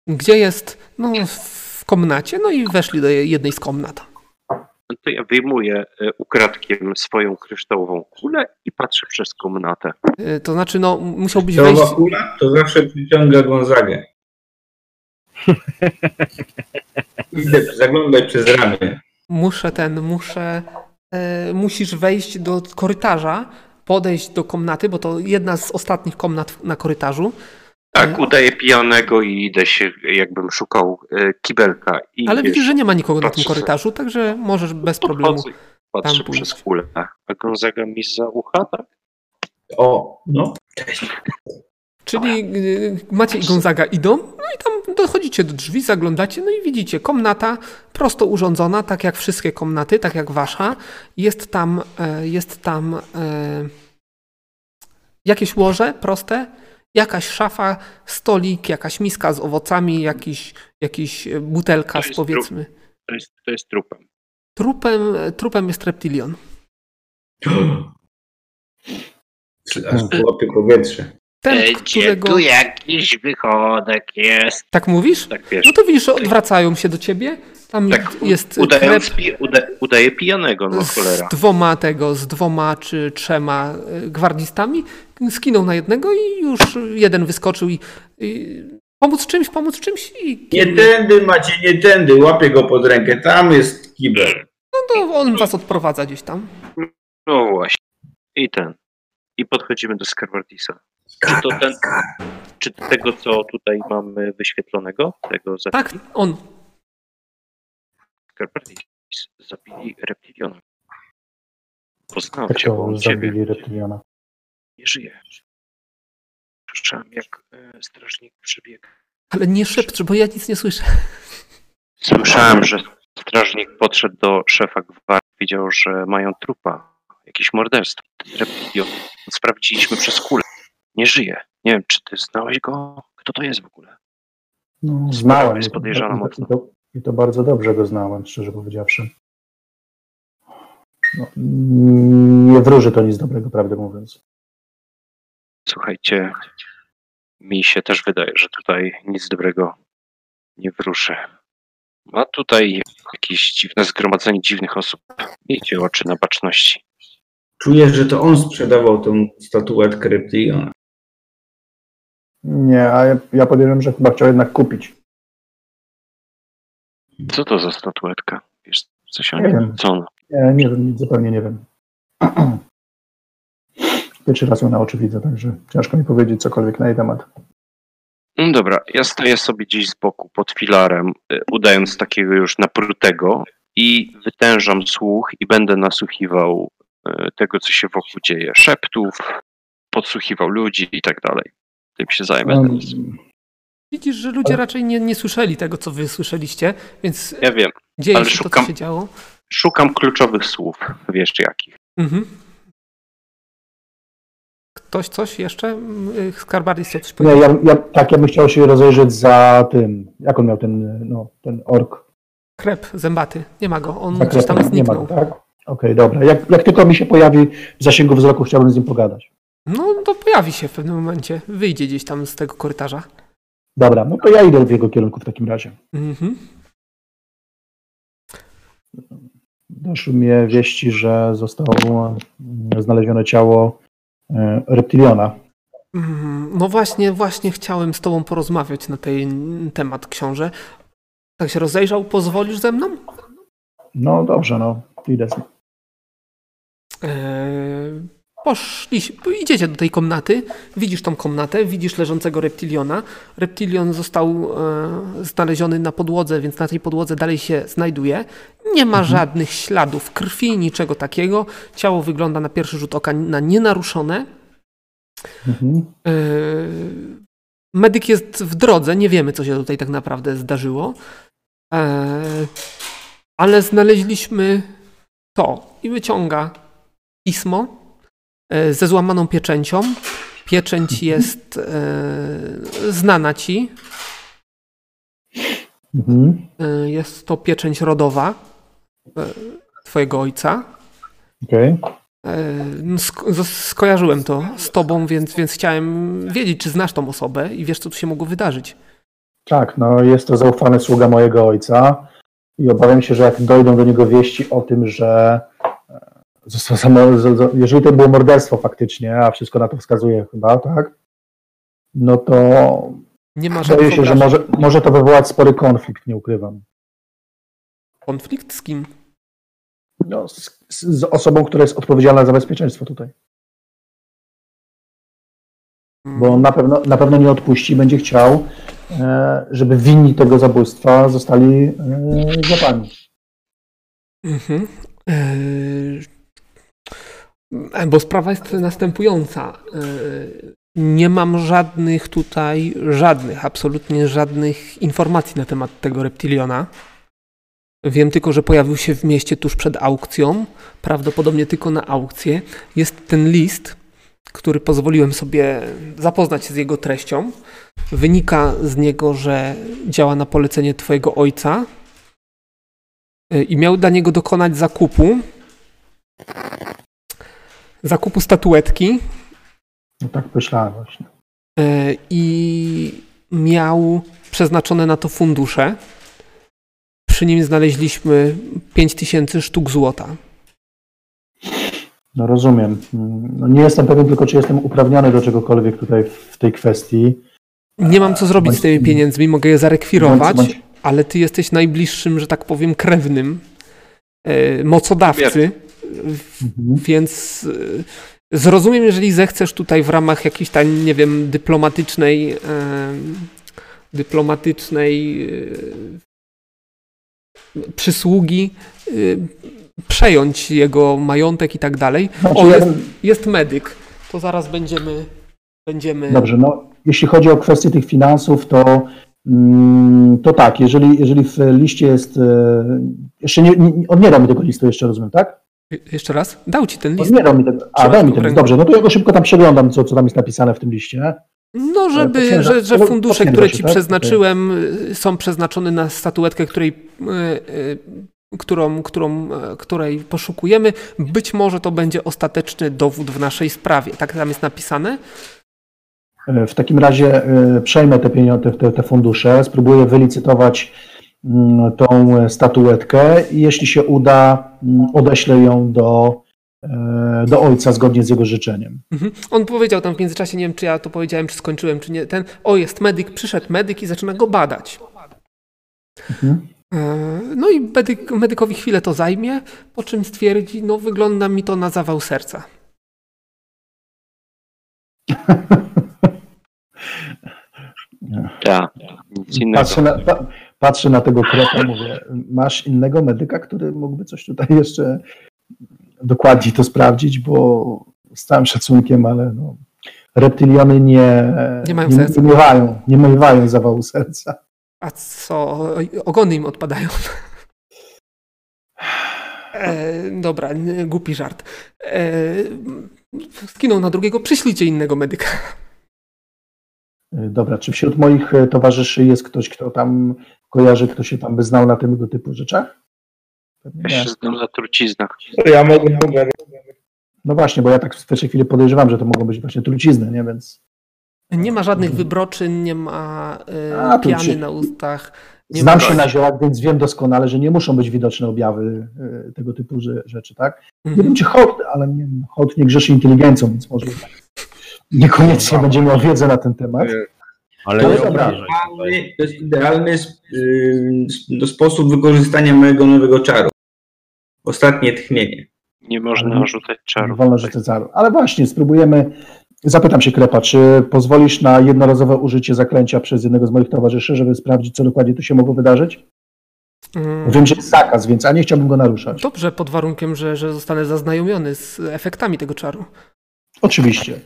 gdzie jest? No, w komnacie. No i weszli do jednej z komnat. To ja wyjmuję e, ukradkiem swoją kryształową kulę i patrzę przez komnatę. E, to znaczy, no, musiałbyś wejść. Czołowa kula to zawsze przyciąga Gonzagę. Idę, zaglądaj przez ramię. Muszę ten, muszę. E, musisz wejść do korytarza, podejść do komnaty, bo to jedna z ostatnich komnat na korytarzu. Tak, udaję pijanego i idę się, jakbym szukał e, kibelka. I, Ale wiesz, widzisz, że nie ma nikogo na tym korytarzu, także możesz bez problemu. patrzę tam pójść. przez kulę. A Gonzaga mi za ucha, tak? O, no. Cześć. Czyli y, Maciej i Gonzaga idą, no i tam dochodzicie do drzwi, zaglądacie, no i widzicie, komnata prosto urządzona, tak jak wszystkie komnaty, tak jak wasza. Jest tam, e, jest tam e, jakieś łoże proste, jakaś szafa, stolik, jakaś miska z owocami, jakiś, jakiś e, butelka To z jest powiedzmy. To jest, to jest trupem. Trupem, trupem jest reptilion. Aż łapie powietrze. Ten, którego... tu jakiś wychodek jest. Tak mówisz? Tak wiesz. No to widzisz, że odwracają się do ciebie. Tam tak jest udając, krep pi, uda, udaje pijanego, no cholera. z dwoma tego, z dwoma czy trzema y, gwardzistami. Skinął na jednego i już jeden wyskoczył i, i pomóc czymś, pomóc czymś i Nie tędy macie, nie tędy. Łapie go pod rękę. Tam jest kibel. no to on was odprowadza gdzieś tam. No właśnie. I ten. I podchodzimy do Scarwardisa. Czy to ten, czy tego, co tutaj mamy wyświetlonego? Tego Tak, on. Scarwardis. Zabili reptiliona. Poznałem cię, on ciebie zabili reptiliona? Nie żyje. Słyszałem, jak e, strażnik przebiegł. Ale nie szepcz, bo ja nic nie słyszę. Słyszałem, że strażnik podszedł do szefa gwardii, wiedział, że mają trupa, jakieś morderstwo. Sprawdziliśmy przez kulę. Nie żyje. Nie wiem, czy ty znałeś go? Kto to jest w ogóle? No, znałem. jest i to- podejrzana i to- mocno. I to, I to bardzo dobrze go znałem, szczerze powiedziawszy. No, nie wróży to nic dobrego, prawdę mówiąc. Słuchajcie, mi się też wydaje, że tutaj nic dobrego nie wróży. Ma tutaj jakieś dziwne zgromadzenie dziwnych osób. Miejcie oczy na baczności. Czuję, że to on sprzedawał tą statuetkę reptiliona. Nie, a ja, ja podejrzewam, że chyba chciał jednak kupić. Co to za statuetka? Wiesz, coś o Nie wiem. Co ona? Nie, nie wiem, zupełnie nie wiem. Pierwszy raz ją na oczy widzę, także ciężko mi powiedzieć cokolwiek na jej temat. No dobra, ja stoję sobie gdzieś z boku pod filarem, y, udając takiego już naprutego i wytężam słuch i będę nasłuchiwał y, tego, co się wokół dzieje. Szeptów, podsłuchiwał ludzi i tak dalej. Tym się zajmę Um, teraz. Widzisz, że ludzie raczej nie, nie słyszeli tego, co wy słyszeliście, więc Ja wiem, dzieje ale się to, szukam- co się działo. szukam kluczowych słów, wiesz jakich. Mhm. Ktoś coś jeszcze? Y, Skarbardis chciał coś powiedzieć? nie, ja, ja, tak, ja bym chciał się rozejrzeć za tym, jak on miał ten, no, ten ork. Krep, zębaty. Nie ma go. On gdzieś tam krepem. nie ma zniknął. go, tak? Okej, dobra. Jak, jak tylko mi się pojawi w zasięgu wzroku, chciałbym z nim pogadać. No to pojawi się w pewnym momencie. Wyjdzie gdzieś tam z tego korytarza. Dobra, no to ja idę w jego kierunku w takim razie. Mhm. Doszły mnie wieści, że zostało mm, znalezione ciało reptiliona. Mm, No właśnie, właśnie chciałem z tobą porozmawiać na ten temat, książę. Tak się rozejrzał, pozwolisz ze mną? No dobrze, no idę. Eee, Poszli, idziecie do tej komnaty, widzisz tą komnatę, widzisz leżącego reptiliona. Reptilion został e, znaleziony na podłodze, więc na tej podłodze dalej się znajduje. Nie ma żadnych śladów krwi, niczego takiego. Ciało wygląda na pierwszy rzut oka na nienaruszone. Mhm. E, medyk jest w drodze, nie wiemy, co się tutaj tak naprawdę zdarzyło. E, ale znaleźliśmy to i wyciąga pismo ze złamaną pieczęcią. Pieczęć jest e, znana ci. Mhm. E, Jest to pieczęć rodowa e, twojego ojca. Okej. E, no, sk- z- skojarzyłem to z tobą, więc, więc chciałem wiedzieć, czy znasz tą osobę i wiesz, co tu się mogło wydarzyć. Tak, no jest to zaufany sługa mojego ojca i obawiam się, że jak dojdą do niego wieści o tym, że e, samo, jeżeli to było morderstwo faktycznie, a wszystko na to wskazuje chyba, tak, no to Nie ma żadnych się, że może, może to wywołać spory konflikt, nie ukrywam. Konflikt z kim? No, z, z, osobą, która jest odpowiedzialna za bezpieczeństwo tutaj. Bo na pewno, na pewno nie odpuści, będzie chciał, e, żeby winni tego zabójstwa zostali e, złapani. Mhm. Bo sprawa jest następująca. Eee, Nie mam żadnych tutaj, żadnych, absolutnie żadnych informacji na temat tego reptiliona. Wiem tylko, że pojawił się w mieście tuż przed aukcją, prawdopodobnie tylko na aukcję. Jest ten list, który pozwoliłem sobie zapoznać się z jego treścią. Wynika z niego, że działa na polecenie Twojego ojca, Y, i miał dla niego dokonać zakupu. Zakupu statuetki No tak myślałem właśnie. y, i miał przeznaczone na to fundusze. Przy nim znaleźliśmy 5000 sztuk złota. No rozumiem. No nie jestem pewien tylko, czy jestem uprawniony do czegokolwiek tutaj w tej kwestii. Nie mam co zrobić z tymi pieniędzmi, mogę je zarekwirować, Bądź- bądź- ale ty jesteś najbliższym, że tak powiem, krewnym y, mocodawcy, Mhm. więc y, zrozumiem, jeżeli zechcesz tutaj w ramach jakiejś tam, nie wiem, dyplomatycznej, dyplomatycznej y, przysługi y, przejąć jego majątek i tak dalej. Znaczy, O, jest, jest medyk. To zaraz będziemy, będziemy Dobrze, no jeśli chodzi o kwestię tych finansów, to, mm, to tak, jeżeli, jeżeli w liście jest, e, jeszcze nie, nie, on nie dał mi tego listu jeszcze, rozumiem, tak? Jeszcze raz? Dał ci ten list. nie dał mi tego, a dał mi ten list, dobrze, no to ja go szybko tam przeglądam, co, co tam jest napisane w tym liście. No, żeby, potwierdza- że, że fundusze, które się, ci tak? przeznaczyłem, y, są przeznaczone na statuetkę, której, y, y, którą, którą, e, której poszukujemy. Być może to będzie ostateczny dowód w naszej sprawie. Tak tam jest napisane? E, W takim razie e, przejmę te pieniądze, te, te fundusze, spróbuję wylicytować tą statuetkę i jeśli się uda, mm, odeślę ją do, e, do ojca zgodnie z jego życzeniem. Mhm. On powiedział tam w międzyczasie, nie wiem czy ja to powiedziałem, czy skończyłem, czy nie. Ten, o jest medyk, przyszedł medyk i zaczyna go badać. Mhm. E, No i medyk, medykowi chwilę to zajmie, po czym stwierdzi, no wygląda mi to na zawał serca. Tak, nic innego. Patrzę na, pa, patrzę na tego krepa, mówię, masz innego medyka, który mógłby coś tutaj jeszcze dokładniej to sprawdzić, bo z całym szacunkiem, ale no, nie, Nie mają nie, serca. nie miewają, nie miewają zawału serca. A co? Ogony im odpadają. E, dobra, głupi żart. E, skinął na drugiego, przyślijcie innego medyka. Dobra, czy wśród moich towarzyszy jest ktoś, kto tam kojarzy, kto się tam by znał na tego typu rzeczach? Pewnie Ja nie. się znam na truciznach. Ja mogę pogadać. No właśnie, bo ja tak w pierwszej chwili podejrzewam, że to mogą być właśnie trucizny, nie? Więc Nie ma żadnych wybroczyn, nie ma e, A, piany ci- na ustach. Nie Znam się na ziołach, więc wiem doskonale, że nie muszą być widoczne objawy e, tego typu rze- rzeczy, tak? Nie Mhm. wiem, czy hołd, ale nie, hołd nie grzeszy inteligencją, więc może niekoniecznie będzie miał wiedzę na ten temat. Ale nie dobra. Idealny- To jest idealny no, sposób wykorzystania mojego nowego czaru. Ostatnie tchnienie. Nie można Ale- rzucać Nie czarów. wolno rzucać zaru. Ale właśnie, spróbujemy. Zapytam się Krepa, czy pozwolisz na jednorazowe użycie zaklęcia przez jednego z moich towarzyszy, żeby sprawdzić, co dokładnie tu się mogło wydarzyć? Mm, Wiem, że jest zakaz, więc a nie chciałbym go naruszać. Dobrze, pod warunkiem, że, że zostanę zaznajomiony z efektami tego czaru. Oczywiście.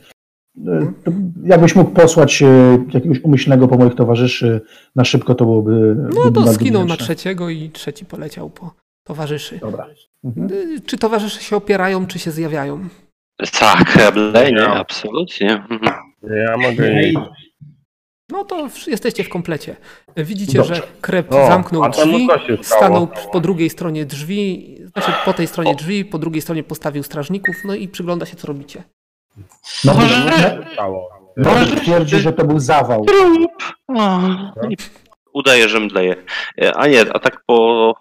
To Jakbyś mógł posłać e, jakiegoś umyślnego po moich towarzyszy na szybko, to byłoby. No to skinął na trzeciego i trzeci poleciał po towarzyszy. Dobra. Mhm. Y, Czy towarzysze się opierają, czy się zjawiają? Tak, nie, Ja. absolutnie. Mhm. Ja mogę. No to jesteście w komplecie. Widzicie, Dobrze. że krep O, zamknął drzwi, stanął po drugiej stronie drzwi, znaczy po tej stronie drzwi, po drugiej stronie postawił strażników, no i przygląda się, co robicie. No, no, no, twierdzi, że to był zawał. Udaje, że mdleje. E, A nie, a tak po...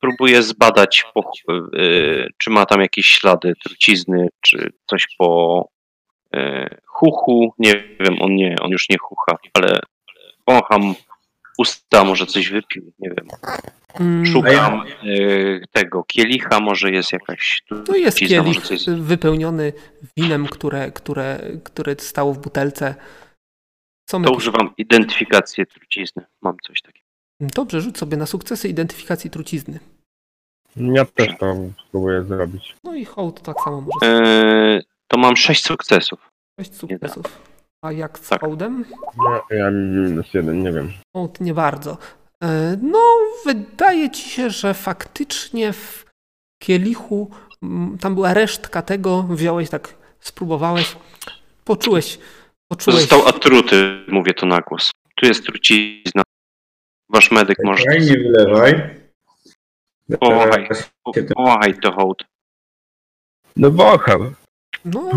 Próbuję zbadać, po, y, czy ma tam jakieś ślady trucizny, czy coś po y, chuchu. Nie wiem, on nie, on już nie chucha, ale wącham usta, może coś wypił, nie wiem. Mm, Szukam y, tego kielicha, może jest jakaś To jest kielich coś... wypełniony winem, które, które, które stało w butelce. Co my To tu- używam identyfikacji trucizny. Mam coś takiego. Dobrze, rzuć sobie na sukcesy identyfikacji trucizny. Ja też to spróbuję zrobić. No i hołd tak samo może. E, to mam sześć sukcesów. Sześć sukcesów. A jak z Tak. hołdem? Ja, ja minus jeden, nie wiem. Hołd nie bardzo. E, No, wydaje ci się, że faktycznie w kielichu tam była resztka tego, wziąłeś tak, spróbowałeś, poczułeś, poczułeś. Został atruty, mówię to na głos. Tu jest trucizna. Wasz medyk może. Czekaj, nie wylewaj. Powąchaj. Powąchaj to hołd. No wącham. No.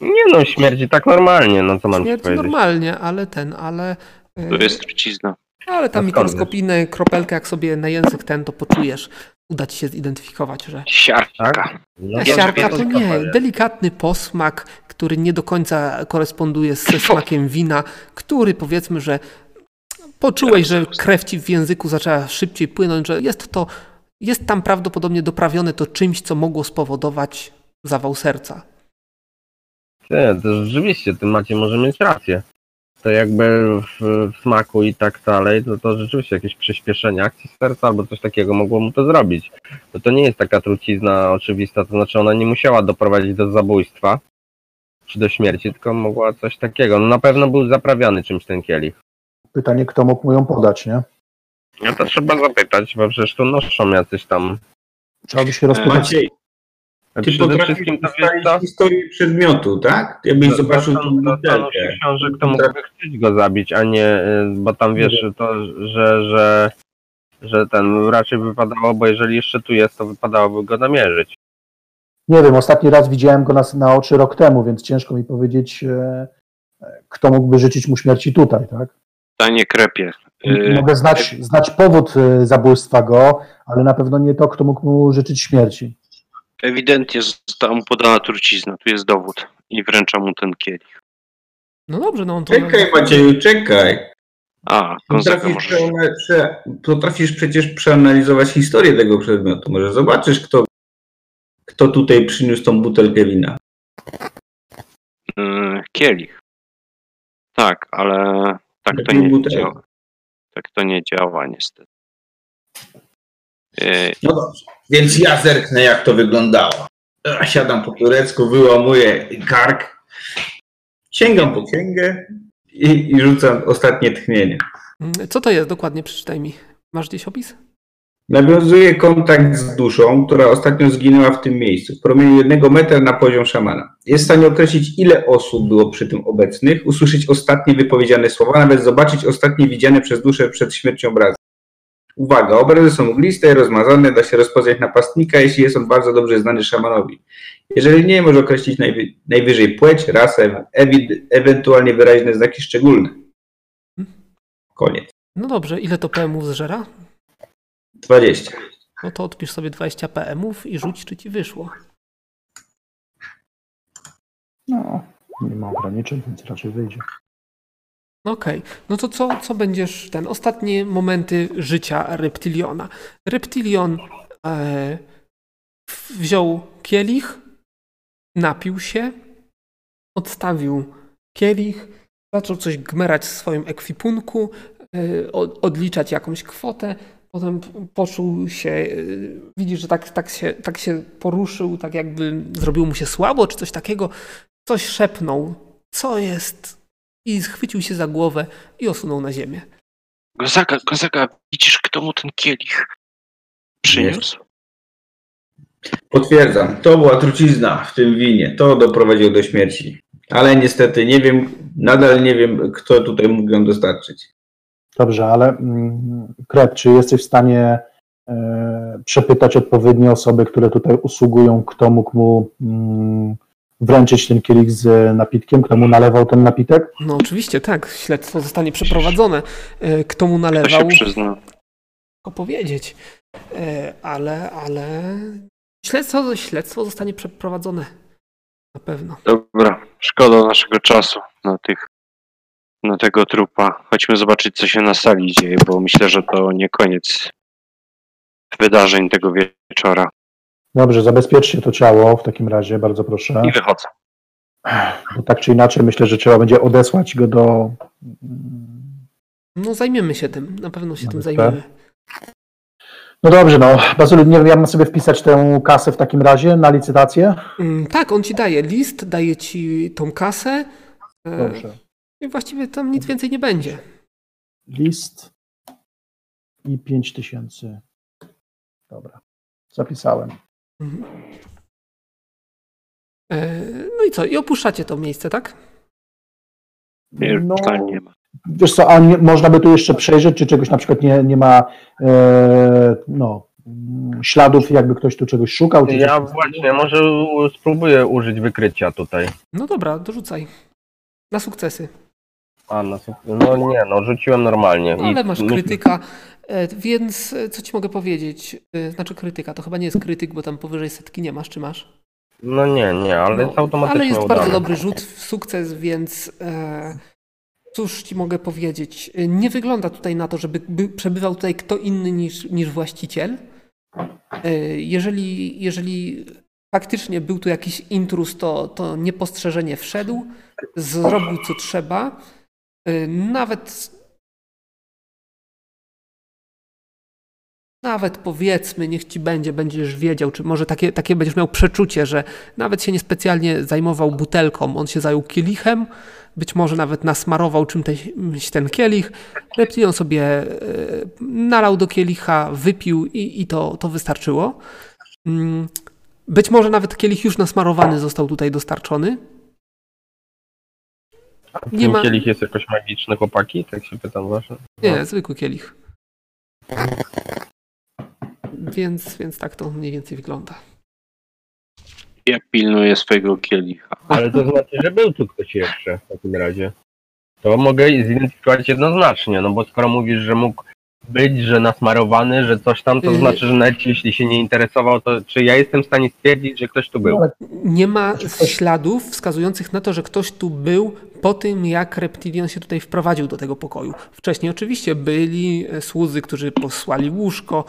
Nie no, śmierdzi tak normalnie, no co mam śmierć powiedzieć. normalnie, ale ten, ale... e, Tu jest trucizna. Ale tam skąd mikroskopijne kropelkę, jak sobie na język ten, to poczujesz. Uda ci się zidentyfikować, że Siarka. Tak? No to siarka to nie, delikatny posmak, który nie do końca koresponduje ze smakiem wina, który powiedzmy, że poczułeś, że krew ci w języku zaczęła szybciej płynąć, że jest to, jest tam prawdopodobnie doprawione to czymś, co mogło spowodować zawał serca. Nie, to rzeczywiście, ty macie może mieć rację. To jakby w, w smaku i tak dalej, no to rzeczywiście jakieś przyspieszenie akcji serca albo coś takiego mogło mu to zrobić. Bo to nie jest taka trucizna oczywista, to znaczy ona nie musiała doprowadzić do zabójstwa czy do śmierci, tylko mogła coś takiego. No na pewno był zaprawiany czymś ten kielich. Pytanie, kto mógł mu ją podać, nie? No to trzeba zapytać, bo przecież tu noszą jacyś tam. Trzeba by się rozpytać. Maciej, ty Przede potrafisz to ustalić co? historię przedmiotu, tak? Jakbyś zobaczył tą Zastanów butelkę. się książek, to mógłby chcieć go zabić, a nie, y, bo tam wiesz, to, że, że, że ten raczej wypadało, bo jeżeli jeszcze tu jest, to wypadałoby go namierzyć. Nie wiem, ostatni raz widziałem go na, na oczy rok temu, więc ciężko mi powiedzieć, e, kto mógłby życzyć mu śmierci tutaj, tak? Pytanie krepie. Y, Mogę znać, znać powód e, zabójstwa go, ale na pewno nie to, kto mógł mu życzyć śmierci. Ewidentnie została mu podana trucizna. Tu jest dowód. I wręcza mu ten kielich. No dobrze, no on to... Czekaj Macieju, czekaj. A, Potrafisz, może. przeana- prze, potrafisz przecież przeanalizować historię tego przedmiotu. Może zobaczysz, kto, kto tutaj przyniósł tą butelkę wina. Y, kielich. Tak, ale tak to nie butelkę. działa. Tak to nie działa niestety. Y, No dobrze. Więc ja zerknę, jak to wyglądało. Siadam po turecku, wyłamuję kark, sięgam po księgę i, i rzucam ostatnie tchnienie. Co to jest dokładnie? Przeczytaj mi. Masz gdzieś opis? Nawiązuje kontakt z duszą, która ostatnio zginęła w tym miejscu, w promieniu jednego metra na poziom szamana. Jest w stanie określić, ile osób było przy tym obecnych, usłyszeć ostatnie wypowiedziane słowa, nawet zobaczyć ostatnie widziane przez duszę przed śmiercią obrazy. Uwaga, obrazy są mgliste, rozmazane, da się rozpoznać napastnika, jeśli jest on bardzo dobrze znany szamanowi. Jeżeli nie, może określić najwy, najwyżej płeć, rasę, ewi- ewentualnie wyraźne znaki szczególne. Koniec. No dobrze, ile to PM-ów zżera? 20. No to odpisz sobie 20 PM-ów i rzuć, czy ci wyszło. No, nie ma ograniczeń, więc raczej wyjdzie. Okej, no to co, co będziesz, ten, ostatnie momenty życia reptiliona. Reptilion e, wziął kielich, napił się, odstawił kielich, zaczął coś gmerać w swoim ekwipunku, od- odliczać jakąś kwotę, potem poczuł się, y, widzi, że tak, tak, się, tak się poruszył, tak jakby zrobiło mu się słabo, czy coś takiego, coś szepnął, co jest, i schwycił się za głowę i osunął na ziemię. Gozaga, Gozaga, widzisz, kto mu ten kielich przyniósł? Potwierdzam, to była trucizna w tym winie. To doprowadziło do śmierci. Ale niestety nie wiem, nadal nie wiem, kto tutaj mógł ją dostarczyć. Dobrze, ale mm, Krep, czy jesteś w stanie e, przepytać odpowiednie osoby, które tutaj usługują, kto mógł mu mm, wręczyć ten kielich z napitkiem, kto mu nalewał ten napitek? No oczywiście, tak, śledztwo zostanie przeprowadzone. E, Kto mu Kto się nalewał, przyzna? ciężko powiedzieć, E, ale, ale śledztwo, śledztwo zostanie przeprowadzone. Na pewno. Dobra, szkoda naszego czasu na tych, na tego trupa. Chodźmy zobaczyć, co się na sali dzieje, bo myślę, że to nie koniec wydarzeń tego wieczora. Dobrze, zabezpieczcie to ciało w takim razie, bardzo proszę. I wychodzę. Bo tak czy inaczej myślę, że trzeba będzie odesłać go do. No zajmiemy się tym, na pewno się Na tym zajmiemy. No dobrze, no. Bazylu, nie wiem, ja mam sobie wpisać tę kasę w takim razie na licytację? Mm, Tak, on ci daje list, daje ci tą kasę e, Dobrze. i właściwie tam nic więcej nie będzie. List i 5 tysięcy. Dobra, zapisałem. Mhm. E, No i co? I opuszczacie to miejsce, tak? Nie, No, pytań nie ma. wiesz co, a nie, można by tu jeszcze przejrzeć, czy czegoś na przykład nie, nie ma e, no, śladów, jakby ktoś tu czegoś szukał? Czy Ja coś- właśnie może spróbuję użyć wykrycia tutaj. No dobra, dorzucaj. Na sukcesy. A, no, no nie, no rzuciłem normalnie. No, ale masz krytyka, e, więc e, co ci mogę powiedzieć? E, Znaczy krytyka, to chyba nie jest krytyk, bo tam powyżej setki nie masz, czy masz? No nie, nie, ale No, jest automatycznie ale jest udane. bardzo dobry rzut sukces, więc e, cóż ci mogę powiedzieć? E, Nie wygląda tutaj na to, żeby by przebywał tutaj kto inny niż, niż właściciel. E, jeżeli, jeżeli faktycznie był tu jakiś intrus, to, to niepostrzeżenie wszedł, zrobił co trzeba. E, nawet Nawet powiedzmy, niech ci będzie, będziesz wiedział, czy może takie, takie będziesz miał przeczucie, że nawet się niespecjalnie zajmował butelką, on się zajął kielichem, być może nawet nasmarował czymś ten kielich, reptilion sobie e, nalał do kielicha, wypił i, i to, to wystarczyło. Mm, Być może nawet kielich już nasmarowany został tutaj dostarczony. Nie ma- kielich jest jakoś magiczny, chłopaki? Tak się pytam właśnie. Nie, zwykły kielich. Więc, więc tak to mniej więcej wygląda. Ja pilnuję swojego kielicha. Ale to znaczy, że był tu ktoś jeszcze w takim razie. To mogę zidentyfikować jednoznacznie, no bo skoro mówisz, że mógł być, że nasmarowany, że coś tam, to Yy. znaczy, że nawet jeśli się nie interesował, to czy ja jestem w stanie stwierdzić, że ktoś tu był? No, Nie ma śladów wskazujących na to, że ktoś tu był po tym, jak Reptilion się tutaj wprowadził do tego pokoju. Wcześniej oczywiście byli słudzy, którzy posłali łóżko,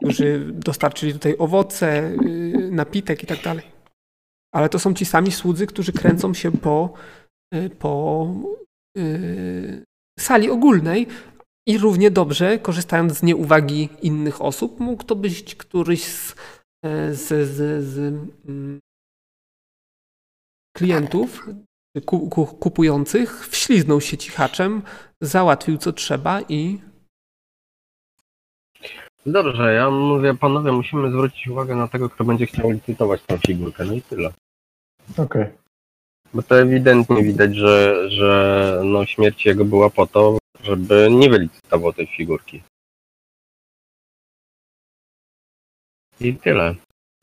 którzy dostarczyli tutaj owoce, y, napitek i tak dalej. Ale to są ci sami słudzy, którzy kręcą się po, y, po y, sali ogólnej i równie dobrze, korzystając z nieuwagi innych osób, mógł to być któryś z, e, z, z, z mm, klientów ku, ku, kupujących, wśliznął się cichaczem, załatwił co trzeba i Dobrze, ja mówię, panowie, musimy zwrócić uwagę na tego, kto będzie chciał licytować tą figurkę, no i tyle. Okej. Bo to ewidentnie widać, że, że no, śmierć jego była po to, żeby nie wylicytował tej figurki. I tyle.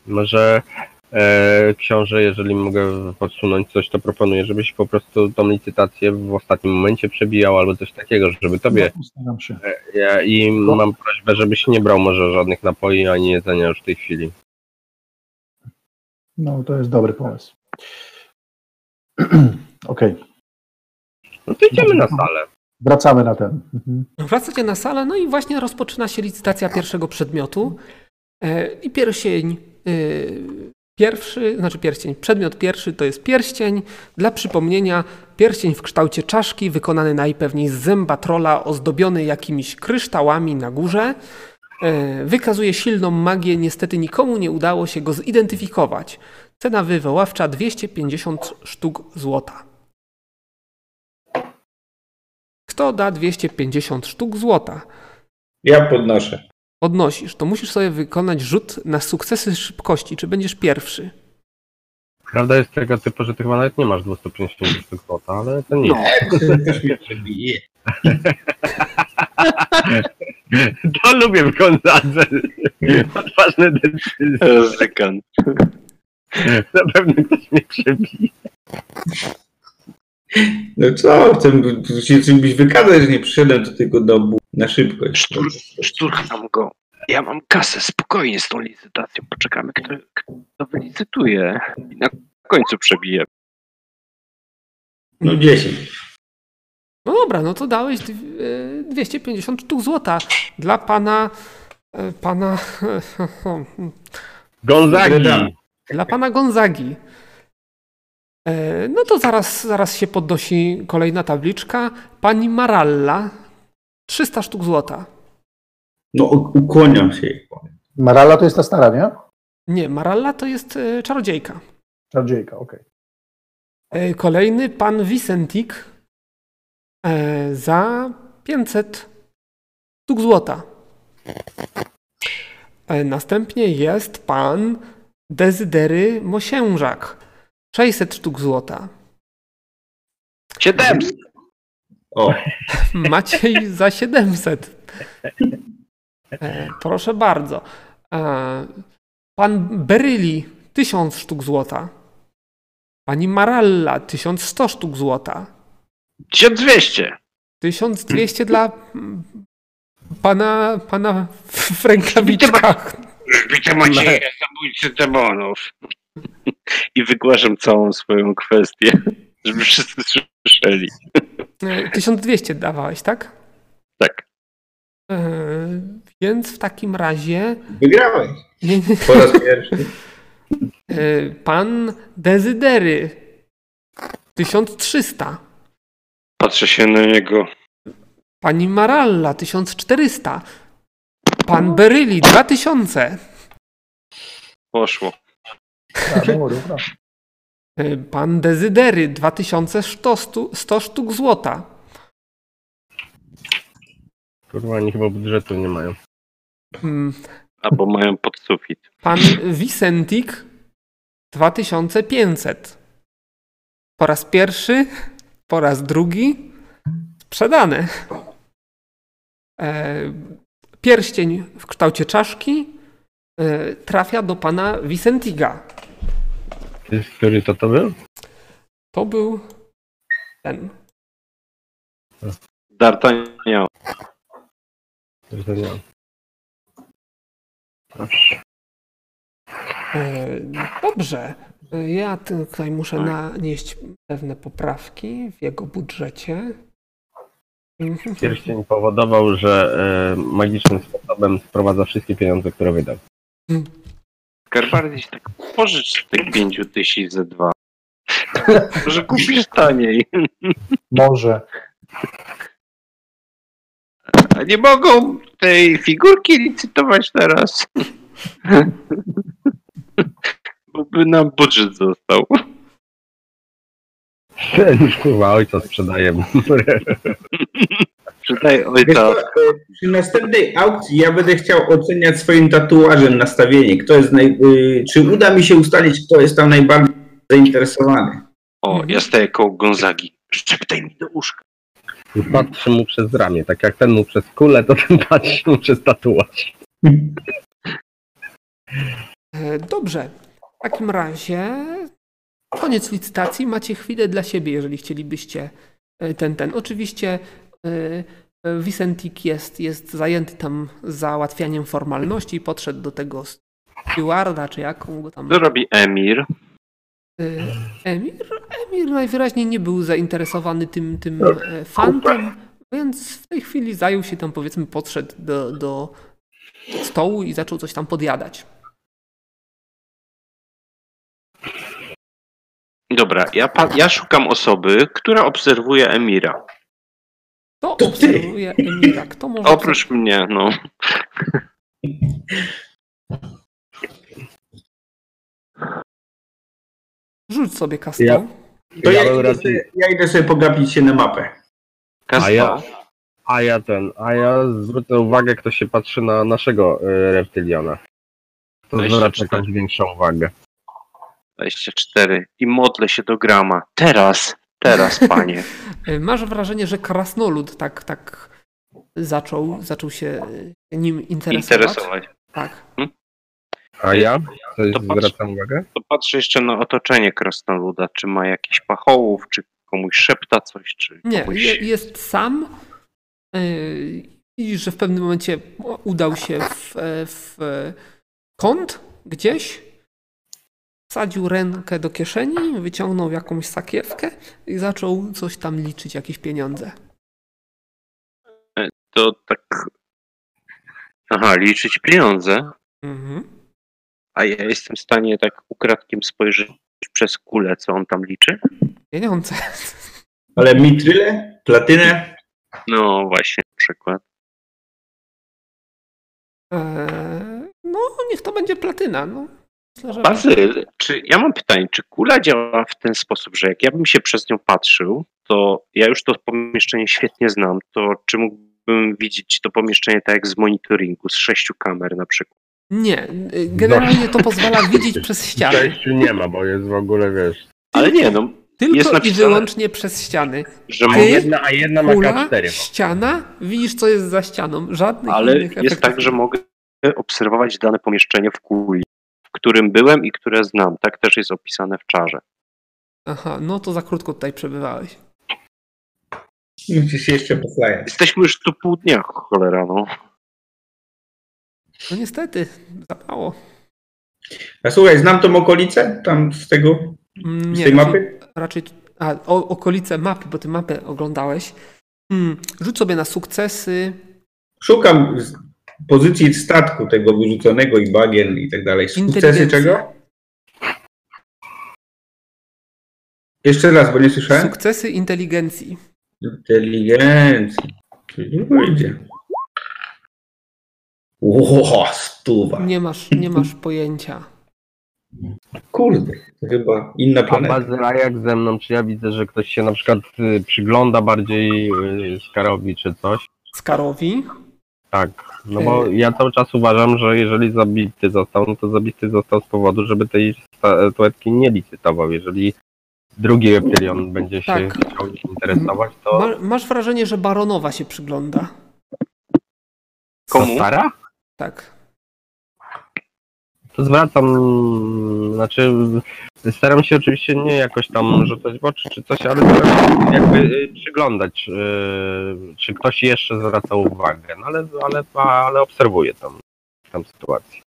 Może e, książę, jeżeli mogę podsunąć coś, to proponuję, żebyś po prostu tą licytację w ostatnim momencie przebijał albo coś takiego, żeby tobie. No, się. Ja, I mam prośbę, żebyś nie brał może żadnych napoi ani jedzenia już w tej chwili. No, to jest dobry pomysł. Okej, No to idziemy na salę. Wracamy na ten. Mhm. wracacie na salę, no i właśnie rozpoczyna się licytacja pierwszego przedmiotu. E, I pierścień y, pierwszy, znaczy pierścień, przedmiot pierwszy to jest pierścień. Dla przypomnienia, pierścień w kształcie czaszki, wykonany najpewniej z zęba trola, ozdobiony jakimiś kryształami na górze. E, Wykazuje silną magię, niestety nikomu nie udało się go zidentyfikować. Cena wywoławcza 250 sztuk złota. Kto da 250 sztuk złota? Ja podnoszę. Odnosisz, to musisz sobie wykonać rzut na sukcesy szybkości. Czy będziesz pierwszy? Prawda jest tego typu, że ty chyba nawet nie masz 250 sztuk złota, ale to nie. No. Też mnie przebije. To lubię w Gonzadze. Odważne decyzje. Ryzykan. Na pewno ktoś mnie przebije. No co, chcę się czymś wykazać, że nie przyszedłem do tego domu na szybkość. Sztur, szturcham go. Ja mam kasę, spokojnie z tą licytacją. Poczekamy, kto, kto wylicytuje. I na końcu przebije. No 10. No dobra, no to dałeś dw- e, 250 sztuk złota dla pana. e, Pana. Gonzagi. Dla pana Gonzagi. E, No to zaraz, zaraz się podnosi kolejna tabliczka. Pani Maralla. 300 sztuk złota. No ukłoniam się jej. Marala to jest ta stara, nie? Nie, Maralla to jest e, czarodziejka. Czarodziejka, okej. E, Kolejny pan Vicentik za 500 sztuk złota. Następnie jest pan Dezydery Mosiężak. 600 sztuk złota. 700. O, Maciej za 700. E, proszę bardzo. E, pan Beryli 1000 sztuk złota. Pani Maralla 1100 sztuk złota. 1200. 1200 dla pana, pana w rękawiczkach. Witam Macieja, zabójcy demonów. I wygłaszam całą swoją kwestię, żeby wszyscy słyszeli. E, 1200 dawałeś, tak? Tak. E, Więc w takim razie wygrałeś. Po raz pierwszy. e, pan Dezydery 1300. Patrzę się na niego. Pani Maralla 1400. Pan Beryli 2000. Poszło. Dobra. E, Pan Dezydery 2100 stu- 100 sztuk złota. Kurwa, oni chyba budżetu nie mają. Mm, Albo mają pod sufit. Pan Vicentik 2500. Po raz pierwszy, po raz drugi sprzedane. E, pierścień w kształcie czaszki e, trafia do pana Vicentiga. Który to to był? To był ten. D'Artagnan. E, Dobrze. E, Ja tutaj muszę nanieść pewne poprawki w jego budżecie. Mhm. Pierścień powodował, że e, magicznym sposobem sprowadza wszystkie pieniądze, które wydał. Garbardziej tak pożycz tych pięciu tysięcy ze dwa. Może kupisz taniej. Może. A nie mogą tej figurki licytować teraz. Bo by nam budżet został. Ten już kurwa ojca sprzedaje. Czytaj ojca. e, przy następnej aukcji ja będę chciał oceniać swoim tatuażem nastawienie. Kto jest naj... y, czy uda mi się ustalić, kto jest tam najbardziej zainteresowany? O, ja staję koło Gonzagi. Szeptaj mi do łóżka. I patrzy mu przez ramię. Tak jak ten mu przez kulę, to ten patrzy mu przez tatuaż. E, Dobrze. W takim razie koniec licytacji. Macie chwilę dla siebie, jeżeli chcielibyście e, ten, ten. Oczywiście Y, y, Vicentik jest, jest zajęty tam załatwianiem formalności i podszedł do tego stewarda, czy jaką go tam... Co robi Emir? Y, Emir? Emir najwyraźniej nie był zainteresowany tym, tym e, fantem, więc w tej chwili zajął się tam, powiedzmy, podszedł do, do stołu i zaczął coś tam podjadać. Dobra, ja, ja szukam osoby, która obserwuje Emira. To ty. obserwuje Emira? Kto może Oprócz mnie, no. Rzuć sobie kastą. Ja- To ja, bym idę raczej- ja idę sobie pogapić się na mapę. Kaspa. A ja, a ja ten, a ja zwrócę uwagę, kto się patrzy na naszego y, reptyliona. To zwraca jakąś większą uwagę. 24. I modlę się do grama. Teraz, teraz, panie. Masz wrażenie, że krasnolud tak, tak zaczął, zaczął się y, nim interesować? Interesować. Tak. A ja? To patrz. zwracam uwagę? To patrzę jeszcze na otoczenie krasnoluda. Czy ma jakiś pachołów, czy komuś szepta coś, czy Nie, komuś... je, jest sam. Yy, Widzisz, że w pewnym momencie udał się w, e, w e, kąt gdzieś, wsadził rękę do kieszeni, wyciągnął jakąś sakiewkę i zaczął coś tam liczyć, jakieś pieniądze. To tak... Aha, liczyć pieniądze. Mhm. A ja jestem w stanie tak ukradkiem spojrzeć przez kulę, co on tam liczy? Pieniądze. Ale mitryle, platynę, No właśnie, na przykład. Eee, no, niech to będzie platyna. No. Myślę, że... Bazyl, czy ja mam pytanie, czy kula działa w ten sposób, że jak ja bym się przez nią patrzył, to ja już to pomieszczenie świetnie znam, to czy mógłbym widzieć to pomieszczenie tak jak z monitoringu, z sześciu kamer na przykład? Nie, generalnie to pozwala widzieć przez ściany. Przejściu nie ma, bo jest w ogóle, wiesz... Ale nie, no, Tylko Jest i napisane- wyłącznie przez ściany. że Ty- jedna, a jedna ma Kula, K4. ściana, widzisz co jest za ścianą. Żadnych ale innych jest efektów. tak, że mogę obserwować dane pomieszczenie w kuli, w którym byłem i które znam. Tak też jest opisane w czarze. Aha, no to za krótko tutaj przebywałeś. musisz jeszcze poslajać. Jesteśmy już tu pół dnia, cholera, no. No niestety, za mało. A słuchaj, znam tą okolicę tam z tego, Mm, z Nie, tej raczej- mapy? Raczej, a, o, okolice mapy, bo ty mapę oglądałeś. Hmm, rzuć sobie na sukcesy. Szukam pozycji statku tego wyrzuconego i bagien i tak dalej. Sukcesy czego? Jeszcze raz, bo nie słyszałem. Sukcesy inteligencji. Inteligencji. Czyli wyjdzie. Ło, stuwa. Nie masz, nie masz pojęcia. Kurde, to chyba inna A planeta. Bazyla jak ze mną, czy ja widzę, że ktoś się na przykład y, przygląda bardziej y, Skarowi czy coś? Skarowi. Tak, no bo ja cały czas uważam, że jeżeli zabity został, no to zabity został z powodu, żeby tej statuetki nie licytował. Jeżeli drugi reptylion będzie się Tak. chciał interesować, to Ma, masz wrażenie, że baronowa się przygląda. Komu? To stara? Tak. Zwracam, znaczy staram się oczywiście nie jakoś tam rzucać w oczy czy coś, ale staram się jakby y, przyglądać, y, czy ktoś jeszcze zwraca uwagę, no ale, ale, ale obserwuję tam, tam sytuację.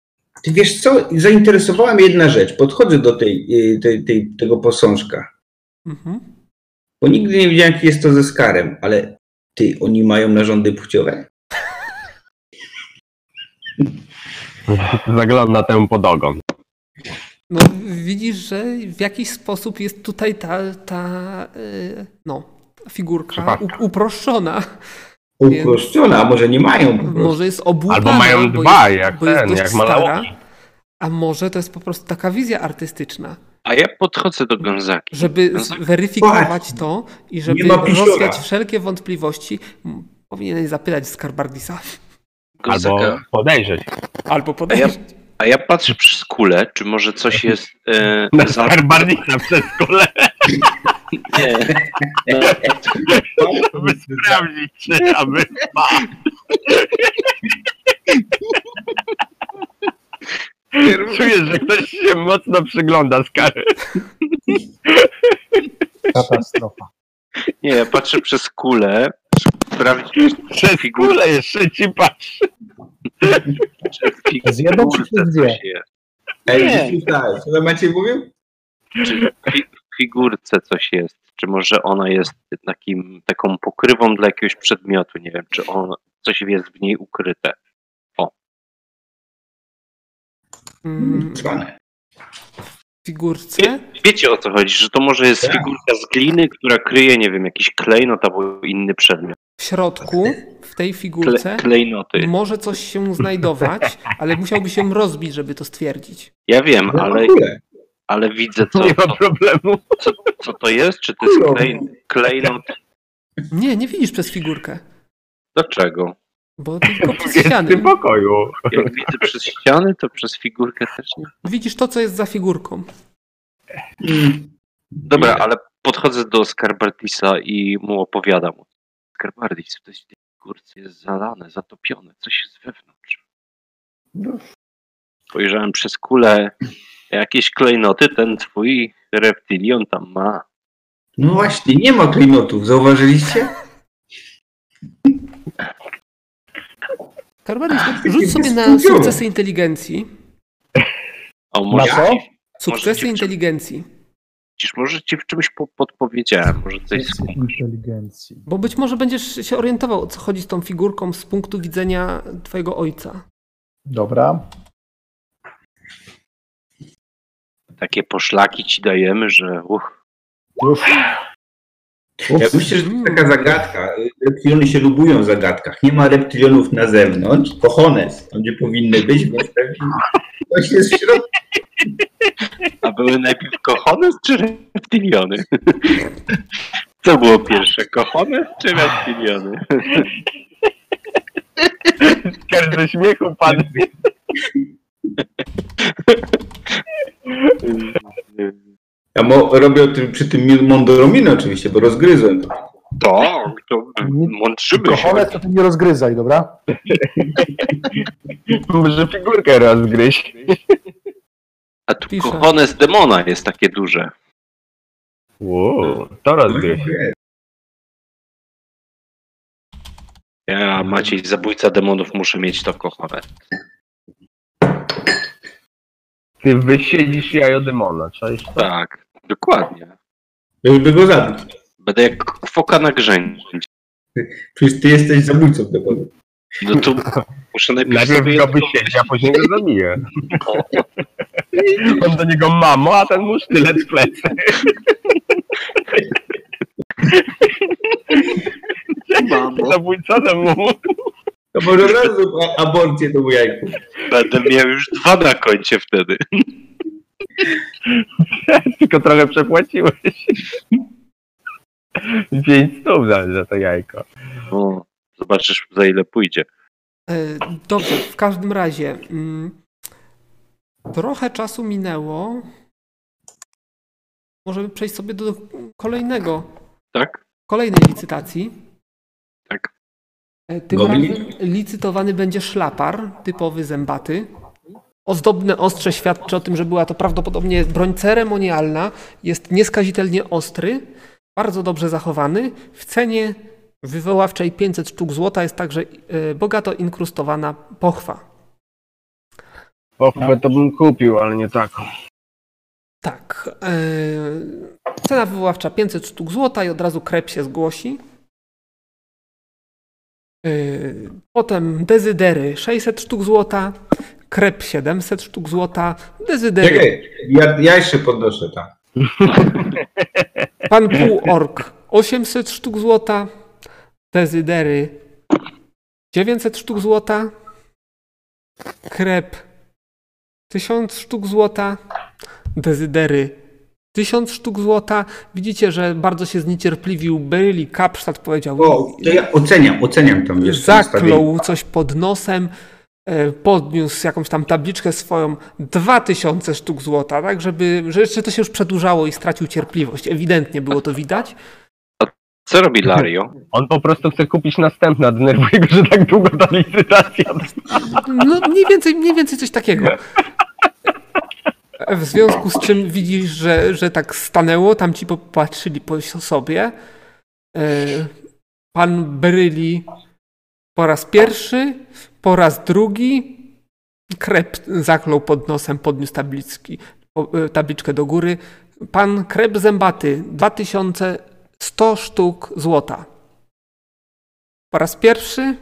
Ty wiesz co, zainteresowała mnie jedna rzecz. Podchodzę do tej, y, tej, tej, tego posążka, Mhm. bo nigdy nie wiedziałem, jak jest to ze Skarem, ale ty, oni mają narządy płciowe? Zagląda temu pod ogon. No, widzisz, że w jakiś sposób jest tutaj ta, ta y, no, figurka u, uproszczona. Uproszczone, a może nie mają. Może jest obłupana. Albo mają bo dwa, jest, jak bo jest ten, dość jak stara. A może to jest po prostu taka wizja artystyczna, A ja podchodzę do Gonzaki. żeby tak. zweryfikować to i żeby rozwiać wszelkie wątpliwości, powinieneś zapytać Skarbardisa. Albo podejrzeć. Albo podejść. A ja patrzę przez kulę, czy może coś jest e, Na za... Skarbardisa przez kole, Nie. żeby sprawdzić, czy aby ma. Czuję, że ktoś się mocno przygląda Skary. Katastrofa. Nie, ja patrzę przez kulę, sprawdzić, Przez kulę jeszcze ci patrzy. czy w Z jedną czy figurce przez dwie? coś jest. Ej, Nie. nie. Co tam Maciej mówił? Czy w fi- w figurce coś jest? Czy może ona jest takim, taką pokrywą dla jakiegoś przedmiotu? Nie wiem, czy on, coś jest w niej ukryte. Mm, Cwane. Figurce. Wiecie o co chodzi, że to może jest Tak. figurka z gliny, która kryje, nie wiem, jakiś klejnot albo inny przedmiot. W środku, w tej Kle, figurce, klejnoty. może coś się znajdować, ale musiałby się rozbić, żeby to stwierdzić. Ja wiem, No ale, ale widzę co, Nie ma co, problemu. co, co to jest, czy to jest klej, klejnot. Nie, nie widzisz przez figurkę, Dlaczego? Bo tylko przez Jest w ściany. tym pokoju. Jak widzę przez ściany, to przez figurkę też nie. Widzisz to, co jest za figurką. Mm. Dobra, ale podchodzę do Skarbardisa i mu opowiadam. Skarbardis, w tej figurce jest zalane, zatopione, coś jest wewnątrz. Spojrzałem przez kulę, jakieś klejnoty ten twój reptilion tam ma. No właśnie, nie ma klejnotów, zauważyliście? Karbaris, rzuć sobie na sukcesy inteligencji. O, Na może, co? ci, Sukcesy inteligencji. Widzisz, może ci w czymś po, podpowiedziałem, może coś inteligencji. Bo być może będziesz się orientował, o co chodzi z tą figurką z punktu widzenia twojego ojca. Dobra. takie poszlaki ci dajemy, że uch, Już. Ja myślę, że to jest taka zagadka. Reptiliony się lubują w zagadkach. Nie ma reptilionów na zewnątrz. Kochones, tam gdzie powinny być, bo coś jest w środku. a były najpierw kochones czy reptiliony? Co było pierwsze, kochones czy reptiliony? Każdy śmiechu padł. Ja mo- robię tym, przy tym Mondoromino oczywiście, bo rozgryzłem. Tak, to mądrzymy się. Kochole, to ty nie rozgryzaj, dobra? Może figurkę rozgryźć. A tu Piszę. kochones demona jest takie duże. Wow, to rozgryźć. Ja, Maciej, zabójca demonów, muszę mieć to kochones. Ty wysiedzisz jajo demona, cześć? Tak, dokładnie. Żeby go zabić. Będę jak foka na grzędzie. Przecież ty jesteś zabójcą demonów. No to muszę najpierw Najpierw sobie... go wysiedzi, a później go zabije. On do niego mamo, a ten mu sztylet w plecy. Mamo, Zabójca demonu. To może od razu aborcję do jajku. będę miał już dwa na koncie wtedy. Tylko trochę przepłaciłeś. Pięć stów za, za to jajko. O, zobaczysz za ile pójdzie. E, Dobrze, w każdym razie. mm, Trochę czasu minęło. Możemy przejść sobie do kolejnego, Tak? kolejnej licytacji. E, Tym Goblin? razem licytowany będzie szlapar, typowy zębaty. Ozdobne ostrze świadczy o tym, że była to prawdopodobnie broń ceremonialna. Jest nieskazitelnie ostry, bardzo dobrze zachowany. W cenie wywoławczej 500 sztuk złota jest także e, bogato inkrustowana pochwa. Pochwę to bym kupił, ale nie taką. Tak. e, Cena wywoławcza 500 sztuk złota i od razu krep się zgłosi. E, Potem dezydery 600 sztuk złota, krep 700 sztuk złota, dezydery Czekaj, ja, ja jeszcze podnoszę tam. pan półork 800 sztuk złota, dezydery 900 sztuk złota, krep 1000 sztuk złota, dezydery 1000 sztuk złota. Widzicie, że bardzo się zniecierpliwił Beryli Kapsztad, powiedział O, to ja oceniam, oceniam tam zaklął coś pod nosem, e, podniósł jakąś tam tabliczkę swoją, 2000 sztuk złota, tak, żeby, że to się już przedłużało i stracił cierpliwość. Ewidentnie było to widać. Co robi Lario? On po prostu chce kupić następne, denerwuje go, że tak długo ta licytacja. No mniej więcej, mniej więcej coś takiego. W związku z czym widzisz, że, że tak stanęło, tam ci popatrzyli po sobie. E, Pan Beryli po raz pierwszy, po raz drugi krep zaklął pod nosem, podniósł tabliczki, po- e, tabliczkę do góry. Pan krep zębaty, 2100 sztuk złota. Po raz pierwszy,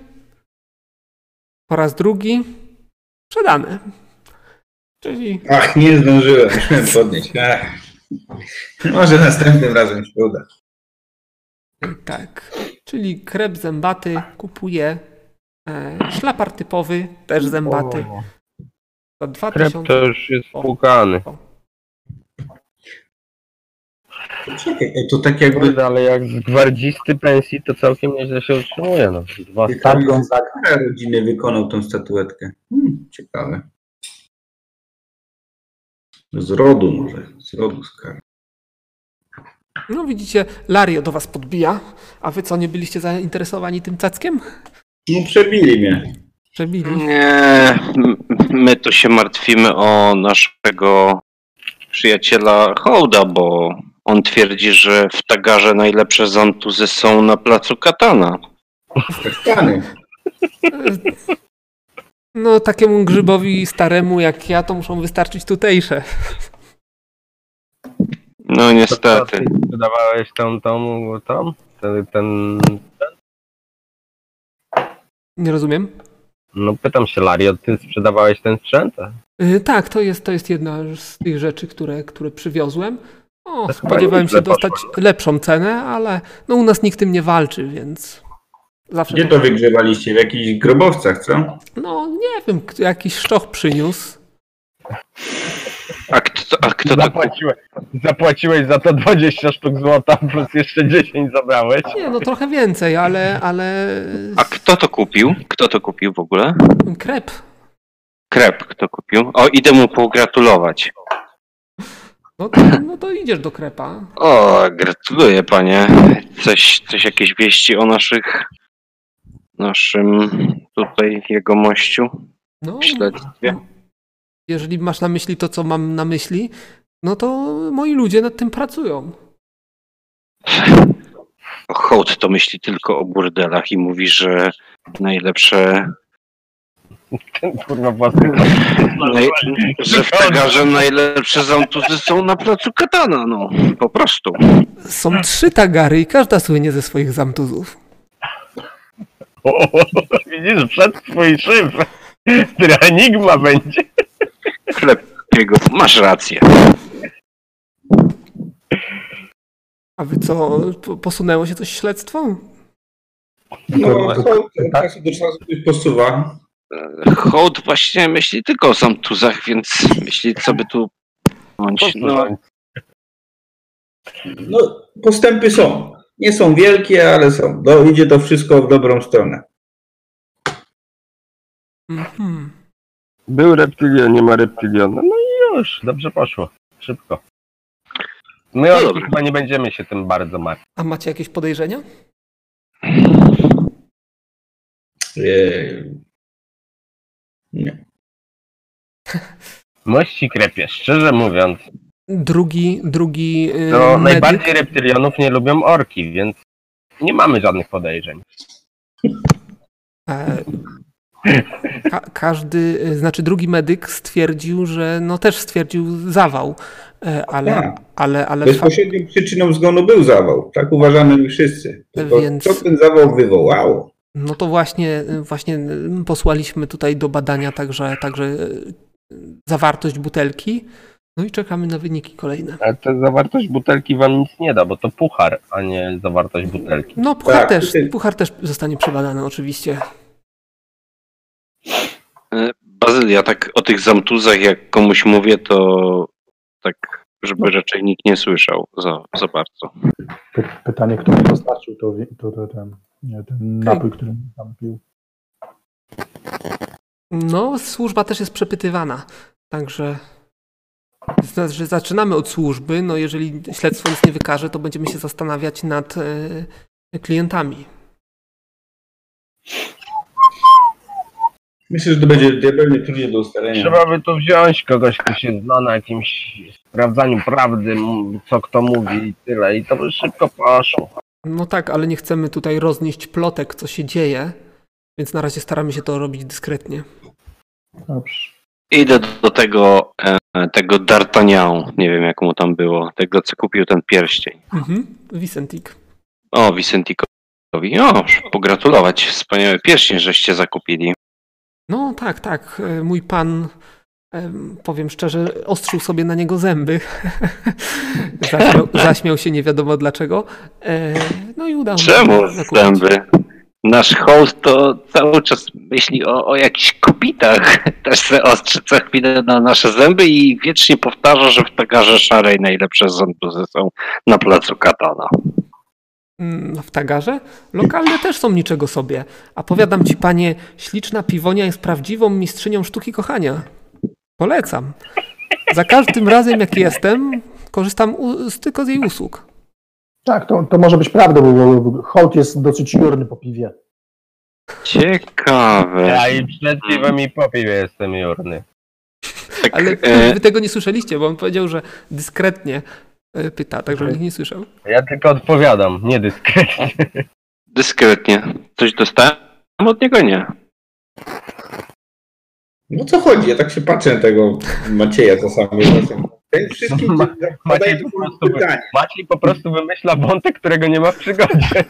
po raz drugi, sprzedane. Czyli Ach, nie zdążyłem, już miałem podnieść. Ach. Może następnym razem się uda. tak. Czyli krep zębaty kupuje e, szlapar typowy, też zębaty. Za Krep 2000. to już jest spłukany. Czekaj, to tak jakby Kurde, ale jak z gwardzisty pensji to całkiem nieźle się utrzymuje. No. Dwa Gonzaga. rodziny wykonał tą statuetkę. Hmm, ciekawe. Z rodu może, z rodu skar. No widzicie, Lario do was podbija, a wy co, nie byliście zainteresowani tym cackiem? No przebili mnie. Przebili. Nie, my tu się martwimy o naszego przyjaciela Hołda, bo on twierdzi, że w Tagarze najlepsze zantuzy są na placu Katana. Kasztany. No takiemu grzybowi staremu jak ja to muszą wystarczyć tutejsze. No niestety. Wydawałeś tą, tą, tą? Ten, ten, Nie rozumiem? no pytam się, Lario, ty sprzedawałeś ten sprzęt? Yy, tak, to jest, to jest jedna z tych rzeczy, które, które przywiozłem. O, spodziewałem się dostać lepszą cenę, ale no u nas nikt tym nie walczy, więc zawsze... Gdzie to wygrzewaliście? W jakichś grobowcach, co? No nie wiem, jakiś szczoch przyniósł. A kto, a kto to Zapłaciłeś, zapłaciłeś za to 20 sztuk złota, plus jeszcze 10 zabrałeś. Nie, no trochę więcej, ale, ale A kto to kupił? Kto to kupił w ogóle? krep. Krep kto kupił? O, idę mu pogratulować. No to, no to idziesz do krepa. O, gratuluję panie. Coś, coś jakieś wieści o naszych naszym tutaj jegomościu No, w śledztwie? jeżeli masz na myśli to, co mam na myśli, no to moi ludzie nad tym pracują. Hołd to myśli tylko o burdelach i mówi, że najlepsze, Ten kurwa własny. naj, że w Tagarze najlepsze zamtuzy są na placu Katana, no, po prostu. Są trzy tagary i każda słynie ze swoich zamtuzów. O, widzisz, przed twój szyb. Który enigma będzie. Chleb jego, masz rację. A wy co, po- posunęło się coś śledztwo? No, to- to czasu do czasu posuwa. Hołd właśnie myśli tylko o zamtuzach, więc myśli, co by tu... bądź, No, No, postępy są. Nie są wielkie, ale są. Do, idzie to wszystko w dobrą stronę. Mhm. Był reptilion, nie ma reptiliona. No i już, dobrze poszło. Szybko. My No chyba nie będziemy się tym bardzo martwić. A macie jakieś podejrzenia? Eee, Nie. Mości krepie, szczerze mówiąc, Drugi, drugi to medyk, najbardziej reptilionów nie lubią orki, więc nie mamy żadnych podejrzeń. e, ka każdy, y, znaczy drugi medyk stwierdził, że no też stwierdził zawał, e, ale, Tak. ale, ale fa- Bezpośrednią przyczyną zgonu był zawał. Tak uważamy my wszyscy. Tylko Więc- Co ten zawał wywołało? no to właśnie, właśnie posłaliśmy tutaj do badania także, także y, zawartość butelki, no i czekamy na wyniki kolejne. Ale ta zawartość butelki wam nic nie da, bo to puchar, a nie zawartość butelki. No puchar Tak, też, puchar też zostanie przebadany oczywiście. E, Bazyl, ja tak o tych zamtuzach, jak komuś mówię, to tak, żeby raczej nikt nie słyszał za, za bardzo. Py- Pytanie, kto mi dostarczył to, to, to ten, ten napój, który tam pił. No, służba też jest przepytywana, także znaczy, zaczynamy od służby. No, jeżeli śledztwo nic nie wykaże, to będziemy się zastanawiać nad e, klientami. Myślę, że to będzie diabelnie trudnie do ustalenia. Trzeba by tu wziąć kogoś, kto się zna na jakimś sprawdzaniu prawdy, co kto mówi i tyle. I to by szybko poszło. No tak, ale nie chcemy tutaj roznieść plotek, co się dzieje, więc na razie staramy się to robić dyskretnie. Dobrze. Idę do tego, e, tego D'Artagnan, nie wiem jak mu tam było, tego co kupił ten pierścień. Mhm. Vicentik. O, Vicentikowi. O, pogratulować, wspaniały pierścień żeście zakupili. No tak, tak. e, Mój pan em, powiem szczerze, ostrzył sobie na niego zęby. zaśmiał, zaśmiał się nie wiadomo dlaczego. E, no i udało mu się Czemu zęby? Nasz host to cały czas myśli o, o jakichś kopitach. Też se ostrzy co chwilę na nasze zęby i wiecznie powtarza, że w tagarze szarej najlepsze zęby są na placu Katana. Mm, w tagarze. Lokalne też są niczego sobie. A powiadam ci, panie, śliczna piwonia jest prawdziwą mistrzynią sztuki kochania. Polecam. Za każdym razem, jak jestem, korzystam z, tylko z jej usług. Tak, to, to może być prawda, bo hołd jest dosyć jurny po piwie. Ciekawe. Ja i przed piwem i po piwie jestem jurny. Tak, Ale e, wy tego nie słyszeliście, bo on powiedział, że dyskretnie e, pyta, tak żeby nikt nie słyszał. Ja tylko odpowiadam, nie dyskretnie. dyskretnie. Coś dostałem od niego? Nie. No co chodzi? Ja tak się patrzę na tego Macieja czasami. czasem. Ten wszystkim Ma- Maciej po prostu, pytanie. Maciej po prostu wymyśla wątek, którego nie ma w przygodzie.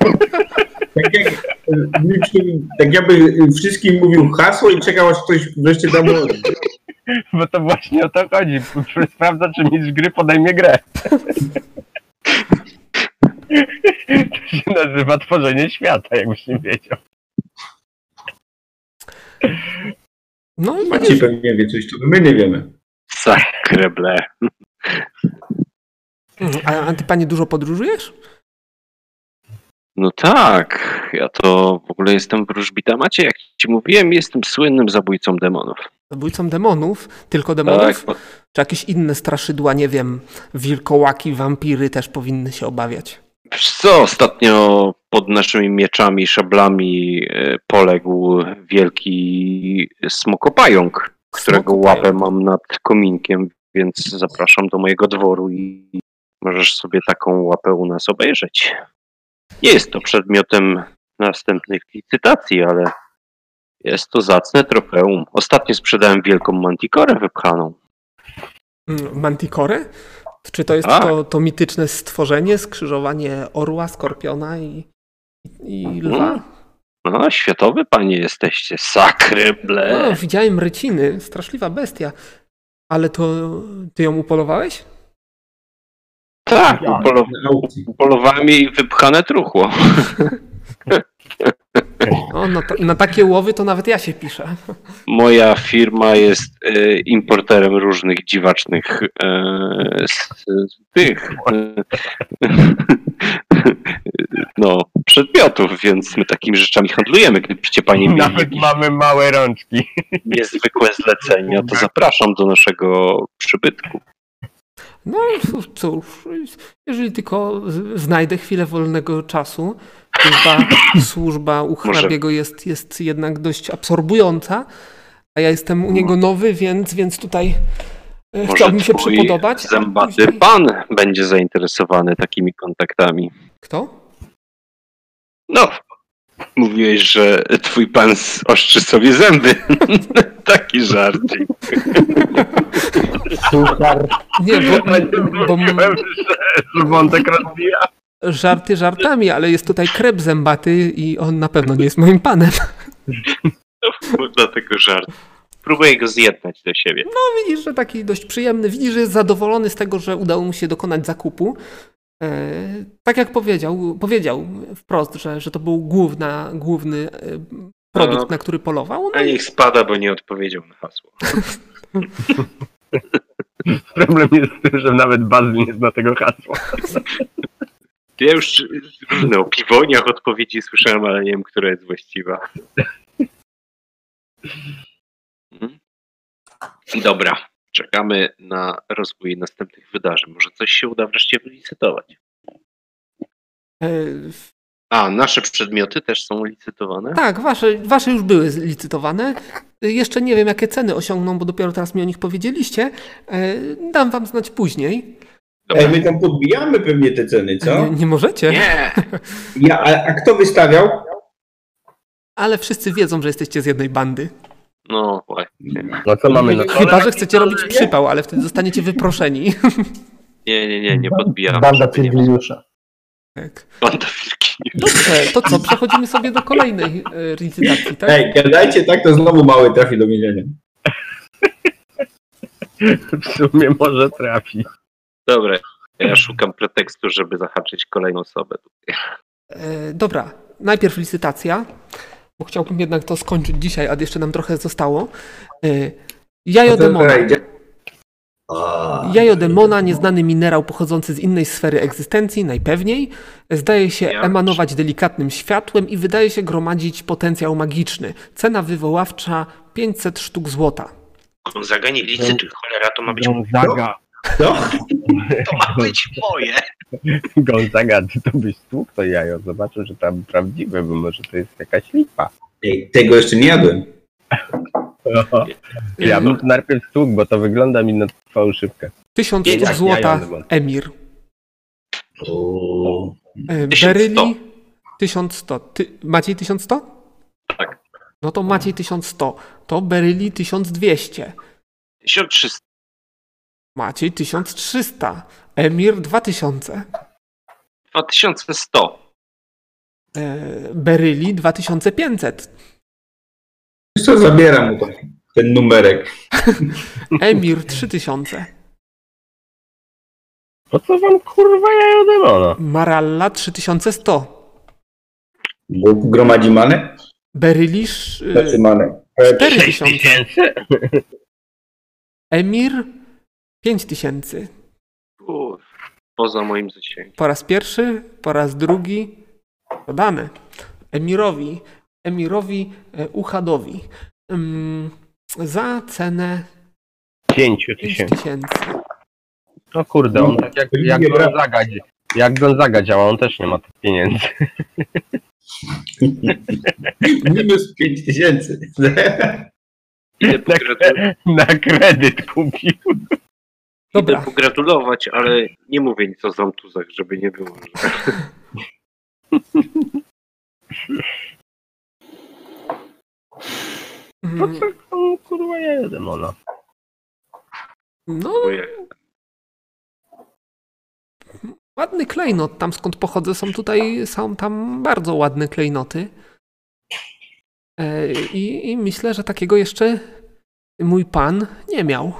Tak, jak, tak jakby wszystkim mówił hasło i czekał, aż ktoś wreszcie da mu Bo to właśnie o to chodzi. Sprawdza, czy mistrz gry podejmie grę. To się nazywa tworzenie świata, jakbyś nie wiedział. No Maciej pewnie wie coś, czego my nie wiemy. Sakreble. Mhm. A, a ty, panie, dużo podróżujesz? No tak, ja to w ogóle jestem wróżbita. Macie, jak ci mówiłem, jestem słynnym zabójcą demonów. Zabójcą demonów? Tylko demonów? Tak, Czy jakieś inne straszydła, nie wiem, wilkołaki, wampiry też powinny się obawiać? Wiesz co, ostatnio pod naszymi mieczami, szablami e, poległ wielki smokopająk, którego łapę mam nad kominkiem, więc zapraszam do mojego dworu i możesz sobie taką łapę u nas obejrzeć. Nie jest to przedmiotem następnych licytacji, ale jest to zacne trofeum. Ostatnio sprzedałem wielką mantikorę wypchaną. Mm, Manticore? Czy to jest Tak. to, to mityczne stworzenie, skrzyżowanie orła, skorpiona i, i, i lwa? No, światowy panie jesteście, sakryble. No, widziałem ryciny, straszliwa bestia. Ale to ty ją upolowałeś? Tak, upolo- Na upolowałem jej wypchane truchło. O, to, na takie łowy to nawet ja się piszę. Moja firma jest e, importerem różnych dziwacznych e, z, z tych e, no, przedmiotów, więc my takimi rzeczami handlujemy. Gdybyście panie mieli Nawet mamy małe rączki. niezwykłe zlecenia, to zapraszam do naszego przybytku. No cóż, jeżeli tylko znajdę chwilę wolnego czasu, chyba służba u hrabiego jest, jest jednak dość absorbująca, a ja jestem u niego nowy, więc, więc tutaj e, Może chciałbym się przypodobać. zębaty później- pan będzie zainteresowany takimi kontaktami. Kto? No, mówiłeś, że twój pan ostrzy sobie zęby. Taki żarcik. Suchar. Nie, bo, bo Mówiłem, że, że wątek rozwija. żarty żartami, ale jest tutaj krep zębaty i on na pewno nie jest moim panem. No, dlatego żart. Próbuję go zjednać do siebie. Widzisz, że taki dość przyjemny, widzisz, że jest zadowolony z tego, że udało mu się dokonać zakupu. E, tak jak powiedział, powiedział wprost, że, że to był główna, główny e, produkt, No. na który polował. No A i niech spada, bo nie odpowiedział na hasło. Problem jest w tym, że nawet Bazy nie zna tego hasła. Ja już różne o piwoniach odpowiedzi słyszałem, ale nie wiem, która jest właściwa. Mhm. Dobra, czekamy na rozwój następnych wydarzeń. Może coś się uda wreszcie wylicytować. e, A, nasze przedmioty też są licytowane? tak, wasze, wasze już były licytowane. Jeszcze nie wiem, jakie ceny osiągną, bo dopiero teraz mi o nich powiedzieliście. E, dam wam znać później. Ej, my tam podbijamy pewnie te ceny, co? Nie, nie możecie, Nie! Ja, a, a kto wystawiał? ale wszyscy wiedzą, że jesteście z jednej bandy. No właśnie. No co mamy na Chyba, że chcecie robić przypał, ale wtedy zostaniecie wyproszeni. Nie, nie, nie, nie podbijamy. Banda Firgliusza. Tak. Banda wilki. Dobrze, to co, przechodzimy sobie do kolejnej e, licytacji, tak? Ej, gadajcie tak, to znowu mały trafi do więzienia. W sumie może trafi. Dobra, ja szukam pretekstu, żeby zahaczyć kolejną osobę. E, dobra, najpierw licytacja, bo chciałbym jednak to skończyć dzisiaj, a jeszcze nam trochę zostało. E, jajo demona. Jajo demona, nieznany minerał pochodzący z innej sfery egzystencji, najpewniej, zdaje się emanować delikatnym światłem i wydaje się gromadzić potencjał magiczny. Cena wywoławcza 500 sztuk złota. Gonzaga nie licytuj, cholera, to ma być, Gonzaga, Co? to ma być moje. Gonzaga, ty to byś stłukł to jajo. Zobaczył, że tam prawdziwe, bo może to jest jakaś lipa. Ej, tego jeszcze nie jadłem. Ja bym to najpierw stłukł, bo to wygląda mi na fałszywkę. 1000 Jak sztuk złota. Emir. O, E, 1100. Beryli 1100. Ty, Maciej 1100? Tak. No to Maciej 1100. To Beryli 1200. 1300. Maciej 1300. Emir 2000. 2100. E, Beryli 2500. Wiesz co, zabieram mu to, ten numerek. Emir 3000. Po co wam kurwa jajo demona? Maralla 3100. Bo gromadzi manę? Berylisz Znaczy e, manę. 4000. Emir 5000. Uff, poza moim zasięgiem. Po raz pierwszy, po raz drugi dodane. Emirowi, Emirowi e, Uchadowi. Ym, za cenę 5 tysięcy. 5000. No kurde, on tak jak, jak. Gonzaga, jak Gonzaga działa, on też nie ma tych pieniędzy. Minus 5 tysięcy. Na kredyt kupił. Idę Dobra, pogratulować, ale nie mówię nic o zamtuzach, żeby nie było. Że... Po Mm, co komu kurwa jajo demona? no ładny klejnot. Tam skąd pochodzę są tutaj, są tam bardzo ładne klejnoty. E, I, I myślę, że takiego jeszcze mój pan nie miał.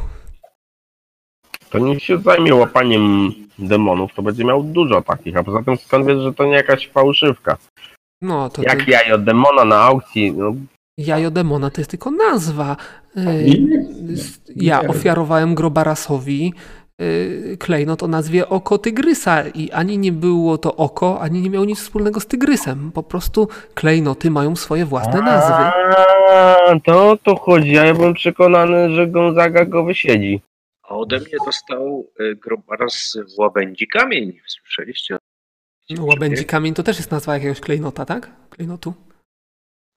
To niech się zajmie łapaniem demonów, to będzie miał dużo takich, a poza tym skąd wiesz, że to nie jakaś fałszywka? No to, to Jak jajo demona na aukcji, no jajo demona to jest tylko nazwa. E, Nie, Ja nie. ofiarowałem Grobarasowi y, klejnot o nazwie Oko Tygrysa i ani nie było to oko, ani nie miało nic wspólnego z tygrysem. Po prostu klejnoty mają swoje własne nazwy. A, to o to chodzi, a ja byłem przekonany, że Gonzaga go wysiedzi. A ode mnie dostał y, Grobaras łabędzi kamień. Słyszeliście? No, łabędzi kamień to też jest nazwa jakiegoś klejnota, tak? Klejnotu.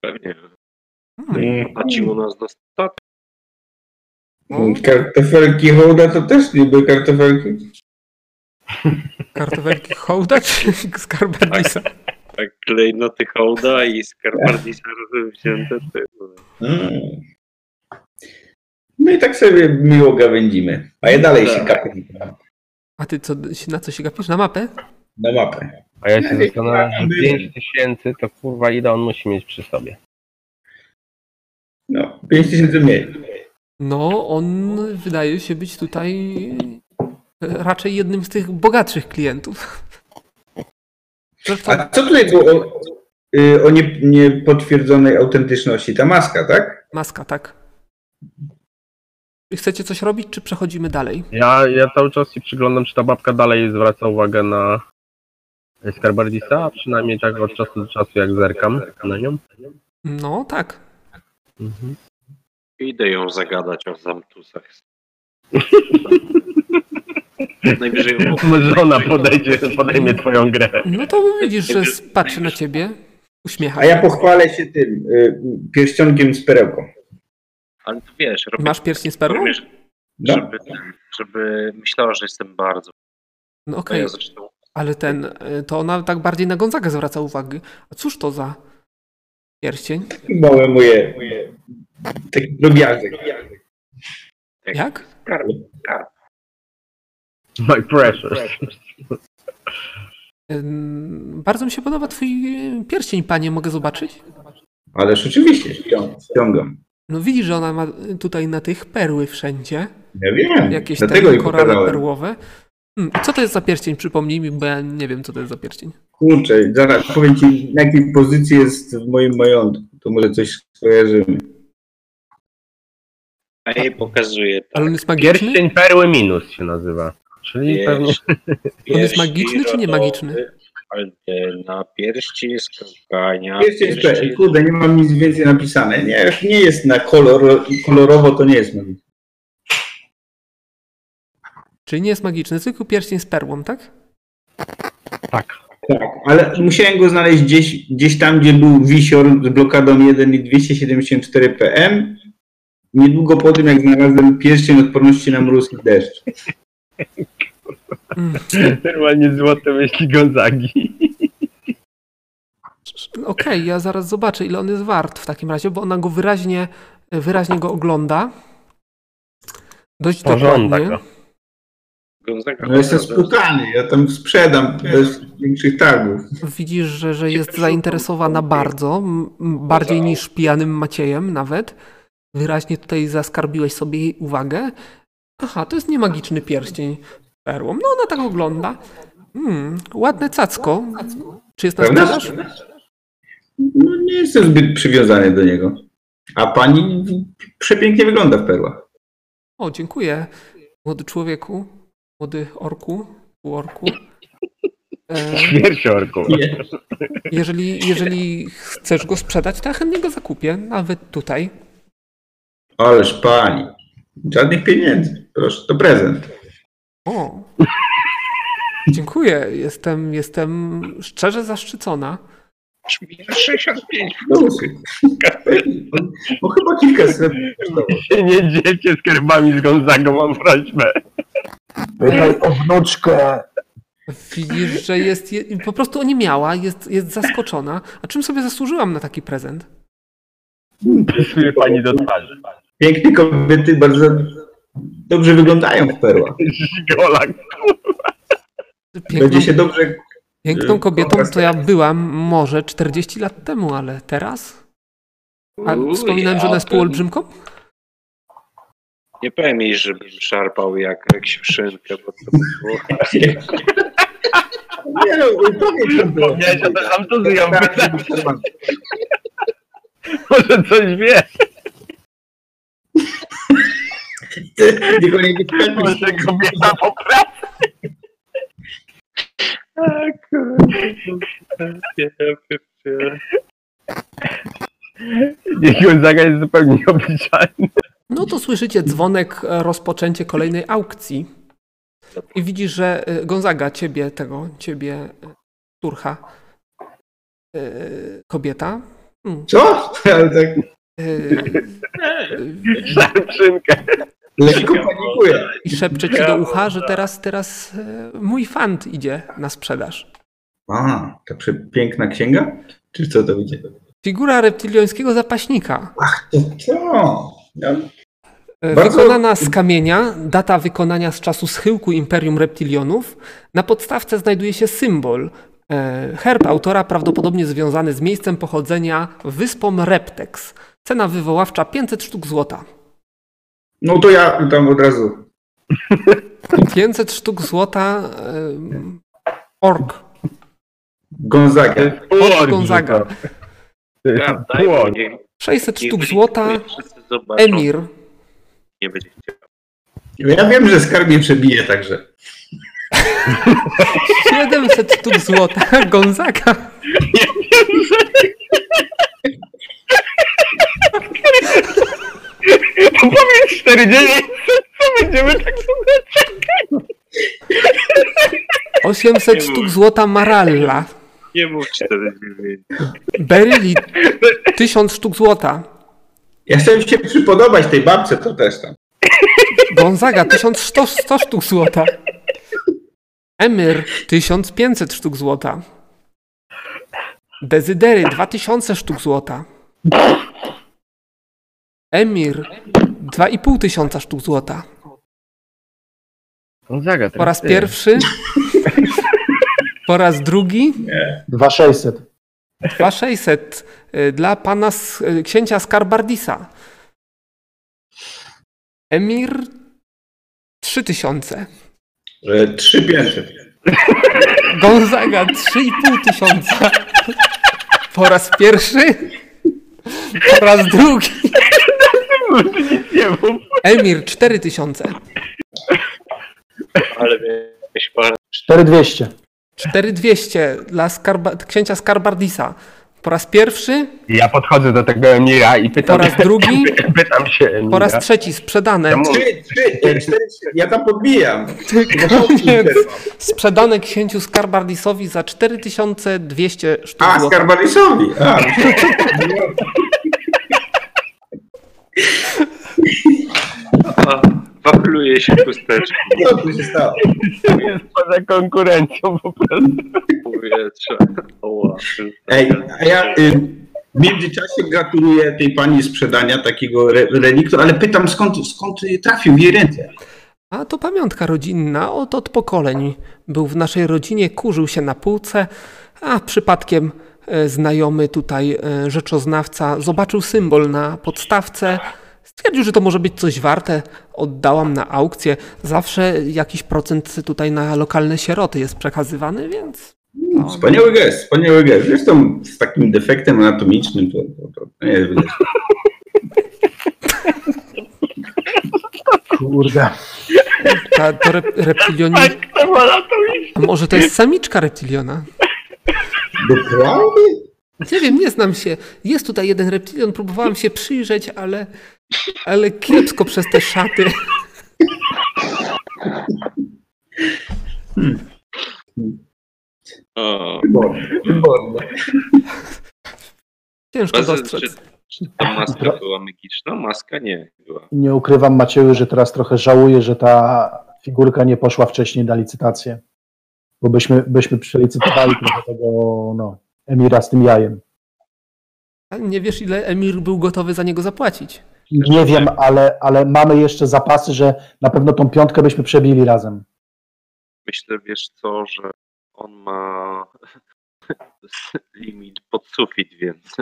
Pewnie. Hmm. Płaciło nas dostatek. Kartofelki hołda to też nie były kartofelki? Kartofelki hołda czy skarbardisa? Tak, klejnoty hołda i skarbardisa razem wzięte. to- Mm. No i tak sobie miło gawędzimy. A ja dalej się Tak. kapię A ty co, na co się gapisz? Na mapę? na mapę. A ja się zastanawiam, nie, że 5 tysięcy to kurwa ile on musi mieć przy sobie. No, 5 tysięcy mniej. No, on wydaje się być tutaj e, raczej jednym z tych bogatszych klientów. Zresztą, A co tutaj było o, y, o nie- niepotwierdzonej autentyczności? Ta maska, tak? maska, tak. Chcecie coś robić, czy przechodzimy dalej? Ja, ja cały czas się przyglądam, czy ta babka dalej zwraca uwagę na Skarbardisa, a przynajmniej tak od czasu do czasu jak zerkam na nią. No, tak. Mhm. Idę ją zagadać o zamtusach. Najwyżej Może ona podejdzie, podejmie twoją grę. No to widzisz, że patrzy na ciebie, uśmiecha A ja pochwalę się tym y, pierścionkiem z perełką. Ale to wiesz, robię Masz pierścień z perłą? robię, No. żeby, żeby myślała, że jestem bardzo. No okej, ja zresztą ale ten, y, to ona tak bardziej na Gonzagę zwraca uwagę. A cóż to za pierścień? Małe moje, moje taki drobiazek. Jak? skarb, skarb. My precious. Ym, Bardzo mi się podoba twój y, pierścień, panie. Mogę zobaczyć? Ależ oczywiście, ścią- ściągam. No widzisz, że ona ma tutaj na tych perły wszędzie. Ja wiem, Jakieś dlatego te jej korale perłowe. Hmm, co to jest za pierścień? Przypomnij mi, bo ja nie wiem, co to jest za pierścień. Kurczę, zaraz powiem ci, na jakiej pozycji jest w moim majątku. To może coś skojarzymy. A jej pokazuje Ale on jest magiczny? Pierścień perły minus się nazywa. Czyli Pierś- pewnie On jest magiczny czy nie magiczny? Na pierścień skakania. Pierścień pierścień- spe- Kurde, nie mam nic więcej napisane. Nie, nie jest na kolor, kolorowo, to nie jest magiczny. Czyli nie jest magiczny, tylko pierścień z perłą, tak? tak. Tak, ale musiałem go znaleźć gdzieś, gdzieś tam, gdzie był wisior z blokadą 1 i 274 PM. Niedługo po tym, jak znalazłem pierścień odporności na mróz i deszcz. Mm. Normalnie złote myśli Gonzagi. Okej, ja zaraz zobaczę, ile on jest wart w takim razie, bo ona go wyraźnie, wyraźnie go ogląda. Dość Pożąda dokładnie. go. Gonzaga No jestem spukany, ja tam sprzedam bez większych targów. Widzisz, że, że jest zainteresowana bardzo, bardziej niż pijanym Maciejem nawet. Wyraźnie tutaj zaskarbiłeś sobie jej uwagę. Aha, to jest niemagiczny pierścień perłą. No ona tak ogląda. Hmm, ładne cacko. Czy jest na sprzedaż? No nie jestem zbyt przywiązany do niego. A pani przepięknie wygląda w perłach. O, dziękuję. Młody człowieku, młody orku, półorku. E, Śmierciorku. jeżeli, jeżeli chcesz go sprzedać, to ja chętnie go zakupię, nawet tutaj. Ależ pani. Żadnych pieniędzy. Proszę, to prezent. O. Dziękuję. Jestem, jestem szczerze zaszczycona. 65 Plusy. No chyba kilkaset. nie dzielcie z kerbami z Gonzagą, mam prośbę. Pytaj o wnuczkę. Widzisz, że jest, je, po prostu o nie miała, jest, jest zaskoczona. A czym sobie zasłużyłam na taki prezent? Pasuje pani do twarzy. Piękne kobiety bardzo dobrze wyglądają w perłach. Żigolak. Piękną, Będzie się dobrze. piękną kobietą to ja byłam może 40 lat temu, ale teraz? A wspominałem, że ona jest półolbrzymką? Nie powiem jej, żebym szarpał jak krzywszynkę, bo to by było... Nie no, powiedz. Powiedziałeś, ją pytać. Może coś wie. Niech on nie. Może kobieta po pracy. Niech Gonzaga jest zupełnie nieobliczalny. No to słyszycie dzwonek, e, rozpoczęcie kolejnej aukcji. I widzisz, że e, Gonzaga, ciebie tego, ciebie, e, Turcha, e, kobieta, mm, Co? Ale tak Szarczynkę. Lekko panikuję. i szepcze ci do ucha, że teraz, teraz e, mój fant idzie na sprzedaż. A, ta przepiękna księga? Czy co to widzę? Figura reptiliańskiego zapaśnika. To co? Ja, E, Bardzo- Wykonana z kamienia, data wykonania z czasu schyłku Imperium Reptilionów. Na podstawce znajduje się symbol. e, Herb autora prawdopodobnie związany z miejscem pochodzenia wyspą Reptex. Cena wywoławcza 500 sztuk złota. No to ja tam od razu. 500 sztuk złota em, ork. Gonzaga. Ork Gonzaga. Ja, daj, bo Płoń. niech, 600 niech sztuk złota Emir. Nie będzie chciał. Ja wiem, że skarb mnie przebije także. 700 sztuk złota Gonzaga. To powiedz 49, co będziemy tak długo czekać? 800 sztuk złota Maralla. Nie mów 49. Beryli 1000 sztuk złota. Ja chciałem się przypodobać tej babce, to też tam. Gonzaga 1100 100 sztuk złota. Emir 1500 sztuk złota. Dezydery 2000 sztuk złota. Emir 2,5 tysiąca sztuk złota. Gonzaga, Po raz pierwszy. Po raz drugi 2600. 2600 y, dla pana z, y, księcia Skarbardisa. Emir 3000. Że 3500. Gonzaga 3,5 tysiąca. Po raz pierwszy. Po raz drugi. Nic nie mów. Emir 4000. Ale miałeś parę 4200. 4200 dla skarba, księcia Skarbardisa. Po raz pierwszy, Ja podchodzę do tego Emira i pytam, po raz drugi, pytam się Emira. po raz trzeci sprzedane. 3, 3, 4, ja tam podbijam. Koniec. Sprzedane księciu Skarbardisowi za 4200 sztuk A. A, A, wafluje się chusteczki co tu się stało? jest poza konkurencją po prostu. powietrza. Oła, Ej, a ja y, w międzyczasie gratuluję tej pani sprzedania takiego re, reliktu, ale pytam skąd, skąd trafił w jej ręce? A to pamiątka rodzinna, od, od pokoleń. Był w naszej rodzinie, kurzył się na półce, a przypadkiem znajomy tutaj e, rzeczoznawca zobaczył symbol na podstawce. Stwierdził, że to może być coś warte. Oddałam na aukcję. Zawsze jakiś procent tutaj na lokalne sieroty jest przekazywany, więc. No, Wspaniały gest, wspaniały gest. Zresztą z takim defektem anatomicznym to, to, to nie jest. Kurde. ta, to rep, reptilioni. Iść. A może to jest samiczka reptiliona? Doprawdy? Nie wiem, nie znam się. Jest tutaj jeden reptilion, próbowałam się przyjrzeć, ale, ale kiepsko przez te szaty. O, Wyborne, wyborne. Ciężko dostrzec. czy, czy ta maska była magiczna? Maska nie była. Nie ukrywam, Macieju, że teraz trochę żałuję, że ta figurka nie poszła wcześniej na licytację. Bo byśmy, byśmy przelicytowali trochę tego no, Emira z tym jajem. Nie wiesz, ile Emir był gotowy za niego zapłacić. Nie wiem, ale, ale mamy jeszcze zapasy, że na pewno tą piątkę byśmy przebili razem. Myślę, wiesz co, że on ma limit pod sufit, więc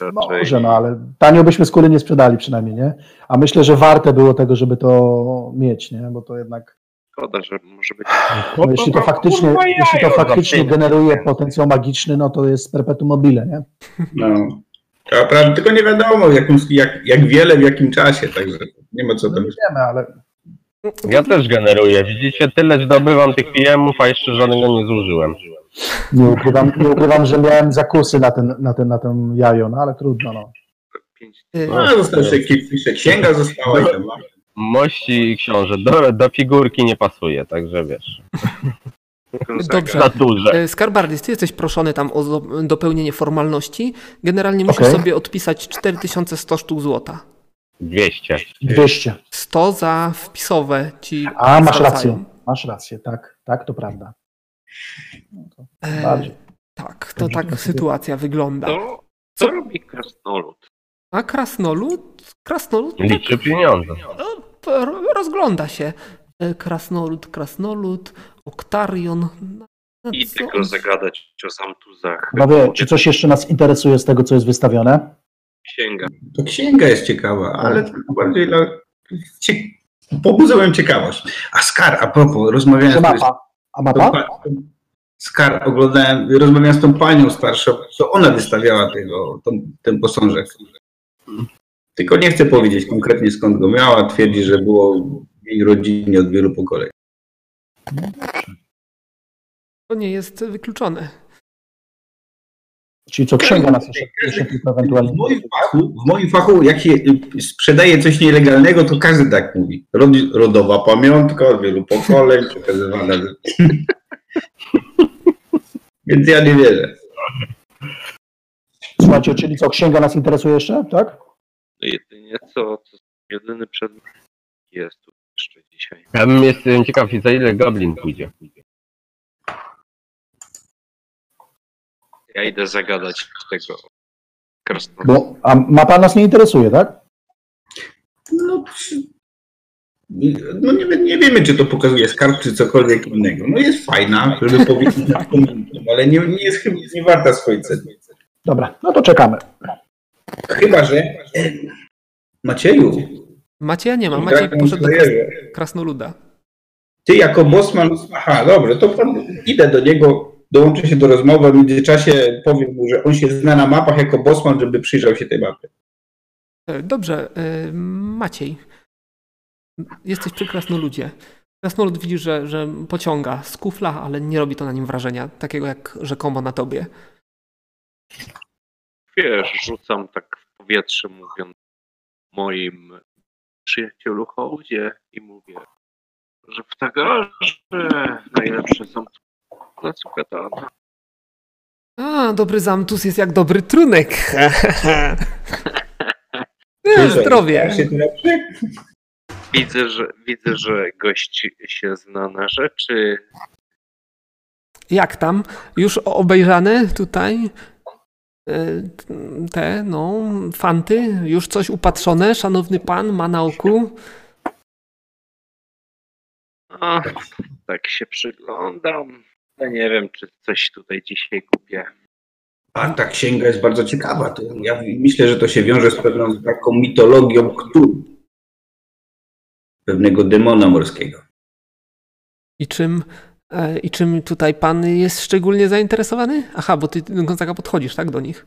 raczej... Może, no ale tanio byśmy skóry nie sprzedali przynajmniej, nie? A myślę, że warte było tego, żeby to mieć, nie? Bo to jednak, Szkoda, że może być... no, jeśli to faktycznie, jeśli to faktycznie generuje potencjał magiczny, no to jest perpetuum mobile, nie? No. To prawda, tylko nie wiadomo jak, jak, jak wiele, w jakim czasie, także nie ma co No tam nie wiemy, ale Ja też generuję. Widzicie, tyle zdobywam tych PM-ów, a jeszcze żadnego nie zużyłem. nie ukrywam, nie ukrywam że miałem zakusy na ten, na ten, na ten jajo, no ale trudno, no. Y, No, został jeszcze, księga została. Mości książę, do, do figurki nie pasuje, także wiesz. Dobrze. Za duże. E, Skarbardis, ty jesteś proszony tam o dopełnienie formalności. Generalnie musisz Okej. sobie odpisać 4100 sztuk złota. 200. 200. 100 za wpisowe ci A, masz zwracają. rację, masz rację, tak, tak, to prawda. No to E, bardziej. tak, to tak sytuacja wygląda. To, co robi krasnolud? A krasnolud? Krasnolud tak, Liczy pieniądze. no, rozgląda się. E, Krasnolud, krasnolud, oktarion. Na- na I co tylko zagadać o zamtuzach. Panowie, czy coś jeszcze nas interesuje z tego, co jest wystawione? Księga. To księga jest ciekawa, ale tylko bardziej dla... Moją ciekawość. A Skar, a propos, rozmawiałem z mapa? A mapa? Skar, oglądałem, rozmawiałem z tą panią starszą, to ona wystawiała tego, tą, ten posążek. Tylko nie chcę powiedzieć konkretnie skąd go miała, twierdzi, że było w jej rodzinie od wielu pokoleń. To nie jest wykluczone. Czyli co, księga nas jeszcze, jeszcze tylko ewentualnie. W moim fachu, w moim fachu jak się sprzedaje coś nielegalnego, to każdy tak mówi. Rod- Rodowa pamiątka od wielu pokoleń, przekazywana. Więc ja nie wierzę. Słuchajcie, czyli co, księga nas interesuje jeszcze, tak? No jedynie co, co jedyny przedmiot jest tu jeszcze dzisiaj. Ja bym jestem ciekaw, za ile Goblin pójdzie. Ja idę zagadać tego krasnoluda. Bo, a mapa nas nie interesuje, tak? No, no nie, nie wiemy, czy to pokazuje skarb, czy cokolwiek innego. No jest fajna, żeby powiedzieć, ale nie, nie jest chyba nie warta swojej ceny. Dobra, no to czekamy. Chyba, że Macieju, Macieja nie ma, Maciej poszedł do kras krasnoluda. Ty jako bosman, aha, dobrze, to pan, idę do niego, dołączę się do rozmowy, a w międzyczasie powiem mu, że on się zna na mapach jako bosman, żeby przyjrzał się tej mapie. E, Dobrze, e, Maciej. Jesteś przy krasnoludzie. Krasnolud widzi, że, że pociąga z kufla, ale nie robi to na nim wrażenia, takiego jak rzekomo na tobie. Wiesz, rzucam tak w powietrze, mówiąc moim przyjacielu hołdzie i mówię, że w Tagarze najlepsze są na cukatana. A, dobry zamtus jest jak dobry trunek. Nie, zdrowie. Widzę, że widzę, że gość się zna na rzeczy. Jak tam? Już obejrzane tutaj? E, Te, no, fanty? Już coś upatrzone? Szanowny pan ma na oku? A, tak się przyglądam. Ja nie wiem, czy coś tutaj dzisiaj kupię. A ta księga jest bardzo ciekawa. To ja myślę, że to się wiąże z pewną taką mitologią Cthulhu. Pewnego demona morskiego. I czym, I czym tutaj pan jest szczególnie zainteresowany? Aha, bo ty Gonzaga podchodzisz, tak, do nich?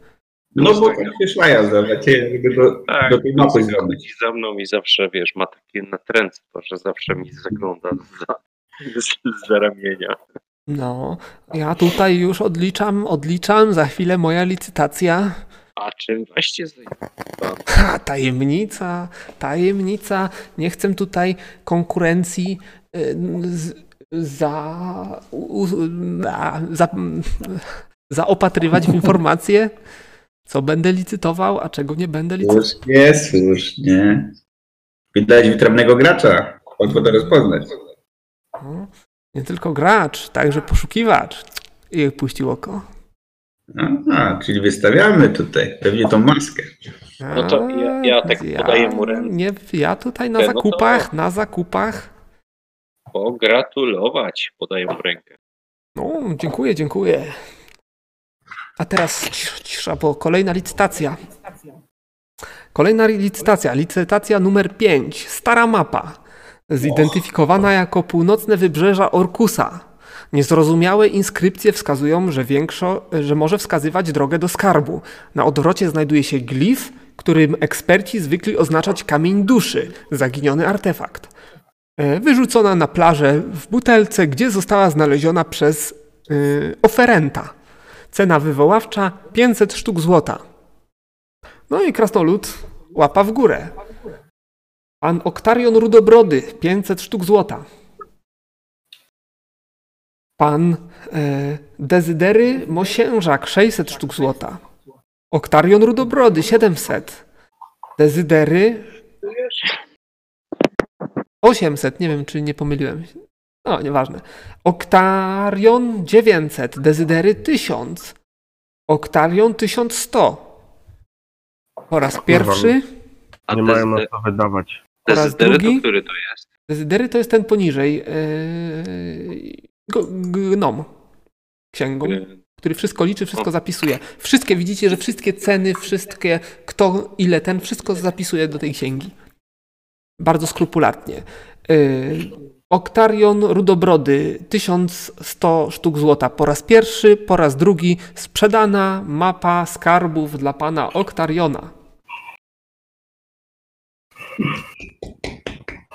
No bo tak się szlaja za żeby do, Tak, do tej mapy chodzi zrobić. za mną i zawsze, wiesz, ma takie natręctwo, że zawsze mi zagląda za, z, za ramienia. No, ja tutaj już odliczam, odliczam, za chwilę moja licytacja. A czym właśnie? Ha, tajemnica, tajemnica. Nie chcę tutaj konkurencji y, z, za, u, a, za, zaopatrywać w informacje, co będę licytował, a czego nie będę licytował. Słusznie, słusznie. Widać wytrawnego gracza. Łatwo to rozpoznać. No, nie tylko gracz, także poszukiwacz. I puścił oko. Aha, czyli wystawiamy tutaj pewnie tą maskę. No to ja- ja tak podaję mu rękę. Nie, ja tutaj na No to- zakupach, na zakupach. Pogratulować, podaję mu rękę. No, dziękuję, dziękuję. A teraz cisza, cisza, bo kolejna licytacja. Kolejna licytacja, licytacja numer 5. Stara mapa. Zidentyfikowana jako północne wybrzeża Orkusa. Niezrozumiałe inskrypcje wskazują, że, większo, że może wskazywać drogę do skarbu. Na odwrocie znajduje się glif, którym eksperci zwykli oznaczać kamień duszy, zaginiony artefakt. E, Wyrzucona na plażę w butelce, gdzie została znaleziona przez y, oferenta. Cena wywoławcza 500 sztuk złota. No i krasnolud łapa w górę. Pan Oktarion Rudobrody 500 sztuk złota. Pan e, Dezydery Mosiężak 600 sztuk złota. Oktarion Rudobrody 700. Dezydery 800, nie wiem czy nie pomyliłem się. No, nieważne. Oktarion 900, Dezydery 1000. Oktarion 1100. Po raz pierwszy. A Nie mają na co wydawać. Dezydery to drugi. który to jest? Dezydery to jest ten poniżej. Yy, gnom. Księgą, Który- który wszystko liczy, wszystko zapisuje. Wszystkie, widzicie, że wszystkie ceny, wszystkie, kto, ile ten, wszystko zapisuje do tej księgi. Bardzo skrupulatnie. Yy, Oktarion Rudobrody, 1100 sztuk złota po raz pierwszy, po raz drugi sprzedana mapa skarbów dla pana Oktariona.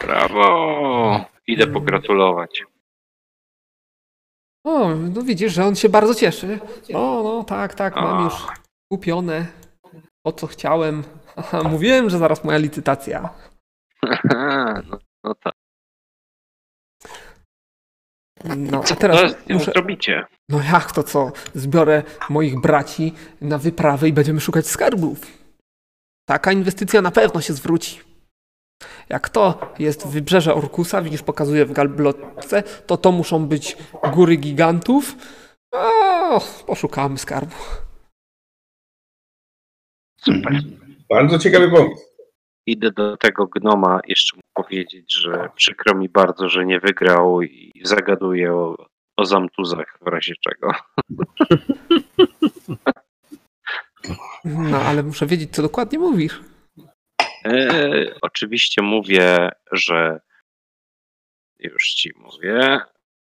Brawo! Idę pogratulować. O, no widzisz, że on się bardzo cieszy. O, no tak, tak, mam A. już kupione to, co chciałem. Mówiłem, że zaraz moja licytacja. no, no tak. No, a Co teraz teraz muszę... zrobicie? No jak to co? Zbiorę moich braci na wyprawę i będziemy szukać skarbów. Taka inwestycja na pewno się zwróci. Jak to jest wybrzeże Orkusa, widzisz, pokazuję w galblotce, to to muszą być góry gigantów. O, poszukamy skarbu. Super. Bardzo ciekawy pomysł. Idę do tego gnoma jeszcze mu powiedzieć, że przykro mi bardzo, że nie wygrał i zagaduję o, o zamtuzach w razie czego. No, ale muszę wiedzieć, co dokładnie mówisz. E, oczywiście mówię, że już ci mówię,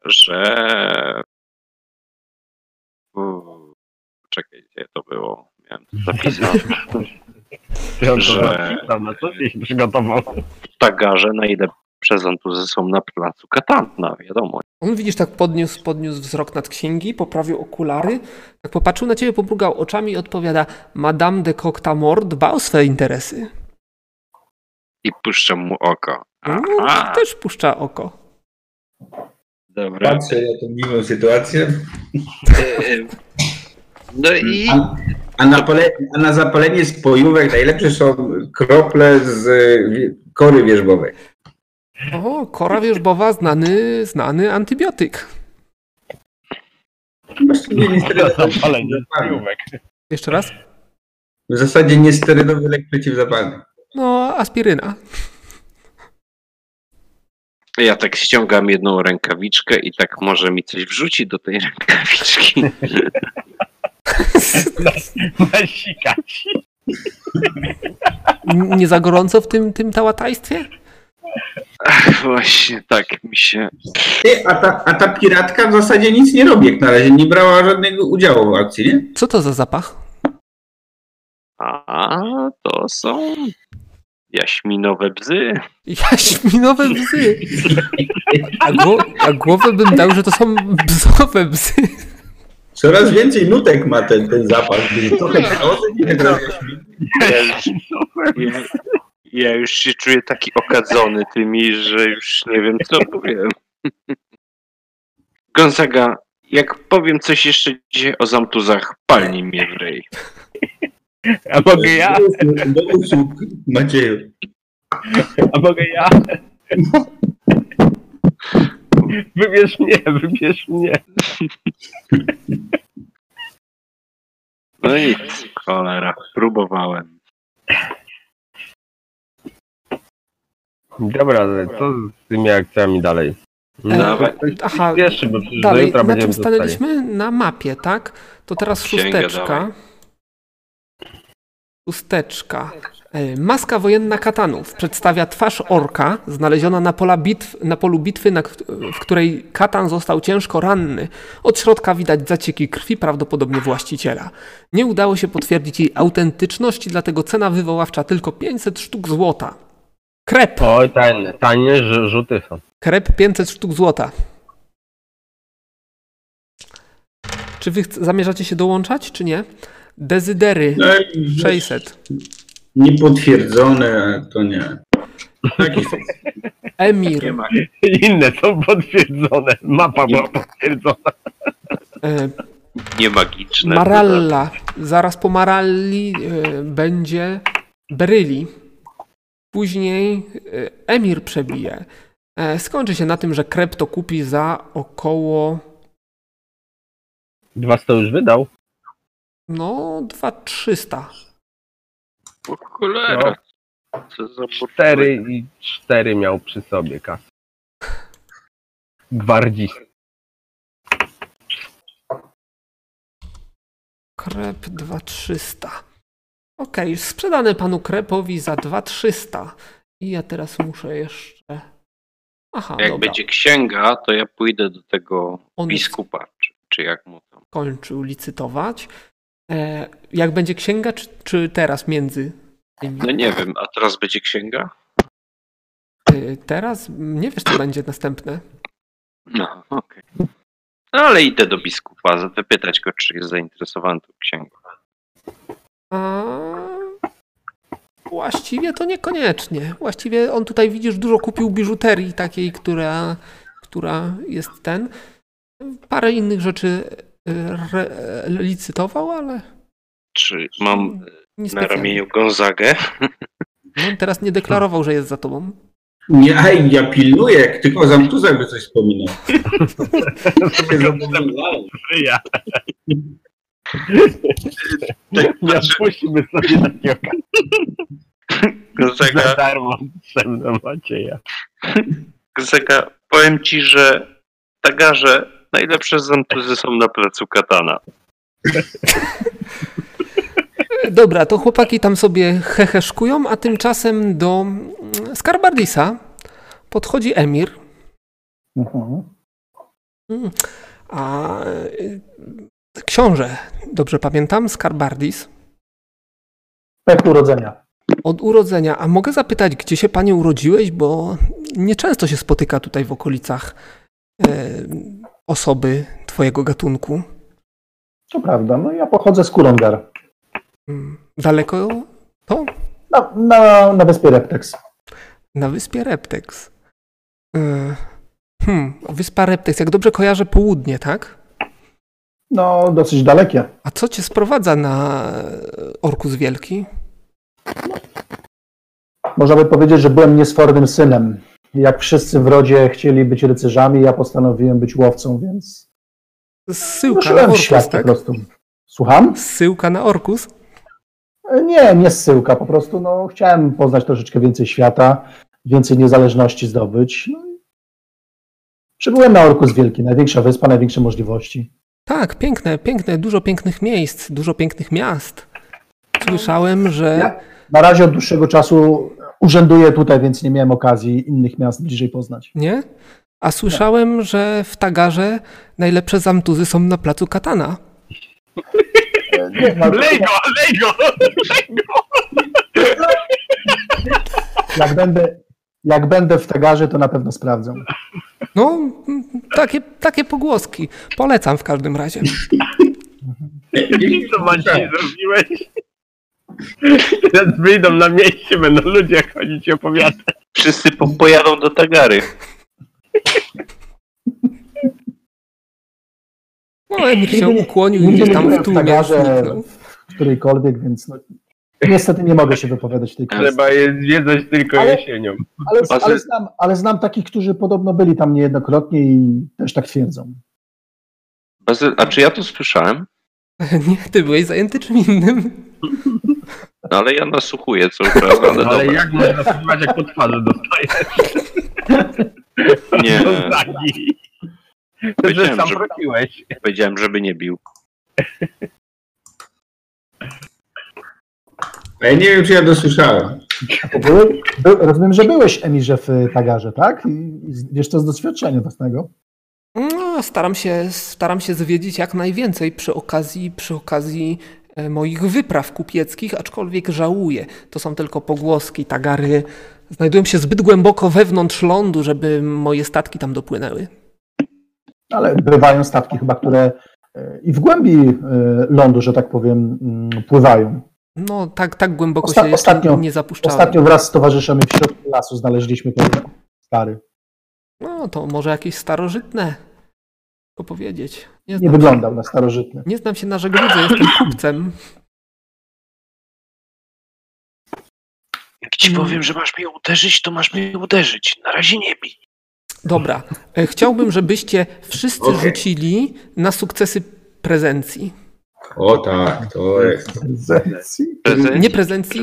że Uuu, czekaj, gdzie to było? Miałem to zapisane. Że- na co się przygotował. W tagarze najlepsze zantuzy są na placu Katana, wiadomo. On widzisz, tak podniósł, podniósł wzrok nad księgi, poprawił okulary, tak popatrzył na ciebie, pomrugał oczami i odpowiada Madame de Coctamore dba o swe interesy. I puszczam mu oko. No, też puszcza oko. dobra. Patrzę na tą dziwną sytuację. E, No i A, na pole, a na zapalenie spojówek najlepsze są krople z kory wierzbowej. O, kora wierzbowa, znany, znany antybiotyk. Właściwie. Zapalenie spojówek. Jeszcze raz? W zasadzie niesterydowy lek przeciwzapalny. No, aspiryna. ja tak ściągam jedną rękawiczkę i tak może mi coś wrzuci do tej rękawiczki. Nasikać. Nie za gorąco w tym, tym tałatajstwie? Ach, właśnie tak mi się... Ty, a, ta, a ta piratka w zasadzie nic nie robi jak na razie. Nie brała żadnego udziału w akcji, nie? Co to za zapach? A, to są jaśminowe bzy. Jaśminowe bzy. A, gło- a głowę bym dał, że to są bzowe bzy. Coraz więcej nutek ma ten, ten zapach. Trochę nie trochę Ja już, ja, ja już się czuję taki okadzony tymi, że już nie wiem co powiem. Gonzaga, jak powiem coś jeszcze dzisiaj o zamtuzach, palnij mnie w rej. A mogę ja? Do usług, Macieju. A mogę ja? Wybierz mnie, wybierz mnie. No nic, cholera, próbowałem. Dobra, ale co z tymi akcjami dalej? E, Dawaj. Aha, bo przecież do dalej, jutra na będziemy czym zostali. stanęliśmy? Na mapie, tak? To teraz Księgę szósteczka. dawaj. Szósteczka. E, Maska wojenna katanów przedstawia twarz orka znaleziona na, pola bitw, na polu bitwy, na, w której katan został ciężko ranny. Od środka widać zacieki krwi, prawdopodobnie właściciela. Nie udało się potwierdzić jej autentyczności, dlatego cena wywoławcza tylko 500 sztuk złota. Krep. Oj, tanie, tanie rz- rzuty są. Krep 500 sztuk złota. Czy wy zamierzacie się dołączać, czy nie? Dezydery No i 600. Niepotwierdzone, to nie. Emir. Inne są potwierdzone. Mapa była potwierdzona. e, Nie magiczne. Maralla. Zaraz po Maralli e, będzie Beryli. Później e, Emir przebije. E, skończy się na tym, że Krep to kupi za około Dwa sto już wydał. No 2300. O cholera. Co za Cztery i cztery miał przy sobie kas. Gwardzist. Krep 2300. Okej, sprzedane panu Krepowi za 2300. I ja teraz muszę jeszcze. Aha, Jak dobra. będzie księga, to ja pójdę do tego On biskupa, czy, czy jak mu tam. kończył licytować. E, jak będzie księga, czy, czy teraz między tymi? No nie wiem, a teraz będzie księga? E, teraz nie wiesz, co będzie następne. No, okej. No ale idę do biskupa, zapytać go, czy jest zainteresowany tą księgą. A... Właściwie to niekoniecznie. Właściwie on tutaj widzisz, dużo kupił biżuterii takiej, która, która jest ten. Parę innych rzeczy re, licytował, ale Czy mam nie na ramieniu Gonzagę? No, on teraz nie deklarował, że jest za tobą. Nie, aj, ja pilnuję, jak tylko o zamtuzach by coś wspominał. Ja. Tak, Nie znaczy, odpuścimy sobie takiego Za Gonzaga, darmo potrzebne Macieja. Gonzaga, powiem ci, że tagarze najlepsze zamtuzy są na placu Katana. Dobra, to chłopaki tam sobie heheszkują, a tymczasem do mm, Skarbardisa podchodzi Emir. Mhm. Mm, A y, książę, dobrze pamiętam, Skarbardis, Pech urodzenia. od urodzenia. A mogę zapytać, gdzie się panie urodziłeś? Bo nieczęsto się spotyka tutaj w okolicach e, osoby twojego gatunku. To prawda. No ja pochodzę z Kulongar. Mm, Daleko to? Na, na, na wyspie Reptex. Na wyspie Reptex. E, Hmm, wyspa Reptex, jak dobrze kojarzę, południe, tak? No, dosyć dalekie. A co cię sprowadza na Orkus Wielki? Można by powiedzieć, że byłem niesfornym synem. Jak wszyscy w rodzie chcieli być rycerzami, ja postanowiłem być łowcą, więc Zsyłka na Orkus, świat po tak? prostu. Słucham? Zsyłka na Orkus? Nie, nie zsyłka, po prostu no, chciałem poznać troszeczkę więcej świata, więcej niezależności zdobyć. No i przybyłem na Orkus Wielki, największa wyspa, największe możliwości. Tak, piękne, piękne, dużo pięknych miejsc, dużo pięknych miast. Słyszałem, że... Ja na razie od dłuższego czasu urzęduję tutaj, więc nie miałem okazji innych miast bliżej poznać. Nie? A słyszałem, że w Tagarze najlepsze zamtuzy są na placu Katana. Nie, no, Lej go, lej go! jak, będę, jak będę w Tagarze, to na pewno sprawdzę. No, takie, takie pogłoski. Polecam w każdym razie. Co Maciej zrobiłeś? Teraz wyjdą na mieście, będą ludzie chodzić i opowiadać. Wszyscy po, pojadą do Tagary. No, Emil się ukłonił i gdzieś nie tam w tłumie Tagarze, zniknął. w którejkolwiek, więc no, niestety nie mogę się wypowiadać w tej kwestii. Trzeba je zwiedzać tylko Ale- jesienią. Ale, ale, znam, ale znam takich, którzy podobno byli tam niejednokrotnie i też tak twierdzą. Bazyl, a czy ja to słyszałem? Nie, ty byłeś zajęty czym innym. No, ale ja nasłuchuję co prawda, ale, Ale dobra. jak można słuchać, jak po twarzy dostajesz? Nie, Powiedziałem, sam że- prosiłeś. powiedziałem, żeby nie bił. Ja nie wiem, czy ja dosłyszałem. Były, by, rozumiem, że byłeś Emirze w Tagarze, tak? I, wiesz to z doświadczenia własnego. No, staram się, staram się zwiedzić jak najwięcej przy okazji, przy okazji moich wypraw kupieckich, aczkolwiek żałuję. To są tylko pogłoski, tagary. Znajdują się zbyt głęboko wewnątrz lądu, żeby moje statki tam dopłynęły. Ale bywają statki chyba, które e, i w głębi e, lądu, że tak powiem, mm, pływają. No, tak, tak głęboko Osta- się ostatnio- nie zapuszczałem. Ostatnio wraz z towarzyszami w środku lasu znaleźliśmy ten stary. No, to może jakieś starożytne. Tylko powiedzieć. Nie Nie wyglądał na starożytny. nie znam się na żegludze, jestem kupcem. Jak ci powiem, że masz mnie uderzyć, to masz mnie uderzyć. Na razie nie bij. Dobra. E, Chciałbym, żebyście wszyscy Okej. rzucili na sukcesy prezencji. O tak, to jest. Prezencji. Prezencji Nie prezencji,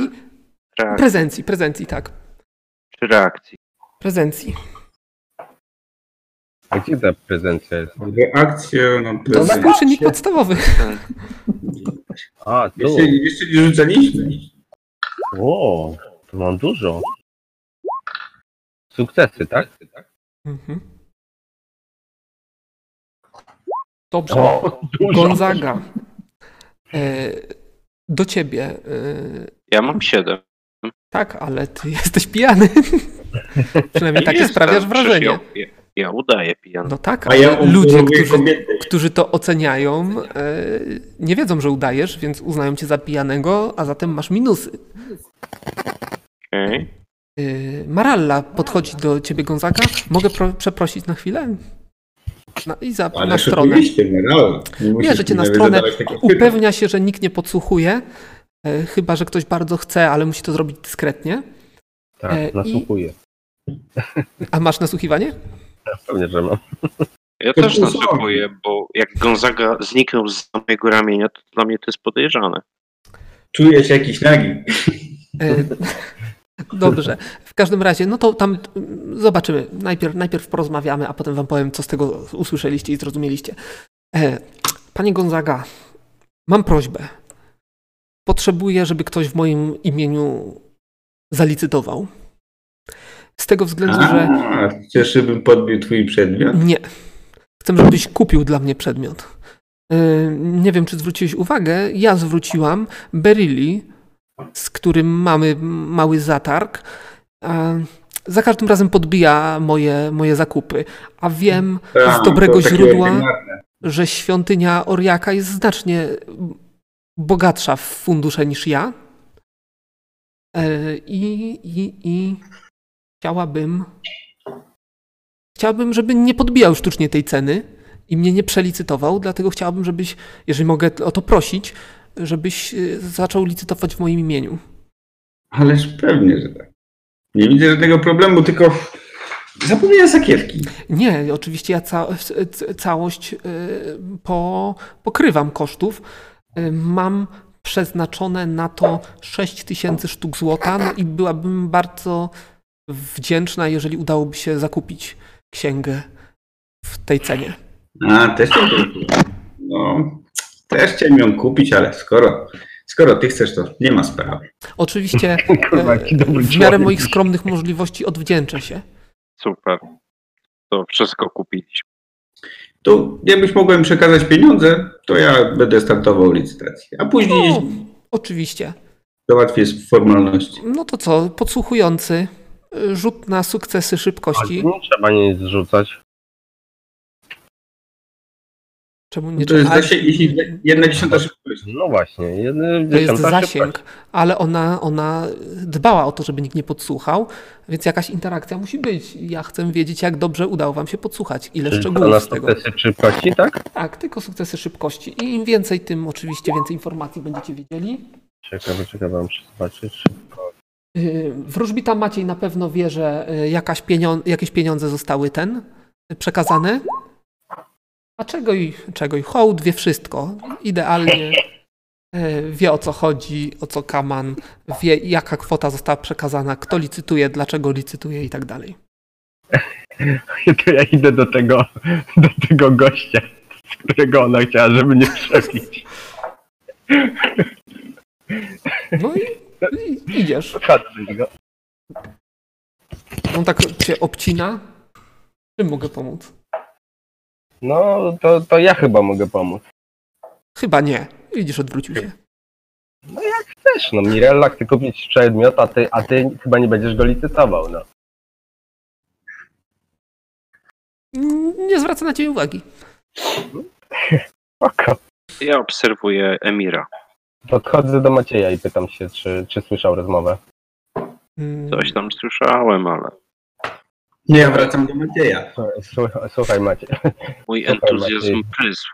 reakcji, prezencji, prezencji, tak. czy reakcji? Prezencji. A gdzie ta prezencja jest? Reakcja na To jest czynnik podstawowy. A, tu. Jeszcze, jeszcze nie rzucaliśmy. O, tu mam dużo. Sukcesy, tak? Mhm. Dobrze. O, dużo. Gonzaga. E, do ciebie. E, Ja mam siedem. tak, ale ty jesteś pijany. Przynajmniej takie sprawiasz wrażenie. Ja, udaję pijany. No tak, A ale ja ludzie, którzy, którzy to oceniają, e, nie wiedzą, że udajesz, więc uznają cię za pijanego, a zatem masz minusy. Okej. Yy, Maralla podchodzi do ciebie, Gonzaga. Mogę pro- przeprosić na chwilę? Na, I za, Ale na stronę. musisz Bierze cię na stronę, upewnia się, że nikt nie podsłuchuje, e, chyba, że ktoś bardzo chce, ale musi to zrobić dyskretnie. E, Tak, i- nasłuchuję. A masz nasłuchiwanie? Pewnie, że mam. Ja To też nasłuchuję, bo jak Gonzaga zniknął z mojego ramienia, to dla mnie to jest podejrzane. Czujesz jakiś nagi. E, Dobrze. W każdym razie, no to tam zobaczymy. Najpierw, najpierw porozmawiamy, a potem wam powiem, co z tego usłyszeliście i zrozumieliście. E, Panie Gonzaga, mam prośbę. potrzebuję, żeby ktoś w moim imieniu zalicytował. Z tego względu, że A, chcesz, żebym podbił twój przedmiot? nie. Chcę, żebyś kupił dla mnie przedmiot. Yy, Nie wiem, czy zwróciłeś uwagę, ja zwróciłam Beryli, z którym mamy mały zatarg. a Za każdym razem podbija moje, moje zakupy, a wiem Tak, z dobrego źródła, ordynarne. że świątynia Oriaka jest znacznie bogatsza w fundusze niż ja. E, I, i, i chciałabym, chciałabym, żeby nie podbijał sztucznie tej ceny i mnie nie przelicytował, dlatego chciałabym, żebyś, jeżeli mogę o to prosić, żebyś e, zaczął licytować w moim imieniu. Ależ pewnie, że tak. Nie widzę żadnego problemu, tylko zapomniałem sakiewki. Nie, oczywiście ja ca całość y, po, pokrywam kosztów. Y, Mam przeznaczone na to 6 tysięcy sztuk złota no i byłabym bardzo wdzięczna, jeżeli udałoby się zakupić księgę w tej cenie. A, też chciałem. No, też chciałem ją kupić, ale skoro, skoro ty chcesz, to nie ma sprawy. Oczywiście e, w miarę moich skromnych możliwości odwdzięczę się. Super. To wszystko kupiliśmy. To jakbyś mogłem przekazać pieniądze, to ja będę startował licytację. A później O, oczywiście. załatwię formalności. No to co, podsłuchujący, rzut na sukcesy A szybkości. nie trzeba nic zrzucać. Czemu nie To jest trzeba- zasięg, jeśli jedna dziesiąta szybkości. No właśnie, jeden To jest zasięg, szybkość. ale ona, ona dbała o to, żeby nikt nie podsłuchał, więc jakaś interakcja musi być. Ja chcę wiedzieć, jak dobrze udało wam się podsłuchać, ile Czyli to na szczegółów z tego. sukcesy szybkości, tak? Tak, tylko sukcesy szybkości. I im więcej, tym oczywiście więcej informacji będziecie wiedzieli. Ciekawe, ciekawe, muszę zobaczyć. Yy, Wróżbita Maciej na pewno wie, że yy, jakaś pieniądze, jakieś pieniądze zostały ten yy, przekazane. A czego i, czego i hołd wie wszystko. Idealnie wie o co chodzi, o co kaman, wie jaka kwota została przekazana, kto licytuje, dlaczego licytuje i tak dalej. To ja idę do tego, do tego gościa, z którego ona chciała, żeby nie przepić. No i, i idziesz. On tak cię obcina. Czym mogę pomóc? No, to, to ja chyba mogę pomóc. Chyba nie. Widzisz, odwrócił się. Też, no Mirella chce kupić przedmiot, a ty, a ty chyba nie będziesz go licytował, no. Nie zwraca na ciebie uwagi. Spoko. Ja obserwuję Emira. Podchodzę do Macieja i pytam się, czy, czy słyszał rozmowę. Mm, Coś tam słyszałem, ale Nie, ja wracam do Macieja. Słuchaj, słuchaj Maciej. mój entuzjazm Maciej. prysł.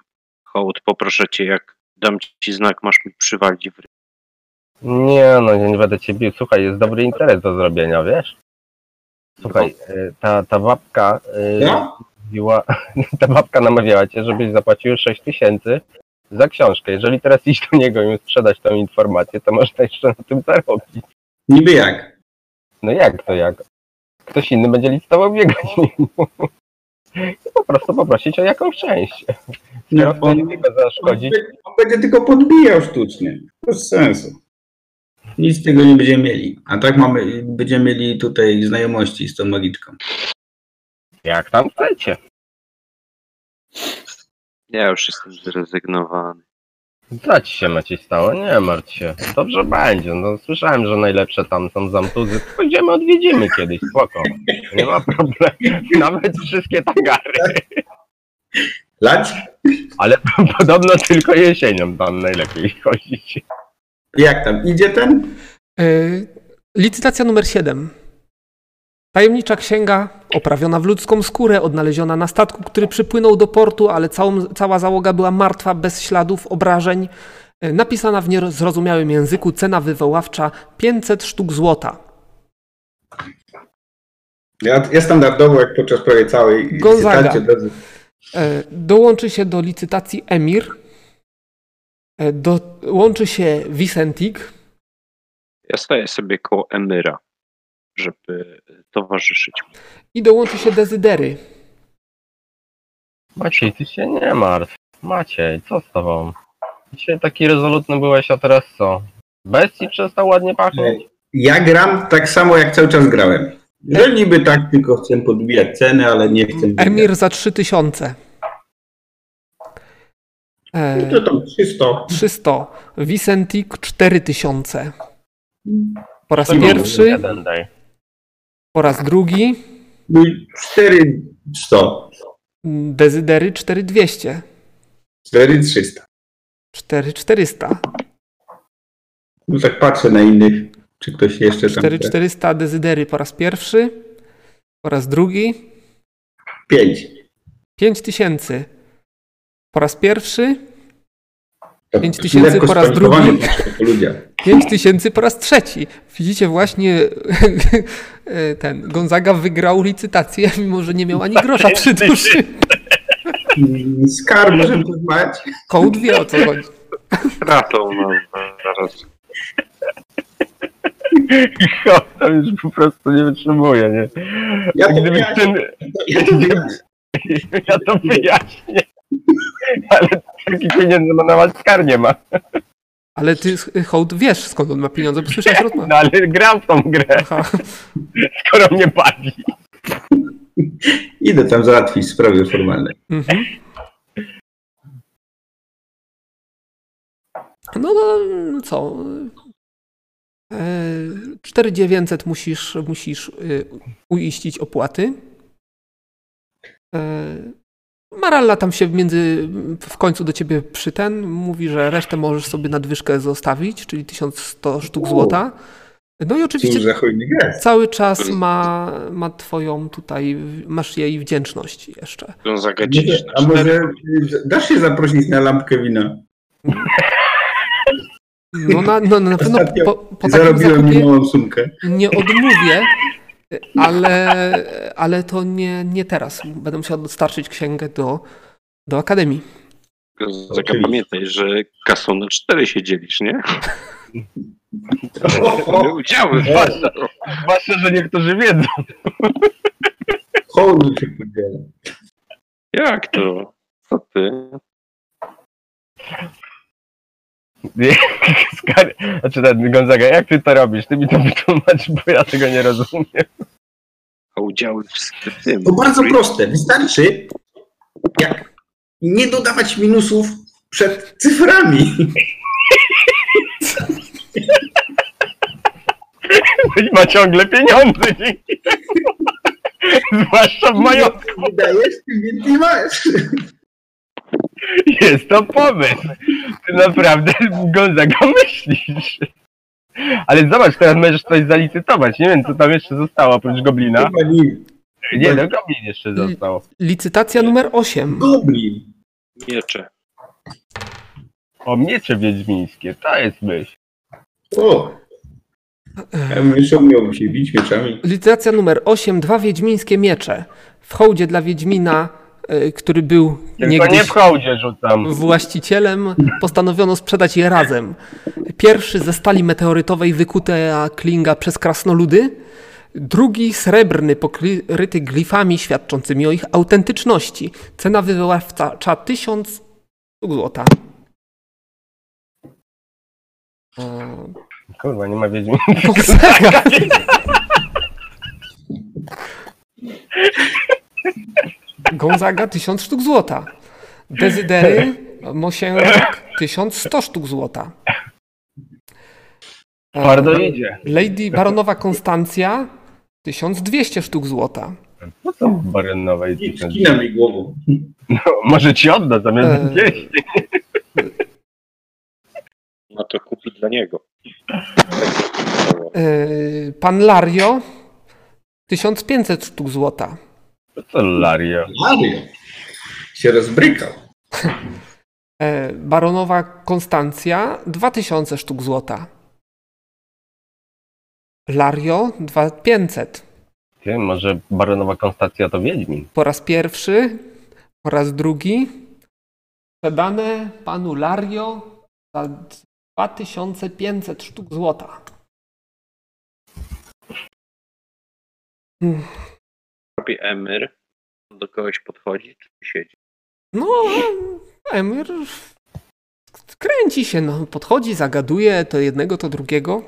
Hołd, poproszę cię, jak dam ci znak, masz mi przywalić w ryj. Nie, no ja nie będę cię bił. Słuchaj, jest dobry interes do zrobienia, wiesz? Słuchaj, y, ta, ta babka No? mówiła, ta babka namawiała cię, żebyś zapłacił 6 tysięcy za książkę. Jeżeli teraz iść do niego i mu sprzedać tą informację, to można jeszcze na tym zarobić. Niby jak? No jak to jak? Ktoś inny będzie licytował biegać nim. Po prostu poprosić o jakąś część. No, on, zaszkodzić, on będzie tylko podbijał sztucznie. Bez sensu. Nic z tego nie będziemy mieli. A tak mamy, będziemy mieli tutaj znajomości z tą magiczką. jak tam chcecie. Ja już jestem zrezygnowany. Co ci się Maciej stało? Nie martw się. Dobrze będzie. No słyszałem, że najlepsze tam są zamtuzy. Pójdziemy, odwiedzimy kiedyś, spoko. Nie ma problemu. Nawet wszystkie tagary. Lać? Ale podobno tylko jesienią tam najlepiej chodzić. Jak tam? Idzie ten? Yy, licytacja numer 7. Tajemnicza księga, oprawiona w ludzką skórę, odnaleziona na statku, który przypłynął do portu, ale całą, cała załoga była martwa, bez śladów, obrażeń. Yy, napisana w niezrozumiałym języku, cena wywoławcza 500 sztuk złota. Ja, ja standardowo, jak podczas prawie całej Gonzaga. licytacji E, Dołączy się do licytacji Emir. E, Dołączy się Vicentik. Ja staję sobie koło Emyra, żeby towarzyszyć. I dołączy się Dezydery. Maciej, ty się nie martw. Maciej, co z tobą? Dzisiaj taki rezolutny byłeś, a teraz co? Bestii przestał ładnie pachnąć. Ja gram tak samo jak cały czas grałem. Że niby tak tylko chcę podbijać ceny, ale nie chcę. Emir za 3000. E, To tam 300. 300. Vicentic 4000. Po raz pierwszy, Jeden daj. Po raz drugi. No i 400. Dezydery 4200. 4300. 4400. No tak patrzę na innych, czy ktoś jeszcze tam. 4400 dezydery po raz pierwszy. Po raz drugi. 5. 5000. Po raz pierwszy. Tak, 5000 lekko po raz drugi. patrzę po ludziach. 5000 po raz trzeci. Widzicie, właśnie ten Gonzaga wygrał licytację, mimo że nie miał ani grosza przy duszy. Mm, Skar, możemy porozmawiać? Kołd wie o co chodzi. Stratą, no, zaraz. Cho, tam już po prostu nie wytrzymuje, nie? Ja to Gdyby wyjaśnię. ten, Ja to wyjaśnię. Ale takich pieniędzy ma nawet skar nie ma. Ale ty, Hołd, wiesz skąd on ma pieniądze, bo słyszałeś rozmowę. No ale grał w tą grę, Aha. skoro mnie bawi. Idę tam załatwić sprawy formalne. Mhm. No, no co? E, 4900 musisz, musisz y, uiścić opłaty. Maralla tam się między, w końcu do ciebie przyten, mówi, że resztę możesz sobie nadwyżkę zostawić, czyli 1100 sztuk U. złota. No i oczywiście cały czas ma, ma twoją tutaj, masz jej wdzięczność jeszcze. Gonzaga Może, 10 na a 4. może y, dasz się zaprosić na lampkę wina? No na, no, na pewno po, po takim Zarobiłem zakupie nie odmówię, ale, ale to nie, nie teraz. Będę musiał dostarczyć księgę do, do Akademii. Oczywiście. pamiętaj, że kasą na 4 się dzielisz, nie? Udziały. Zwłaszcza, zwłaszcza, że niektórzy wiedzą. Hołdy się podziela. Jak to? Co ty? Znaczy ten Gonzaga, jak ty to robisz? Ty mi to wytłumacz, bo ja tego nie rozumiem. A udziały w tym. To bardzo proste. Wystarczy, jak nie dodawać minusów przed cyframi. I ma ciągle pieniądze dzięki temu. Zwłaszcza w majątku. Wydajesz, tym więcej masz. Jest to pomysł. Ty naprawdę Gonzaga myślisz. Ale zobacz, teraz możesz coś zalicytować. Nie wiem, co tam jeszcze zostało oprócz Goblina. Nie, no Goblin jeszcze został. Licytacja numer 8. Goblin. Miecze. O, miecze wiedźmińskie, to jest myśl. O. Ja bym jeszcze umiał się bić mieczami. Licytacja numer 8. Dwa wiedźmińskie miecze. W hołdzie dla Wiedźmina, który był Tylko nie w hołdzie rzucam. właścicielem, postanowiono sprzedać je razem. Pierwszy ze stali meteorytowej wykuta klinga przez krasnoludy, drugi srebrny pokryty glifami świadczącymi o ich autentyczności. Cena wywoławcza 1000 sztuk złota. Eee, Kurwa, nie ma wiedźmin. Gonzaga. Gonzaga 1000 sztuk złota. Dezydery Mosiężek 1100 sztuk złota. Bardzo idzie. Lady Baronowa Konstancja 1200 sztuk złota. Po co baronowej? I skina mi głową. No, może ci odda zamiast Eee. 200. No to kupi dla niego. Eee, Pan Lario 1500 sztuk złota. Co Lario? Mario. Się rozbrykał. Eee, Baronowa Konstancja 2000 sztuk złota. Lario 2500. Ty, może baronowa Konstancja to wiedźmin? Po raz pierwszy, po raz drugi sprzedane panu Lario za 2500 sztuk złota. Hmm. Robi Emir. Do kogoś podchodzi, czy siedzi? No, Emir kręci się, no, podchodzi, zagaduje to jednego, to drugiego.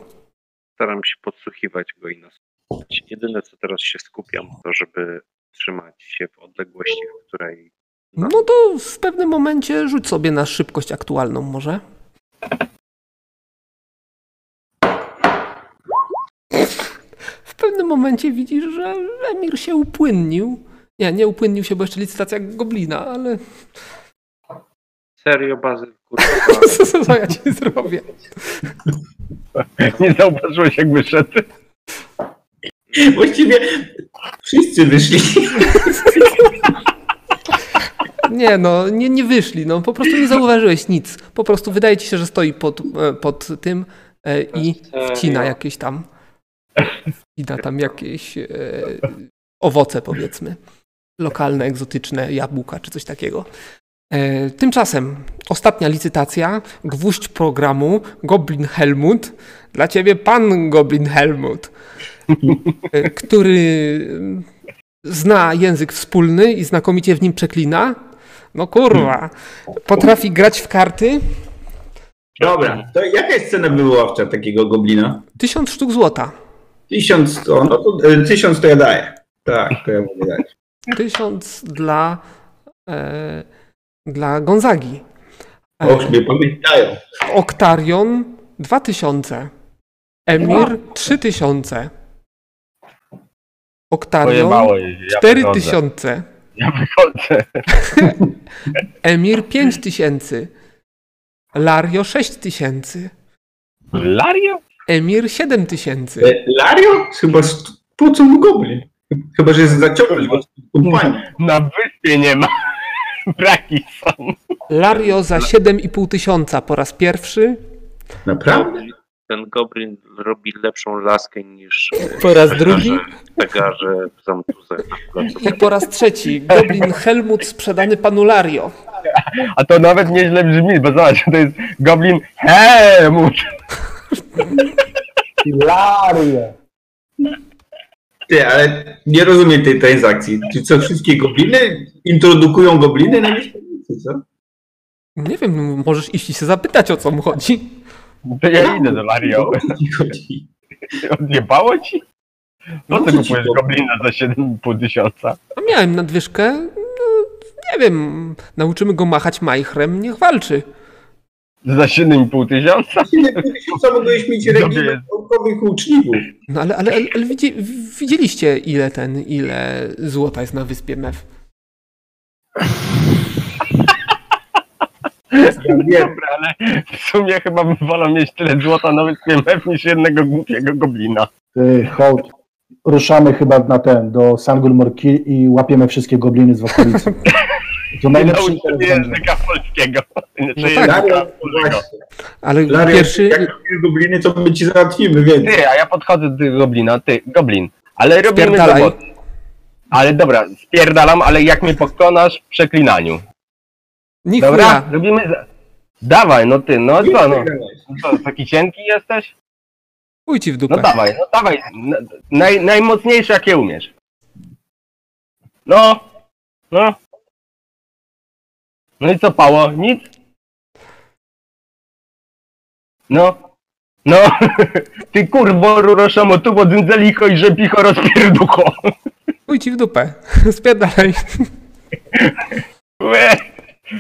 Staram się podsłuchiwać go i nasłuchiwać. Jedyne, co teraz się skupiam, to żeby trzymać się w odległości, w której No to w pewnym momencie rzuć sobie na szybkość aktualną może. W pewnym momencie widzisz, że Emir się upłynnił. Nie, nie upłynnił się, bo jeszcze licytacja goblina, ale serio bazy kurwa. co ja ci zrobię? Nie zauważyłeś jak wyszedł? Właściwie wszyscy wyszli. Nie no, nie, nie wyszli, no po prostu nie zauważyłeś nic. Po prostu wydaje ci się, że stoi pod, e, pod tym e, i wcina jakieś tam, wcina tam jakieś e, owoce powiedzmy. Lokalne, egzotyczne, jabłka czy coś takiego. E, Tymczasem ostatnia licytacja, gwóźdź programu, Goblin Helmut. Dla ciebie pan Goblin Helmut, e, który zna język wspólny i znakomicie w nim przeklina. No kurwa, potrafi grać w karty. Dobra, to jaka jest cena wywoławcza takiego goblina? Tysiąc sztuk złota. Tysiąc to, no to e, tysiąc to ja daję. Tak, to ja mogę dać. Tysiąc dla, e, dla Gonzagi. E, Och, mnie pamiętają. Oktarion 2000. Emir 3000. Oktarion Pojebało jej, ja 4000. Ja wychodzę. Emir 5000. Lario 6000. Lario? Emir 7000. E, Lario? Chyba po co mu goblin? Chyba, że jest zaciągnąć go z kompanii. Na wyspie nie ma. Braki są. Lario za 7,5 tysiąca po raz pierwszy. Naprawdę? Ten goblin robi lepszą laskę niż Po raz drugi. tegarze w placu. I po raz trzeci. Goblin Helmut sprzedany panu Lario. A to nawet nieźle brzmi, bo zobacz, to jest goblin Helmut. Hilaria. Ty, ale nie rozumiem tej transakcji. Czy co, wszystkie gobliny introdukują gobliny na mieszkanicy, co? Nie wiem, możesz iść i się zapytać o co mu chodzi. To ja idę do Lario. Chodzi? Odjebało ci? No ci kupujesz to? goblina za 7,5 tysiąca? A miałem nadwyżkę. No, nie wiem, nauczymy go machać majchrem, niech walczy. Za 7,5 tysiąca? Ile tysiąca mogłeś mieć naukowych łuczników? No ale, ale, ale, ale widzi, widzieliście ile ten, ile złota jest na wyspie Mew. Ja wiem. Dobra, ale w sumie chyba bym wolał mieć tyle złota na wyspie Mew niż jednego głupiego goblina. Ty, hołd. Ruszamy chyba na ten, do Sangul Morki i łapiemy wszystkie gobliny z okolicy. To najlepszy interes języka polskiego. Czy tak. języka Lario, polskiego. Ale pierwszy, jak robisz gobliny, to my ci załatwimy, więc. Ty, a ja podchodzę do tego goblina, ty, goblin. Ale robimy robotę. Ale dobra, spierdalam, ale jak mnie pokonasz w przeklinaniu. niech Dobra, robimy... Dawaj, no ty, no co, no. Co, taki cienki jesteś? Chuj ci w No dupę. dawaj, no dawaj. Na- Naj, najmocniejsze jakie umiesz. No, no. No i co, Pało? Nic? No. No, ty kurwo ruroszomo, tu dzyndzelicho i żebicho rozpierducho. Chuj ci w dupę. Spierdalaj. Łe.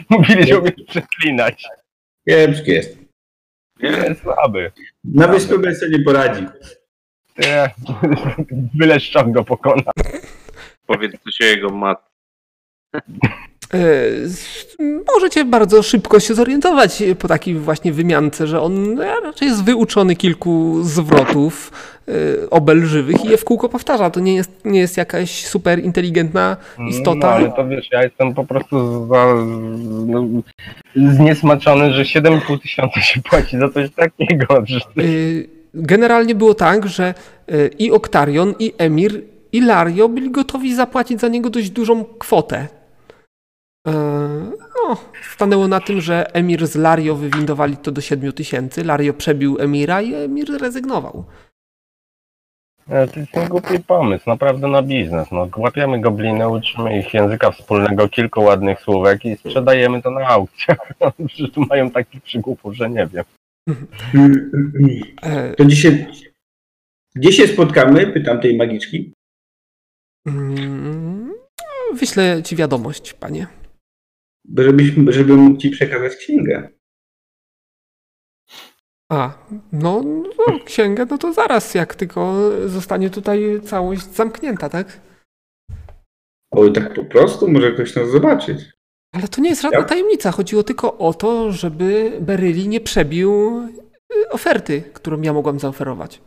Mówili, że umiesz przeklinać. Kiepski jest. Słaby. Na wyspie bez sobie nie poradzi. Nie. Byle go pokona. Powiedz coś o jego mat. E, Możecie bardzo szybko się zorientować po takiej właśnie wymiance, że on raczej jest wyuczony kilku zwrotów e, obelżywych i je w kółko powtarza. To nie jest, nie jest jakaś super inteligentna No, istota. ale to wiesz, ja jestem po prostu za, no, zniesmaczony, że 7,5 tysiąca się płaci za coś takiego. Generalnie było tak, że i Oktarion, i Emir, i Lario byli gotowi zapłacić za niego dość dużą kwotę. E, No, stanęło na tym, że Emir z Lario wywindowali to do 7 tysięcy. Lario przebił Emira i Emir rezygnował. E, To jest niegłupi pomysł, naprawdę na biznes. No, łapiemy gobliny, uczymy ich języka wspólnego, kilku ładnych słówek i sprzedajemy to na aukcjach. Przecież tu mają takich przygłupów, że nie wiem. E, To dzisiaj. Gdzie się spotkamy? Pytam tej magiczki. mm, wyślę ci wiadomość, panie. Żebyś, żebym mógł ci przekazać księgę. A, no, no księgę, no to zaraz, jak tylko zostanie tutaj całość zamknięta, tak? O, tak po prostu może ktoś nas zobaczyć. Ale to nie jest żadna Ja- tajemnica. Chodziło tylko o to, żeby Beryli nie przebił y, oferty, którą ja mogłam zaoferować.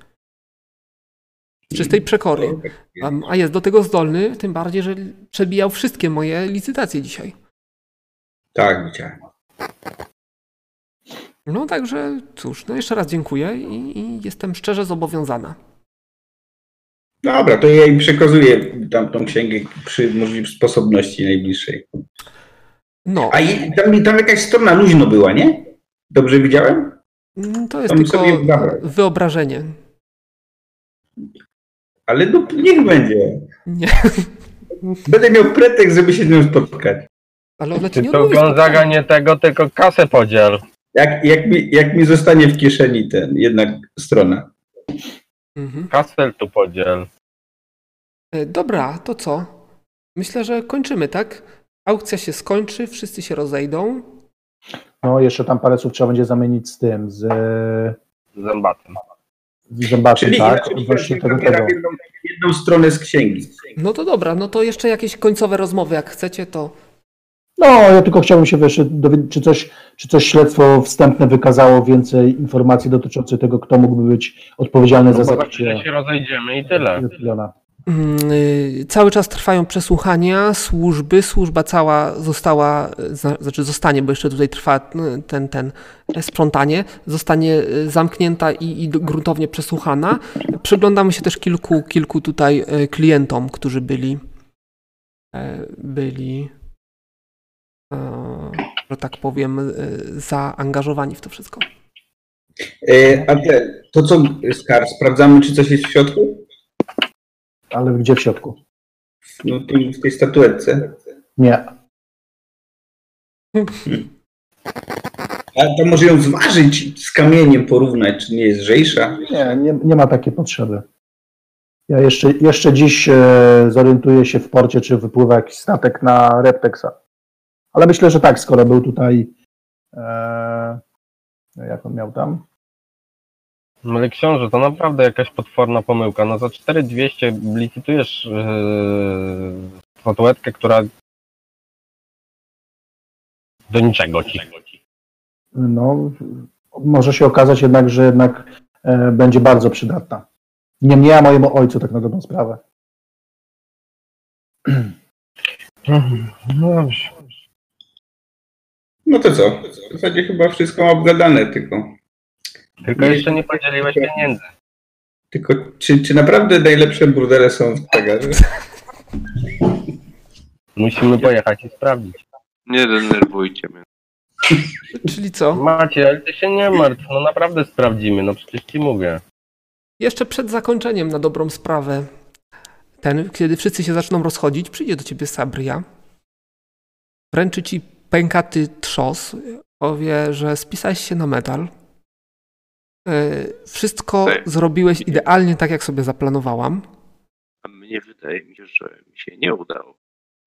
Z czystej przekory. A, a jest do tego zdolny, tym bardziej, że przebijał wszystkie moje licytacje dzisiaj. Tak, widziałem. No także cóż, no jeszcze raz dziękuję i, i jestem szczerze zobowiązana. Dobra, to ja im przekazuję tamtą księgę przy możliwej sposobności najbliższej. No, A i, tam, tam jakaś strona luźno była, nie? Dobrze widziałem? mm, to jest to mi tylko wyobrażenie. Ale no, niech będzie. Nie, Będę miał pretekst, żeby się z nią spotkać. Ale ona ci Ty nie to odmówi Gonzaga nie tego, tylko kasę podziel. Jak, jak, mi, jak mi zostanie w kieszeni ten jednak strona. Mhm. Kasel tu podziel. E, Dobra, to co? Myślę, że kończymy, tak? Aukcja się skończy, wszyscy się rozejdą. No, jeszcze tam parę słów trzeba będzie zamienić z tym, z, Z zębatem. z zębaczem, Czyli, tak? Odnośnie ja tego, tego. jedną, jedną stronę z księgi. No to dobra, no to jeszcze jakieś końcowe rozmowy, jak chcecie, to No, ja tylko chciałbym się wiesz, dowiedzieć, czy coś, czy coś śledztwo wstępne wykazało więcej informacji dotyczących tego, kto mógłby być odpowiedzialny No za zabicie się rozejdziemy i tyle. Mm, y, Cały czas trwają przesłuchania służby. Służba cała została, y, zna- znaczy zostanie, bo jeszcze tutaj trwa y, ten, ten e, sprzątanie, zostanie zamknięta i, i gruntownie przesłuchana. Przyglądamy się też kilku, kilku tutaj klientom, którzy byli, e, byli, że tak powiem, y, zaangażowani w to wszystko. E, a te, to co, Skar, sprawdzamy, czy coś jest w środku? Ale gdzie w środku? No, w tej statuetce. Nie. A to może ją zważyć z kamieniem, porównać, czy nie jest lżejsza? Nie, nie, nie ma takiej potrzeby. Ja jeszcze, jeszcze dziś e, zorientuję się w porcie, czy wypływa jakiś statek na Reptexa. Ale myślę, że tak, skoro był tutaj. E, jak on miał tam? No Ale książę, to naprawdę jakaś potworna pomyłka. No za 4200 licytujesz yy, statuetkę, która do niczego ci. No, może się okazać jednak, że jednak e, będzie bardzo przydatna. Nie mnie, a mojemu ojcu, tak na dobrą sprawę. No dobrze. No to co? W zasadzie chyba wszystko obgadane, tylko, Tylko jeszcze nie podzieliłeś pieniędzy. tylko czy, czy naprawdę najlepsze burdele są w Tagarze? Musimy pojechać i sprawdzić. Nie denerwujcie mnie. Czyli co? Macie, ale ty się nie martw, no naprawdę sprawdzimy, no przecież ci mówię. Jeszcze przed zakończeniem na dobrą sprawę, ten, kiedy wszyscy się zaczną rozchodzić, przyjdzie do ciebie Sabria, wręczy ci pękaty trzos, powie, że spisałeś się na medal. E, Wszystko zrobiłeś idealnie tak, jak sobie zaplanowałam. A mnie wydaje mi się, że mi się nie udało.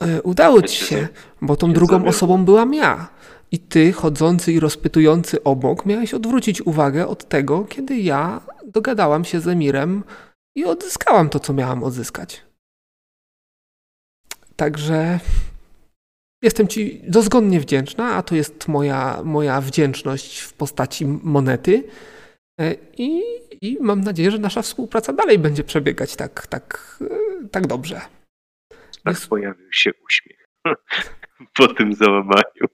E, Udało ci się, bo tą drugą osobą byłam ja. I ty, chodzący i rozpytujący obok, miałeś odwrócić uwagę od tego, kiedy ja dogadałam się z Emirem i odzyskałam to, co miałam odzyskać. Także jestem ci dozgonnie wdzięczna, a to jest moja, moja wdzięczność w postaci monety. E, I, I mam nadzieję, że nasza współpraca dalej będzie przebiegać tak, tak, e, tak dobrze. Tak Jest- pojawił się uśmiech po tym załamaniu.